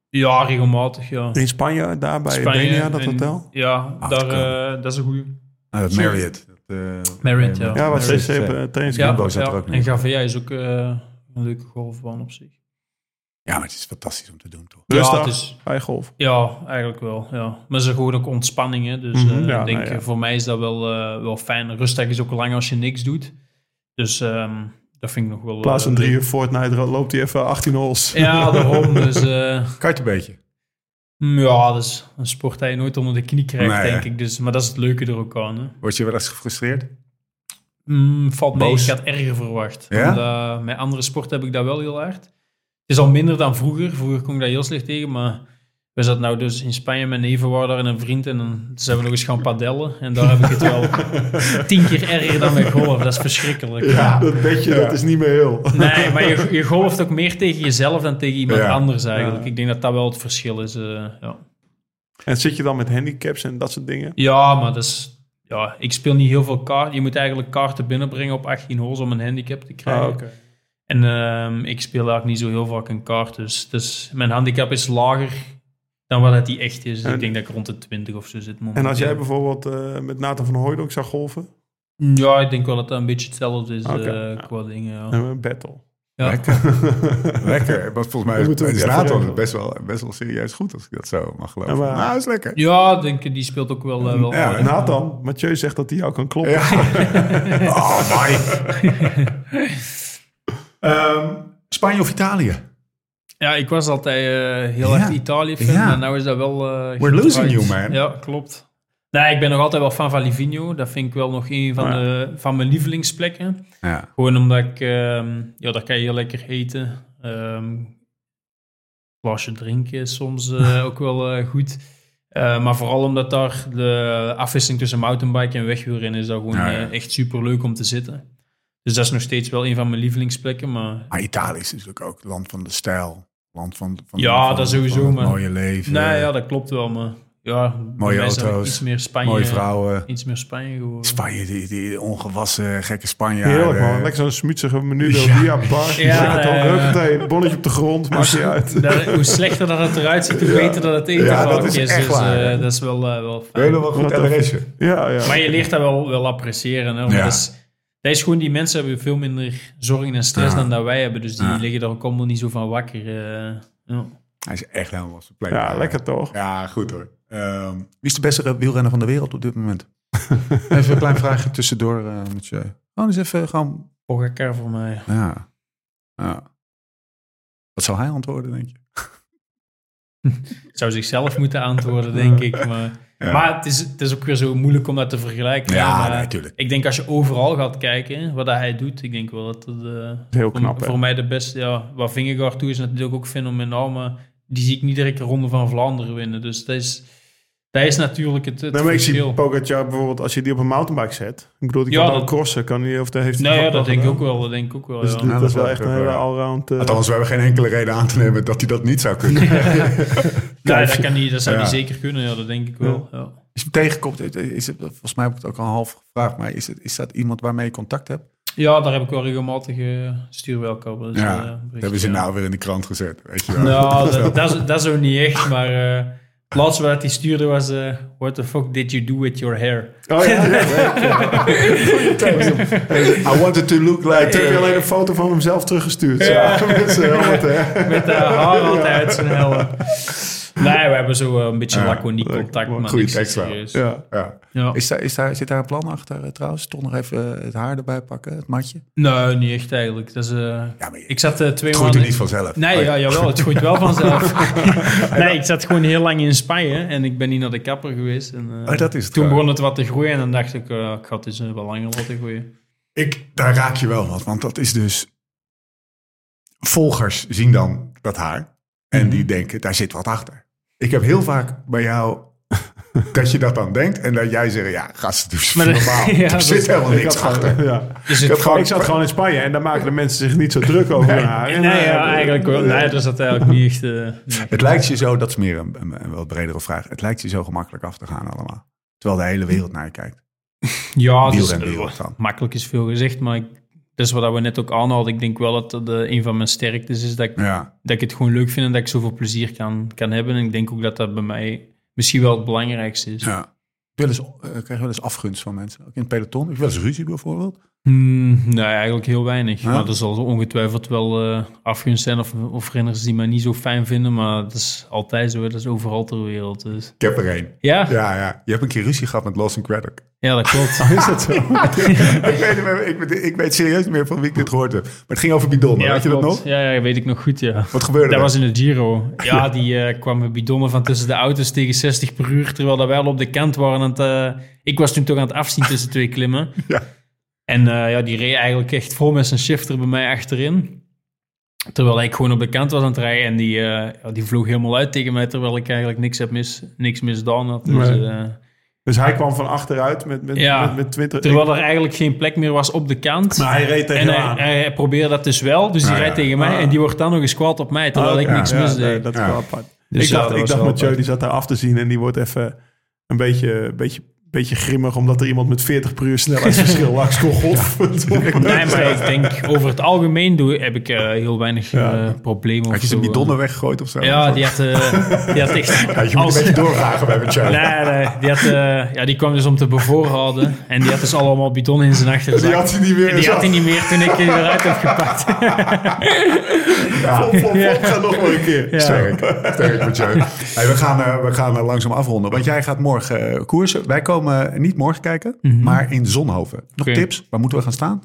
[SPEAKER 5] Ja, regelmatig, ja.
[SPEAKER 4] In Spanje, daar bij
[SPEAKER 5] Spanje
[SPEAKER 4] Denia, dat hotel?
[SPEAKER 5] Ja,
[SPEAKER 2] Ah,
[SPEAKER 5] daar, eh, dat is een goede.
[SPEAKER 2] Nou, dat Marriott. Dat, eh,
[SPEAKER 5] Marriott, ja.
[SPEAKER 4] Ja, wat CC
[SPEAKER 2] eh,
[SPEAKER 4] op uh, trainings.
[SPEAKER 5] Ja,
[SPEAKER 2] Jumbo zat er ook nog.
[SPEAKER 5] en Gavea is ook eh, een leuke golfbaan op zich.
[SPEAKER 2] Ja, maar het is fantastisch om te doen, toch?
[SPEAKER 4] Rustig,
[SPEAKER 5] Ja, het is-
[SPEAKER 4] ga je golf.
[SPEAKER 5] Ja, eigenlijk wel. Ja. Maar ze gewoon ook ontspanning. Hè. Dus eh,
[SPEAKER 4] ja,
[SPEAKER 5] ik denk,
[SPEAKER 4] nou ja.
[SPEAKER 5] eh, voor mij is dat wel, eh, wel fijn. Rustig is ook lang als je niks doet. Dus ehm, dat vind ik nog wel...
[SPEAKER 4] In plaats van
[SPEAKER 5] eh,
[SPEAKER 4] drie uur Fortnite loopt hij even 18 holes.
[SPEAKER 5] Ja, daarom. Dus eh,
[SPEAKER 2] Kart een beetje.
[SPEAKER 5] mm, ja, dat is een sport dat je nooit onder de knie krijgt,
[SPEAKER 2] Nee,
[SPEAKER 5] denk ik. Dus, maar dat is het leuke er ook aan. Hè.
[SPEAKER 2] Word je wel eens gefrustreerd?
[SPEAKER 5] Mm, valt mee.
[SPEAKER 2] Boos?
[SPEAKER 5] Ik had erger verwacht.
[SPEAKER 2] Ja?
[SPEAKER 5] Omdat, met andere sporten heb ik dat wel heel hard. Het is al minder dan vroeger. Vroeger kon ik dat heel slecht tegen, maar... We zaten nou dus in Spanje met neven waren daar en een vriend en dan zijn we nog eens gaan padellen. En daar heb ik het wel tien keer erger dan met golf. Dat is verschrikkelijk.
[SPEAKER 4] dat bedje, dat is niet meer heel.
[SPEAKER 5] Nee, maar je, je golft ook meer tegen jezelf dan tegen iemand
[SPEAKER 2] Ja.
[SPEAKER 5] anders eigenlijk.
[SPEAKER 4] Ja.
[SPEAKER 5] Ik denk dat dat wel het verschil is. eh, ja.
[SPEAKER 4] En zit je dan met handicaps en dat soort dingen?
[SPEAKER 5] ja, maar dat is... Ja, ik speel niet heel veel kaart. Je moet eigenlijk kaarten binnenbrengen op 18 holes om een handicap te krijgen.
[SPEAKER 4] Ah, oké.
[SPEAKER 5] En ehm, ik speel eigenlijk niet zo heel vaak een kaart. Dus, dus mijn handicap is lager dan wat het die echt is. Dus
[SPEAKER 4] En-
[SPEAKER 5] ik denk dat ik rond de 20 of zo zit.
[SPEAKER 4] En
[SPEAKER 5] momenteel.
[SPEAKER 4] als jij bijvoorbeeld eh, met Nathan van Hooydonk zou golven?
[SPEAKER 5] Ja, ik denk wel dat dat een beetje hetzelfde is
[SPEAKER 4] Oké,
[SPEAKER 5] eh,
[SPEAKER 4] ja.
[SPEAKER 5] qua dingen. Ja.
[SPEAKER 4] En een battle.
[SPEAKER 5] Ja.
[SPEAKER 2] Lekker. Lekker. Want volgens mij is,
[SPEAKER 4] moeten
[SPEAKER 2] is Nathan best wel, best wel serieus goed, als ik dat zo mag geloven.
[SPEAKER 4] Ja, maar-
[SPEAKER 2] Nou, is lekker.
[SPEAKER 5] Ja, ik denk die speelt ook wel, eh, wel
[SPEAKER 2] Ja.
[SPEAKER 4] Nathan, Mathieu zegt dat hij jou kan kloppen.
[SPEAKER 2] Ja. oh, Mike. Ehm, Spanje of Italië?
[SPEAKER 5] Ja, ik was altijd eh, heel
[SPEAKER 2] Ja.
[SPEAKER 5] erg Italië-fan,
[SPEAKER 2] Ja.
[SPEAKER 5] nou is dat wel... eh,
[SPEAKER 2] We're losing you, man.
[SPEAKER 5] Ja, klopt. Nee, ik ben nog altijd wel fan van Livigno. Dat vind ik wel nog een van,
[SPEAKER 4] Ja.
[SPEAKER 5] de, van mijn lievelingsplekken.
[SPEAKER 2] Ja.
[SPEAKER 5] Gewoon omdat ik... ehm, ja, daar kan je heel lekker eten. Ehm glaasje drinken is soms eh, ook wel goed. Maar vooral omdat daar de afwisseling tussen mountainbike en wegwielrennen is dat gewoon
[SPEAKER 2] Ja, ja.
[SPEAKER 5] echt super leuk om te zitten. Dus dat is nog steeds wel een van mijn lievelingsplekken. Maar
[SPEAKER 2] Maar Italië is natuurlijk ook het land van de stijl. Land van, van,
[SPEAKER 5] Ja,
[SPEAKER 2] van-
[SPEAKER 5] dat sowieso,
[SPEAKER 2] van het
[SPEAKER 5] man.
[SPEAKER 2] mooie leven.
[SPEAKER 5] nee, ja, dat klopt wel. Maar ja,
[SPEAKER 2] Mooie auto's,
[SPEAKER 5] iets meer Spanje,
[SPEAKER 2] Mooie vrouwen.
[SPEAKER 5] Iets meer Spanje geworden.
[SPEAKER 2] Spanje, die, die ongewassen gekke Spanjaarden.
[SPEAKER 4] Heerlijk man. Lekker zo'n smutsige menu door
[SPEAKER 2] Ja.
[SPEAKER 4] via bar.
[SPEAKER 5] Ja,
[SPEAKER 4] Ja,
[SPEAKER 5] eh,
[SPEAKER 4] huppatee, bonnetje op de grond, maakt niet uit.
[SPEAKER 5] Dat- hoe slechter dat het eruit ziet, hoe beter dat het eten
[SPEAKER 2] Ja, dat
[SPEAKER 5] vaak
[SPEAKER 2] is
[SPEAKER 5] is.
[SPEAKER 2] echt
[SPEAKER 5] dus,
[SPEAKER 2] waar,
[SPEAKER 5] eh, dat is wel, eh, wel fijn.
[SPEAKER 2] Helemaal goed adresje.
[SPEAKER 4] Ja, ja.
[SPEAKER 5] Maar je leert dat wel, wel appreciëren. Hè? want
[SPEAKER 2] Ja.
[SPEAKER 5] Dat, is, dat is gewoon, die mensen hebben veel minder zorgen en stress
[SPEAKER 2] Ja.
[SPEAKER 5] dan dat wij hebben. Dus die
[SPEAKER 2] Ja.
[SPEAKER 5] liggen er ook allemaal niet zo van wakker. eh, ja.
[SPEAKER 2] Hij is echt helemaal op zijn plek.
[SPEAKER 4] ja, lekker toch?
[SPEAKER 2] Ja, goed hoor. Ehm, wie is de beste wielrenner van de wereld op dit moment? even een klein vraagje tussendoor eh met je. Gewoon eens even gewoon...
[SPEAKER 5] Pogacar voor mij.
[SPEAKER 2] Ja. ja. Wat zou hij antwoorden, denk je?
[SPEAKER 5] Zou zichzelf moeten antwoorden, denk ik. Maar,
[SPEAKER 2] Ja.
[SPEAKER 5] maar het, is, het is ook weer zo moeilijk om dat te vergelijken.
[SPEAKER 2] Ja,
[SPEAKER 5] Maar
[SPEAKER 2] nee, tuurlijk.
[SPEAKER 5] Ik denk als je overal gaat kijken, wat dat hij doet, ik denk wel dat het eh,
[SPEAKER 4] Heel
[SPEAKER 5] voor,
[SPEAKER 4] knap, hè?
[SPEAKER 5] voor mij de beste... Ja, wat Vingegaard doet is natuurlijk ook fenomenaal, maar die zie ik niet direct de Ronde van Vlaanderen winnen. Dus dat is, dat is natuurlijk het, het
[SPEAKER 4] Nee, maar ik zie
[SPEAKER 5] verschil.
[SPEAKER 4] Pogacar bijvoorbeeld, als je die op een mountainbike zet. Ik bedoel, die
[SPEAKER 5] Ja,
[SPEAKER 4] kan dan
[SPEAKER 5] dat-
[SPEAKER 4] crossen. Kan die, of dat heeft hij
[SPEAKER 5] Nou ja, dat denk ik ook wel. Dat denk ik ook wel,
[SPEAKER 4] Dus
[SPEAKER 5] ja.
[SPEAKER 4] dat,
[SPEAKER 2] Ja,
[SPEAKER 4] dat
[SPEAKER 2] dat
[SPEAKER 4] is wel echt een hele allround... eh,
[SPEAKER 2] Althans, we hebben geen enkele reden aan te nemen dat hij dat niet zou kunnen.
[SPEAKER 5] Nee, dat, kan die, dat zou
[SPEAKER 2] Ja.
[SPEAKER 5] die zeker kunnen, ja, dat denk ik wel. Ja.
[SPEAKER 2] Is het tegenkomt, is het, volgens mij heb ik het ook al half gevraagd, maar is, het, is dat iemand waarmee je contact hebt?
[SPEAKER 5] Ja, daar heb ik wel regelmatig uh, stuur wel op. Dus,
[SPEAKER 2] ja,
[SPEAKER 5] uh,
[SPEAKER 2] dat hebben ze nou weer in de krant gezet. Weet je wel.
[SPEAKER 5] Nou, dat, dat, is, dat is ook niet echt, maar uh, het laatste wat hij stuurde was... Uh, What the fuck did you do with your hair?
[SPEAKER 4] Oh ja,
[SPEAKER 2] I wanted to look like...
[SPEAKER 4] Toen heb je alleen een foto van hemzelf teruggestuurd. Ja. Zo, met zijn helmet, hè.
[SPEAKER 5] Met de haar altijd uit zijn helm. Nee, we hebben zo een beetje laconiek contact. Maar
[SPEAKER 2] goede tekst wel.
[SPEAKER 4] Ja.
[SPEAKER 2] Ja. Ja. Is daar, is daar, zit daar een plan achter uh, trouwens? Toch nog even het haar erbij pakken, het matje?
[SPEAKER 5] Nee, niet echt eigenlijk. Dat is, uh, ja,
[SPEAKER 2] maar je,
[SPEAKER 5] ik zat uh, twee
[SPEAKER 2] het
[SPEAKER 5] maanden...
[SPEAKER 2] er niet vanzelf.
[SPEAKER 5] Nee, oh, ja, jawel, het groeit wel vanzelf. nee, ik zat gewoon heel lang in Spanje en ik ben niet naar de kapper geweest. En,
[SPEAKER 2] oh, dat is het
[SPEAKER 5] toen begon het wat te groeien en dan dacht ik, uh, ik ga het dus wel langer laten groeien.
[SPEAKER 2] Ik, daar raak je wel wat, want dat is dus... Volgers zien dan dat haar en mm-hmm. die denken, daar zit wat achter. Ik heb heel vaak bij jou dat je dat dan denkt en dat jij zegt, ja, gast, doe eens normaal. ja, er zit helemaal niks achter.
[SPEAKER 4] Ja. Dus ik, gewoon, ik zat gewoon in Spanje en daar maken de mensen zich niet zo druk over
[SPEAKER 5] nee,
[SPEAKER 4] haar.
[SPEAKER 5] Nee, nee ja, eigenlijk wel. Nee, dat zat eigenlijk niet echt... Uh,
[SPEAKER 2] nee. Het lijkt je zo, dat is meer een, een, een wat bredere vraag, het lijkt je zo gemakkelijk af te gaan allemaal. Terwijl de hele wereld naar je kijkt.
[SPEAKER 5] Ja, dus,
[SPEAKER 2] wereld dan.
[SPEAKER 5] makkelijk is veel gezegd, maar ik, is wat we net ook aanhaalden. Ik denk wel dat dat uh, een van mijn sterktes is, dat ik,
[SPEAKER 2] ja.
[SPEAKER 5] dat ik het gewoon leuk vind en dat ik zoveel plezier kan, kan hebben. En ik denk ook dat dat bij mij misschien wel het belangrijkste is.
[SPEAKER 2] Ja. Wel eens, uh, krijg wel eens afgunst van mensen? Ook in het peloton? Ik wel eens ruzie bijvoorbeeld?
[SPEAKER 5] Hmm, nee, eigenlijk heel weinig. Maar er zal ongetwijfeld wel uh, afgunst zijn of, of renners die mij niet zo fijn vinden. Maar dat is altijd zo, dat is overal ter wereld. Dus.
[SPEAKER 2] Ik heb er één.
[SPEAKER 5] Ja?
[SPEAKER 2] Ja, ja. Je hebt een keer ruzie gehad met Lawson Craddock.
[SPEAKER 5] Ja, dat klopt.
[SPEAKER 2] is dat zo? ik, weet, ik, weet, ik weet serieus niet meer van wie ik dit gehoord heb. Maar het ging over bidonnen,
[SPEAKER 5] ja,
[SPEAKER 2] weet je dat nog?
[SPEAKER 5] Ja, ja, weet ik nog goed, ja.
[SPEAKER 2] Wat gebeurde
[SPEAKER 5] dat was in de Giro. Ja, die uh, kwamen bidonnen van tussen de auto's tegen 60 per uur, terwijl dat wij al op de kant waren. Het, uh, ik was toen toch aan het afzien tussen twee klimmen.
[SPEAKER 2] Ja.
[SPEAKER 5] En uh, ja, die reed eigenlijk echt vol met zijn shifter bij mij achterin. Terwijl ik gewoon op de kant was aan het rijden. En die, uh, ja, die vloog helemaal uit tegen mij, terwijl ik eigenlijk niks heb mis, niks misdaan had. Dus, uh,
[SPEAKER 4] dus hij kwam van achteruit met, met,
[SPEAKER 5] ja,
[SPEAKER 4] met, met 20...
[SPEAKER 5] Terwijl er eigenlijk geen plek meer was op de kant.
[SPEAKER 4] Maar hij reed tegen
[SPEAKER 5] En hij, probeerde dat dus wel. Dus die
[SPEAKER 2] Ah,
[SPEAKER 5] rijdt
[SPEAKER 2] ja.
[SPEAKER 5] tegen mij.
[SPEAKER 4] Ah.
[SPEAKER 5] En die wordt dan nog eens kwaad op mij, terwijl
[SPEAKER 4] Ah,
[SPEAKER 5] ik niks
[SPEAKER 4] ja,
[SPEAKER 5] mis deed.
[SPEAKER 4] Nee, dat is wel apart.
[SPEAKER 5] Dus
[SPEAKER 4] ik dacht, ik dacht Mathieu,
[SPEAKER 5] apart.
[SPEAKER 4] die zat daar af te zien en die wordt even een beetje, beetje, beetje grimmig omdat er iemand met 40 per uur snelheidsverschil langs kon. Godverdomme.
[SPEAKER 5] Nee, maar ik denk over het algemeen doe, heb ik uh, heel weinig uh, problemen.
[SPEAKER 2] Had je zijn bidonnen weggegooid of zo?
[SPEAKER 5] Ja, die had, uh, die had echt...
[SPEAKER 2] Ja, je moet als, een beetje doorvragen bij Mathieu.
[SPEAKER 5] Nee, nee, die, had, ja, die kwam dus om te bevoorraden. En die had dus allemaal bidonnen in zijn achterzak.
[SPEAKER 2] Die had hij niet meer.
[SPEAKER 5] En die had hij niet meer toen ik eruit heb gepakt.
[SPEAKER 4] ja. Vlop, vlop, ga nog maar een keer.
[SPEAKER 2] Ja. Sterk, sterk Mathieu. Hey, we gaan, uh, we gaan langzaam afronden. Want jij gaat morgen uh, koersen. Wij komen niet morgen kijken, mm -hmm. maar in Zonhoven. Nog okay. tips? Waar moeten we gaan staan?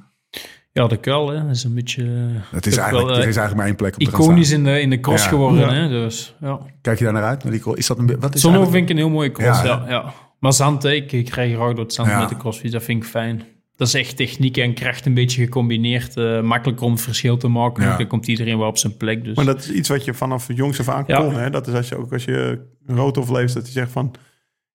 [SPEAKER 5] Ja, de kuil, hè. Dat is een beetje...
[SPEAKER 2] Het is, eigenlijk, wel, er is eigenlijk maar één plek op
[SPEAKER 5] Iconisch in de, in de cross ja. geworden, ja. hè. Dus, ja.
[SPEAKER 2] Kijk je daar naar uit? Naar die is dat een, wat is
[SPEAKER 5] Zonhoven vind ik een heel mooie cross, ja. ja, ja. Maar zand, ik, ik krijg graag door het zand
[SPEAKER 2] Ja.
[SPEAKER 5] met de crossfiets. Dat vind ik fijn. Dat is echt techniek en kracht een beetje gecombineerd. eh makkelijk om verschil te maken.
[SPEAKER 2] Ja.
[SPEAKER 5] Dan komt iedereen wel op zijn plek. Dus.
[SPEAKER 4] Maar dat is iets wat je vanaf jongs af aan
[SPEAKER 5] Ja.
[SPEAKER 4] kon. Hè? Dat is als je ook als je rood of leeft, dat je zegt van...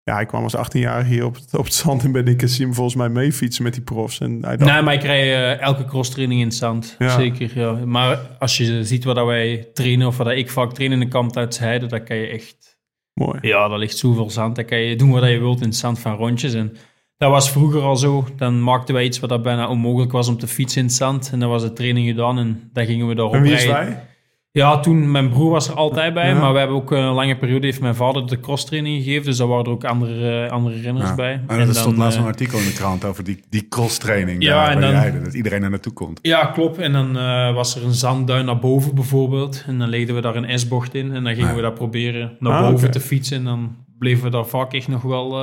[SPEAKER 4] Ja, ik kwam als 18 jaar hier op het, op het zand en ben ik zie hem volgens mij mee fietsen met die profs. En hij dacht,
[SPEAKER 5] Nee, maar ik krijg eh, elke cross-training in het zand.
[SPEAKER 4] Ja.
[SPEAKER 5] Zeker, ja. Maar als je ziet wat dat wij trainen, of wat dat ik vaak train in de kamp uit Heide, dan kan je echt
[SPEAKER 4] Mooi.
[SPEAKER 5] Ja, daar ligt zoveel zand. Dan kan je doen wat je wilt in het zand van rondjes. En dat was vroeger al zo. Dan maakten wij iets wat dat bijna onmogelijk was om te fietsen in het zand. En dan was de training gedaan en dan gingen we daarop
[SPEAKER 4] En wie is wij?
[SPEAKER 5] Ja, toen, mijn broer was er altijd bij.
[SPEAKER 4] Ja.
[SPEAKER 5] Maar we hebben ook een lange periode, heeft mijn vader de crosstraining gegeven. Dus daar waren er ook andere, eh, andere renners
[SPEAKER 2] Ja.
[SPEAKER 5] bij.
[SPEAKER 2] En,
[SPEAKER 5] En
[SPEAKER 2] er
[SPEAKER 5] dan,
[SPEAKER 2] stond laatst
[SPEAKER 5] eh,
[SPEAKER 2] een artikel in de krant over die, die cross-training.
[SPEAKER 5] Ja,
[SPEAKER 2] daar
[SPEAKER 5] en dan-
[SPEAKER 2] rijden, dat iedereen er naartoe komt.
[SPEAKER 5] Ja, klopt. En dan eh, was er een zandduin naar boven bijvoorbeeld. En dan legden we daar een S-bocht in. En dan gingen we dat proberen naar
[SPEAKER 4] Ah,
[SPEAKER 5] boven te fietsen. En dan bleven we daar vaak echt nog wel...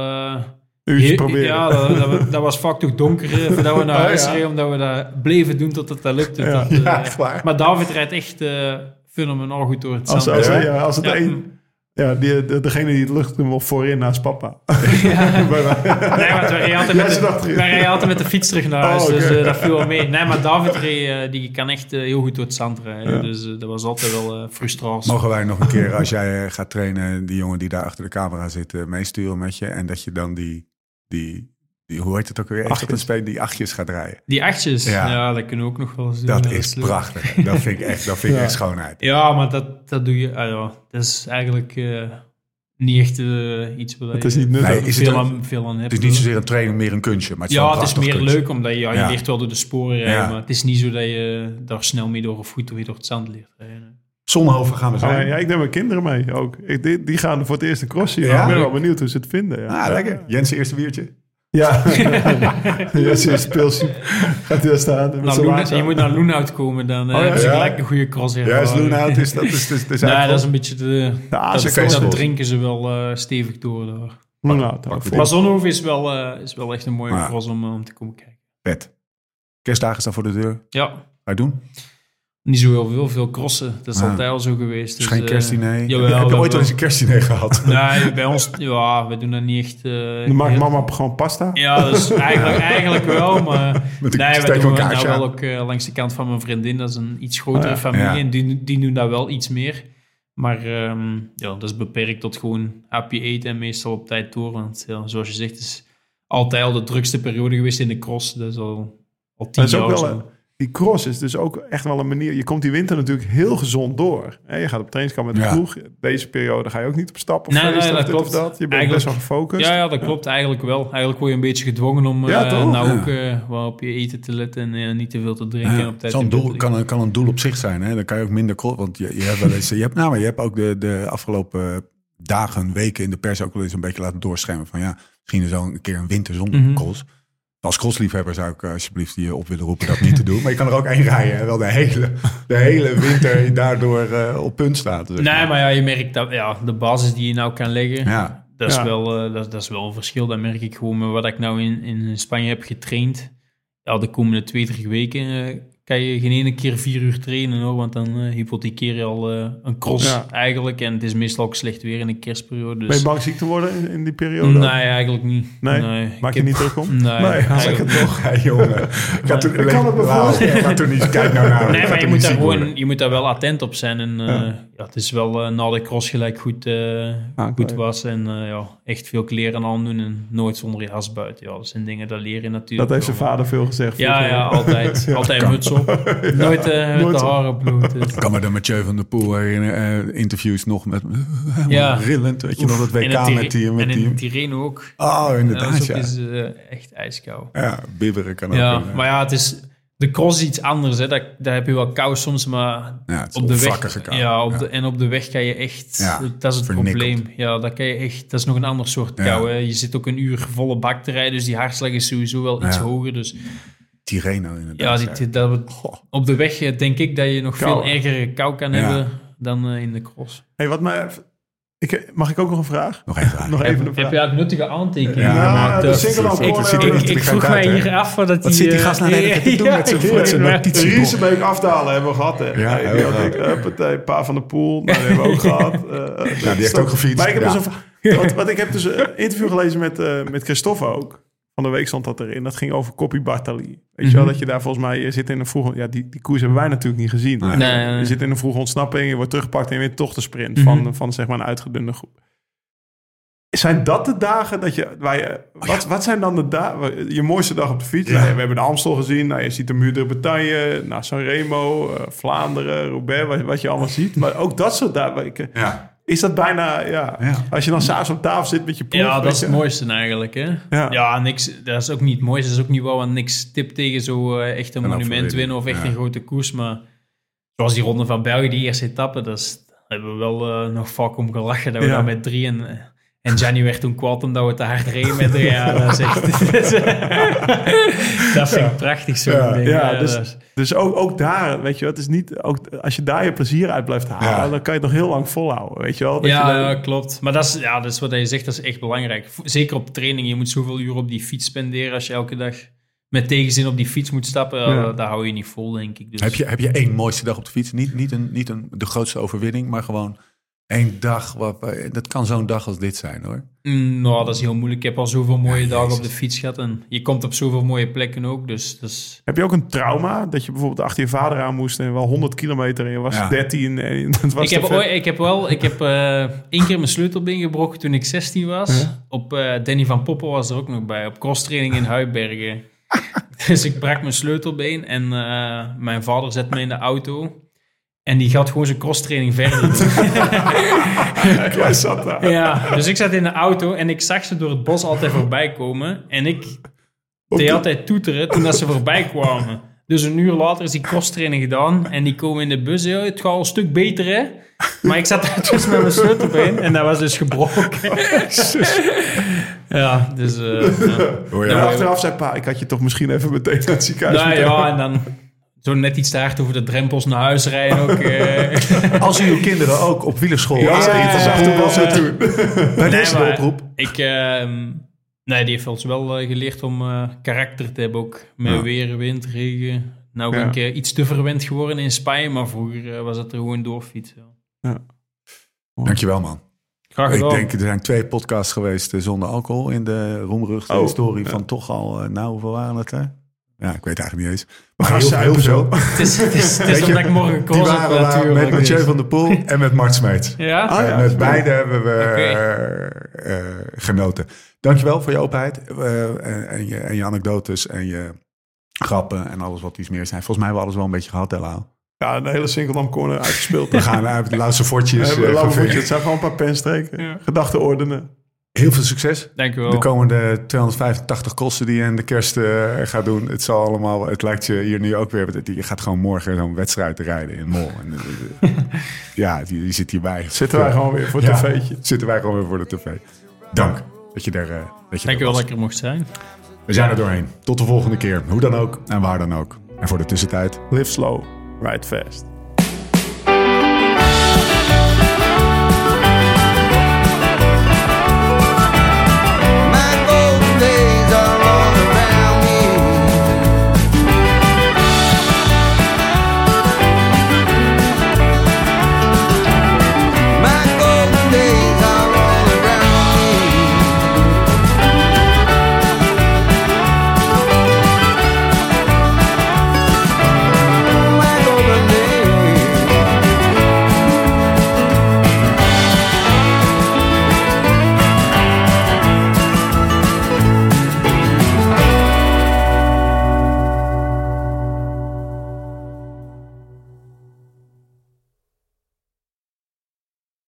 [SPEAKER 5] eh,
[SPEAKER 4] Uurtje proberen.
[SPEAKER 5] Ja, dat, dat, dat was vaak toch donker eh, voordat we naar
[SPEAKER 4] Oh,
[SPEAKER 5] huis
[SPEAKER 4] ja.
[SPEAKER 5] reden. Omdat we dat bleven doen tot het dat lukte.
[SPEAKER 4] Ja.
[SPEAKER 5] Dat, eh,
[SPEAKER 2] Ja, waar.
[SPEAKER 5] Maar David rijdt echt eh fenomenaal goed door het
[SPEAKER 4] Als,
[SPEAKER 5] zand.
[SPEAKER 4] als,
[SPEAKER 2] Ja?
[SPEAKER 4] ja, als het
[SPEAKER 5] Ja.
[SPEAKER 4] een... Ja, die, de, degene die het luchtrum wil voorin naast papa.
[SPEAKER 5] Nee, want wij rijden altijd,
[SPEAKER 4] Ja,
[SPEAKER 5] altijd met de fiets terug naar huis.
[SPEAKER 4] Oh.
[SPEAKER 5] Dus eh, dat viel wel mee. Nee, maar David reed, eh, die kan echt eh, heel goed door het zand rijden. Dus eh, dat was altijd wel eh, frustratie.
[SPEAKER 2] Mogen wij nog een keer, als jij eh, gaat trainen, die jongen die daar achter de camera zit, eh, meesturen met je. En dat je dan die, die, die hoe heet het ook weer? Een
[SPEAKER 4] Achtjes.
[SPEAKER 2] speel die achtjes gaat rijden?
[SPEAKER 5] Die achtjes,
[SPEAKER 2] Ja.
[SPEAKER 5] ja. dat kunnen we ook nog wel eens doen.
[SPEAKER 2] Dat is
[SPEAKER 5] leuk.
[SPEAKER 2] prachtig. Dat vind ik echt, dat vind ik
[SPEAKER 4] Ja.
[SPEAKER 2] echt schoonheid.
[SPEAKER 5] Ja, maar dat, dat doe je... ah ja, dat is eigenlijk eh, niet echt eh, iets waar
[SPEAKER 4] Het
[SPEAKER 5] je
[SPEAKER 4] is niet nuttig.
[SPEAKER 2] Nee, is het
[SPEAKER 5] veel,
[SPEAKER 2] ook-
[SPEAKER 5] aan, veel aan hebt.
[SPEAKER 2] Het is niet zozeer een training, meer een kunstje. Maar het is
[SPEAKER 5] Ja,
[SPEAKER 2] een
[SPEAKER 5] het is meer
[SPEAKER 2] kunstje.
[SPEAKER 5] leuk, omdat je, ja, je
[SPEAKER 2] Ja.
[SPEAKER 5] leert wel door de sporen rijden.
[SPEAKER 2] Ja.
[SPEAKER 5] Maar het is niet zo dat je daar snel mee door of goed door, door het zand leert rijden.
[SPEAKER 2] Zonhoven gaan we zo.
[SPEAKER 4] Ja, ja, ik neem mijn kinderen mee ook. Ik, die, die gaan voor het eerst een cross zien.
[SPEAKER 2] Ja?
[SPEAKER 4] Ik ben wel benieuwd hoe ze het vinden. Ja,
[SPEAKER 2] Ah, lekker. Jens eerste biertje.
[SPEAKER 4] Ja, ze is speelsie. Gaat hij daar staan?
[SPEAKER 5] Nou,
[SPEAKER 4] zijn
[SPEAKER 5] je moet naar Loenhout komen, dan eh
[SPEAKER 4] Oh, ja?
[SPEAKER 5] je
[SPEAKER 2] Ja.
[SPEAKER 5] gelijk een goede cross
[SPEAKER 2] Ja, is Loenhout, is dat is, is, is, is
[SPEAKER 5] Nee, dat is een beetje de...
[SPEAKER 4] De
[SPEAKER 5] dat, dat, drinken ze wel eh, stevig door daar.
[SPEAKER 4] Nou,
[SPEAKER 2] voor
[SPEAKER 5] Maar Zonhoven is wel, eh, is wel echt een mooie cross om, eh, om te komen kijken.
[SPEAKER 2] vet. Kerstdagen staan voor de deur.
[SPEAKER 5] Ja,
[SPEAKER 2] Ga je doen?
[SPEAKER 5] Niet zo heel veel, veel crossen. Dat is
[SPEAKER 2] Ah.
[SPEAKER 5] altijd al zo geweest.
[SPEAKER 2] Dus
[SPEAKER 5] Dus,
[SPEAKER 2] geen
[SPEAKER 5] eh,
[SPEAKER 2] kerstdiner?
[SPEAKER 5] jawel,
[SPEAKER 2] heb je
[SPEAKER 5] dat
[SPEAKER 2] ooit wel
[SPEAKER 5] wel.
[SPEAKER 2] eens een kerstdiner gehad?
[SPEAKER 5] Nee, bij ons, ja, we doen dat niet echt. eh,
[SPEAKER 4] Dan maakt
[SPEAKER 5] heel-
[SPEAKER 4] mama gewoon pasta.
[SPEAKER 5] Ja, dus eigenlijk, eigenlijk wel, maar
[SPEAKER 2] Met een
[SPEAKER 5] nee, we doen
[SPEAKER 2] kaarsje
[SPEAKER 5] nou wel ook eh, langs de kant van mijn vriendin. Dat is een iets grotere
[SPEAKER 4] Oh ja.
[SPEAKER 5] familie
[SPEAKER 2] Ja.
[SPEAKER 5] en die, die doen dat wel iets meer. Maar ehm, ja, dat is beperkt tot gewoon happy eten en meestal op tijd door. Want ja, zoals je zegt, het is altijd al de drukste periode geweest in de cross. Dat is al, al tien
[SPEAKER 4] Dat is ook
[SPEAKER 5] jaar
[SPEAKER 4] wel
[SPEAKER 5] zo.
[SPEAKER 4] een- Die cross is dus ook echt wel een manier. Je komt die winter natuurlijk heel gezond door. Hè, Je gaat op trainingskamp met de
[SPEAKER 2] Ja.
[SPEAKER 4] ploeg. Deze periode ga je ook niet op stap of
[SPEAKER 5] Nee,
[SPEAKER 4] feest
[SPEAKER 5] nee, dat
[SPEAKER 4] dit
[SPEAKER 5] klopt.
[SPEAKER 4] of dat. Je bent
[SPEAKER 5] Eigenlijk-
[SPEAKER 4] best wel gefocust.
[SPEAKER 5] Ja, ja, dat klopt eigenlijk wel. Eigenlijk word je een beetje gedwongen om
[SPEAKER 4] Ja,
[SPEAKER 5] eh, nou ook eh, wel op je eten te letten en eh, niet te veel te drinken. op tijd
[SPEAKER 2] zo'n doel kan, een- kan een doel op zich zijn. Hè? Dan kan je ook minder... kro- Want je, je hebt wel eens... Je hebt, nou, maar je hebt ook de, de afgelopen dagen, weken in de pers ook wel eens een beetje laten doorschemmen. Van ja, misschien is wel een keer een winter zonder
[SPEAKER 5] Mhm.
[SPEAKER 2] cross. Als crossliefhebber zou ik eh, alsjeblieft je op willen roepen dat niet te doen. Maar je kan er ook één rijden. En wel de hele, de hele winter daardoor eh, op punt staat. zeg
[SPEAKER 5] Nee, maar ja, je merkt dat ja, de basis die je nou kan leggen,
[SPEAKER 2] Ja.
[SPEAKER 5] dat, is
[SPEAKER 4] Ja.
[SPEAKER 5] wel, eh, dat, dat is wel een verschil. Dat merk ik gewoon met wat ik nou in, in Spanje heb getraind. Ja, de komende twee, drie weken eh, kan je geen ene keer vier uur trainen hoor, want dan eh, hypothekeer je al eh, een cross
[SPEAKER 4] Ja.
[SPEAKER 5] eigenlijk. En het is meestal ook slecht weer in de kerstperiode.
[SPEAKER 4] Ben
[SPEAKER 5] Dus...
[SPEAKER 4] je bang ziek te worden in, in die periode?
[SPEAKER 5] Nee, eigenlijk niet.
[SPEAKER 4] Nee? Maak je
[SPEAKER 5] heb-
[SPEAKER 4] niet druk om?
[SPEAKER 5] Nee, eigenlijk
[SPEAKER 2] toch? Hey, jongen. Ik had toen,
[SPEAKER 4] Ik kan het me
[SPEAKER 2] Wauw,
[SPEAKER 4] voorstellen.
[SPEAKER 2] ik ga toen niet... Kijk nou naar.
[SPEAKER 5] Nee, maar je moet, daar gewoon, je moet daar wel attent op zijn. En eh,
[SPEAKER 4] Ja.
[SPEAKER 5] ja. het is wel na de cross gelijk goed, eh,
[SPEAKER 4] Ah,
[SPEAKER 5] goed was. En eh, ja, echt veel kleren aandoen en nooit zonder je jas buiten. Ja, dat zijn dingen, dat leer je natuurlijk.
[SPEAKER 4] Dat heeft zijn vader veel gezegd.
[SPEAKER 5] Ja,
[SPEAKER 4] vroeger.
[SPEAKER 5] ja, altijd. altijd muts op. Nooit eh, met
[SPEAKER 4] Nooit
[SPEAKER 5] de
[SPEAKER 4] op.
[SPEAKER 5] haren bloed. Dus.
[SPEAKER 2] Ik kan me de Mathieu van der Poel herinneren. eh, interviews nog met...
[SPEAKER 5] Ja.
[SPEAKER 2] Rillend. Weet je nog, dat
[SPEAKER 5] En in
[SPEAKER 2] WK met die... Met
[SPEAKER 5] en in
[SPEAKER 2] die
[SPEAKER 5] Tirreno ook.
[SPEAKER 2] oh,
[SPEAKER 5] Dat
[SPEAKER 2] inderdaad, ja.
[SPEAKER 5] eens, eh, echt ijskoud.
[SPEAKER 2] Ja, bibberen kan ook.
[SPEAKER 5] Ja,
[SPEAKER 2] eh,
[SPEAKER 5] maar ja, het is... De cross is iets anders. Hè. Dat, daar heb je wel kou soms, maar
[SPEAKER 2] ja, het is
[SPEAKER 5] op de weg,
[SPEAKER 2] kou.
[SPEAKER 5] ja, op De, en op de weg kan je echt,
[SPEAKER 2] Ja,
[SPEAKER 5] dat is het
[SPEAKER 2] vernikkeld.
[SPEAKER 5] probleem. Ja, dat kan je echt, dat is nog een ander soort
[SPEAKER 2] Ja.
[SPEAKER 5] kou. Hè. Je zit ook een uur volle bak te rijden, dus die hartslag is sowieso wel iets
[SPEAKER 2] Ja.
[SPEAKER 5] hoger. Dus
[SPEAKER 2] Tirreno inderdaad.
[SPEAKER 5] ja, die, die- dat, op de weg eh, denk ik dat je nog
[SPEAKER 4] Kou.
[SPEAKER 5] veel ergere kou kan
[SPEAKER 2] Ja.
[SPEAKER 5] hebben dan eh, in de cross.
[SPEAKER 4] Hey, wat mij... Ik, mag ik ook nog een vraag?
[SPEAKER 2] Nog even vraag.
[SPEAKER 4] Nog even een
[SPEAKER 5] Heb,
[SPEAKER 4] vraag.
[SPEAKER 5] heb je eigenlijk nuttige aantekeningen
[SPEAKER 2] Ja,
[SPEAKER 5] gemaakt? Eh,
[SPEAKER 4] single
[SPEAKER 2] Ik- ik- ik-
[SPEAKER 5] ik, vroeg mij hier af dat
[SPEAKER 2] Wat
[SPEAKER 5] die,
[SPEAKER 2] zit die
[SPEAKER 5] eh,
[SPEAKER 2] gast nou de hele tijd te doen met zijn-
[SPEAKER 5] ja,
[SPEAKER 2] notitie?
[SPEAKER 4] Riesenbeek aftalen hebben we gehad. Hè.
[SPEAKER 2] Ja,
[SPEAKER 4] Hey, die
[SPEAKER 2] heel
[SPEAKER 4] had
[SPEAKER 2] graag.
[SPEAKER 4] ik, huppatee, Pa van de Poel. Nou, die hebben we ook gehad. Eh,
[SPEAKER 2] die heeft ook gefietst.
[SPEAKER 4] Maar ik heb
[SPEAKER 2] Ja.
[SPEAKER 4] dus een, wat, wat ik heb dus een interview gelezen met, eh, met Christophe ook. Van de week stond dat erin. Dat ging over Copy Bartali. Weet je wel,
[SPEAKER 5] Mhm.
[SPEAKER 4] dat je daar volgens mij... Je zit in een vroege... Ja, die, die koers hebben wij natuurlijk niet gezien.
[SPEAKER 2] Nee.
[SPEAKER 5] Nee, nee, nee.
[SPEAKER 4] Je zit in een vroege ontsnapping. Je wordt teruggepakt en je wint toch de sprint.
[SPEAKER 5] Mhm.
[SPEAKER 4] Van, van zeg maar een uitgedunde groep. Zijn dat de dagen dat je... Waar je wat, wat zijn dan de dagen... Je mooiste dag op de fiets?
[SPEAKER 2] Ja.
[SPEAKER 4] Nou, we hebben de Amstel gezien. Nou, je ziet de Muur de Bretagne. Nou, Sanremo. eh, Vlaanderen. Roubaix. Wat, wat je allemaal ziet. Maar ook dat soort dagen... eh,
[SPEAKER 2] Ja.
[SPEAKER 4] Is dat bijna, ja.
[SPEAKER 2] Ja.
[SPEAKER 4] Als je dan s'avonds op tafel zit met je proef.
[SPEAKER 5] Ja, dat is het mooiste eigenlijk. Hè?
[SPEAKER 4] Ja.
[SPEAKER 5] Ja. niks, dat is ook niet het mooiste. Dat is ook niet wel, want niks tip tegen zo eh, echt een,
[SPEAKER 2] Een
[SPEAKER 5] monument winnen of echt
[SPEAKER 2] ja.
[SPEAKER 5] een grote koers. Maar zoals die Ronde van België, die eerste etappe, dat is, daar hebben we wel eh, nog vaak om gelachen. Dat we
[SPEAKER 4] Ja.
[SPEAKER 5] daar met drie en... eh, en Gianni werd toen kwaad omdat we te hard reden met de Ja, dat is echt... dat vind ik prachtig, zo'n
[SPEAKER 2] Ja,
[SPEAKER 5] ding.
[SPEAKER 4] Ja,
[SPEAKER 5] Ja,
[SPEAKER 4] dus,
[SPEAKER 5] is-
[SPEAKER 4] dus ook, ook daar, weet je wel, het is niet, ook, als je daar je plezier uit blijft halen,
[SPEAKER 2] Ja.
[SPEAKER 4] dan kan je het nog heel lang volhouden, weet je wel. Dat je
[SPEAKER 5] Ja,
[SPEAKER 4] dan-
[SPEAKER 5] ja, klopt. Maar dat is, ja, dat is wat je zegt, dat is echt belangrijk. Zeker op training. Je moet zoveel uur op die fiets spenderen als je elke dag met tegenzin op die fiets moet stappen. Ja.
[SPEAKER 4] Ja.
[SPEAKER 5] Daar hou je niet vol, denk ik. Dus.
[SPEAKER 2] Heb je, heb je één mooiste dag op de fiets? Niet, niet, een, niet een, de grootste overwinning, maar gewoon één dag. Wat, dat kan zo'n dag als dit zijn hoor.
[SPEAKER 5] Mm, nou, dat is heel moeilijk. Ik heb al zoveel mooie
[SPEAKER 2] Ja,
[SPEAKER 5] dagen op de fiets gehad. En je komt op zoveel mooie plekken ook. Dus, dus
[SPEAKER 4] Heb je ook een trauma dat je bijvoorbeeld achter je vader aan moest en wel 100 kilometer en je was
[SPEAKER 2] Ja.
[SPEAKER 4] 13 en het was
[SPEAKER 5] ik, heb ooit- ik heb wel, ik heb eh, één keer mijn sleutelbeen gebroken toen ik 16 was. Op eh, Danny van Poppel was er ook nog bij, op crosstraining in Huibergen. dus ik brak mijn sleutelbeen en eh, mijn vader zet me in de auto. En die gaat gewoon zijn crosstraining verder doen.
[SPEAKER 4] Jij zat daar.
[SPEAKER 5] ja, dus ik zat in de auto en ik zag ze door het bos altijd voorbij komen. En ik deed altijd toeteren toen dat ze voorbij kwamen. Dus een uur later is die crosstraining gedaan en die komen in de bus. Ja, het gaat al een stuk beter, hè? Maar ik zat daar dus met mijn sleutelbeen en dat was dus gebroken. ja, dus... eh, ja.
[SPEAKER 2] Hoor je
[SPEAKER 4] En achteraf zei pa, ik had je toch misschien even meteen naar het ziekenhuis
[SPEAKER 5] Nou ja, en dan zo net iets te hard over de drempels naar huis rijden ook. eh.
[SPEAKER 2] Als u uw kinderen ook op wielerschool
[SPEAKER 4] Ja,
[SPEAKER 2] als
[SPEAKER 4] ja,
[SPEAKER 2] ja,
[SPEAKER 4] ja, ja, ja.
[SPEAKER 2] Bij
[SPEAKER 5] Nee,
[SPEAKER 2] deze oproep.
[SPEAKER 5] Ik, ehm, nee, die heeft ons wel eh, geleerd om eh, karakter te hebben ook. Met
[SPEAKER 2] Ja.
[SPEAKER 5] weer, wind, regen. Nou ben
[SPEAKER 4] Ja.
[SPEAKER 5] ik iets te verwend geworden in Spanje, maar vroeger was het er gewoon doorfietsen.
[SPEAKER 2] Dankjewel man.
[SPEAKER 5] Graag
[SPEAKER 2] Ik
[SPEAKER 5] gedaan.
[SPEAKER 2] denk, er zijn twee podcasts geweest zonder alcohol in de roemruchte
[SPEAKER 4] Oh,
[SPEAKER 2] historie
[SPEAKER 4] ja.
[SPEAKER 2] van toch al, nou hoeveel waren het er? Ja, ik weet eigenlijk niet eens.
[SPEAKER 4] We gaan
[SPEAKER 2] heel, heel veel.
[SPEAKER 5] Het is, het is, het is
[SPEAKER 2] je,
[SPEAKER 5] omdat ik morgen
[SPEAKER 2] Die waren
[SPEAKER 5] natuurlijk.
[SPEAKER 2] met Mathieu van der Poel en met Mart Smeets.
[SPEAKER 5] Ja?
[SPEAKER 4] Ah,
[SPEAKER 2] met beide hebben we
[SPEAKER 5] Oké.
[SPEAKER 2] eh, eh, genoten. Dankjewel voor je openheid eh, en, en je, en je anekdotes en je grappen en alles wat iets meer zijn. Volgens mij hebben we alles wel een beetje gehad, Ella.
[SPEAKER 4] Ja, een hele Singeldam corner uitgespeeld.
[SPEAKER 2] We gaan uit de laatste
[SPEAKER 4] We
[SPEAKER 2] fortjes.
[SPEAKER 4] hebben
[SPEAKER 2] eh,
[SPEAKER 4] lang
[SPEAKER 2] gevinkt.
[SPEAKER 4] Het zijn gewoon een paar penstreken.
[SPEAKER 5] Ja.
[SPEAKER 4] Gedachten ordenen.
[SPEAKER 2] Heel veel succes.
[SPEAKER 5] Dankjewel.
[SPEAKER 2] De komende 285 kosten die je in de kerst eh, gaat doen. Het zal allemaal, het lijkt je hier nu ook weer. Je gaat gewoon morgen zo'n wedstrijd rijden in Mol. En, eh, ja, die, die zit hierbij.
[SPEAKER 4] Zitten wij gewoon weer voor het
[SPEAKER 2] Ja,
[SPEAKER 4] tv'tje.
[SPEAKER 2] Zitten wij gewoon weer voor de tv. Dank dat je er, eh, dat je
[SPEAKER 5] Dankjewel
[SPEAKER 2] was.
[SPEAKER 5] dat ik er mocht zijn.
[SPEAKER 2] We zijn er doorheen. Tot de volgende keer. Hoe dan ook en waar dan ook. En voor de tussentijd.
[SPEAKER 4] Live slow, ride fast.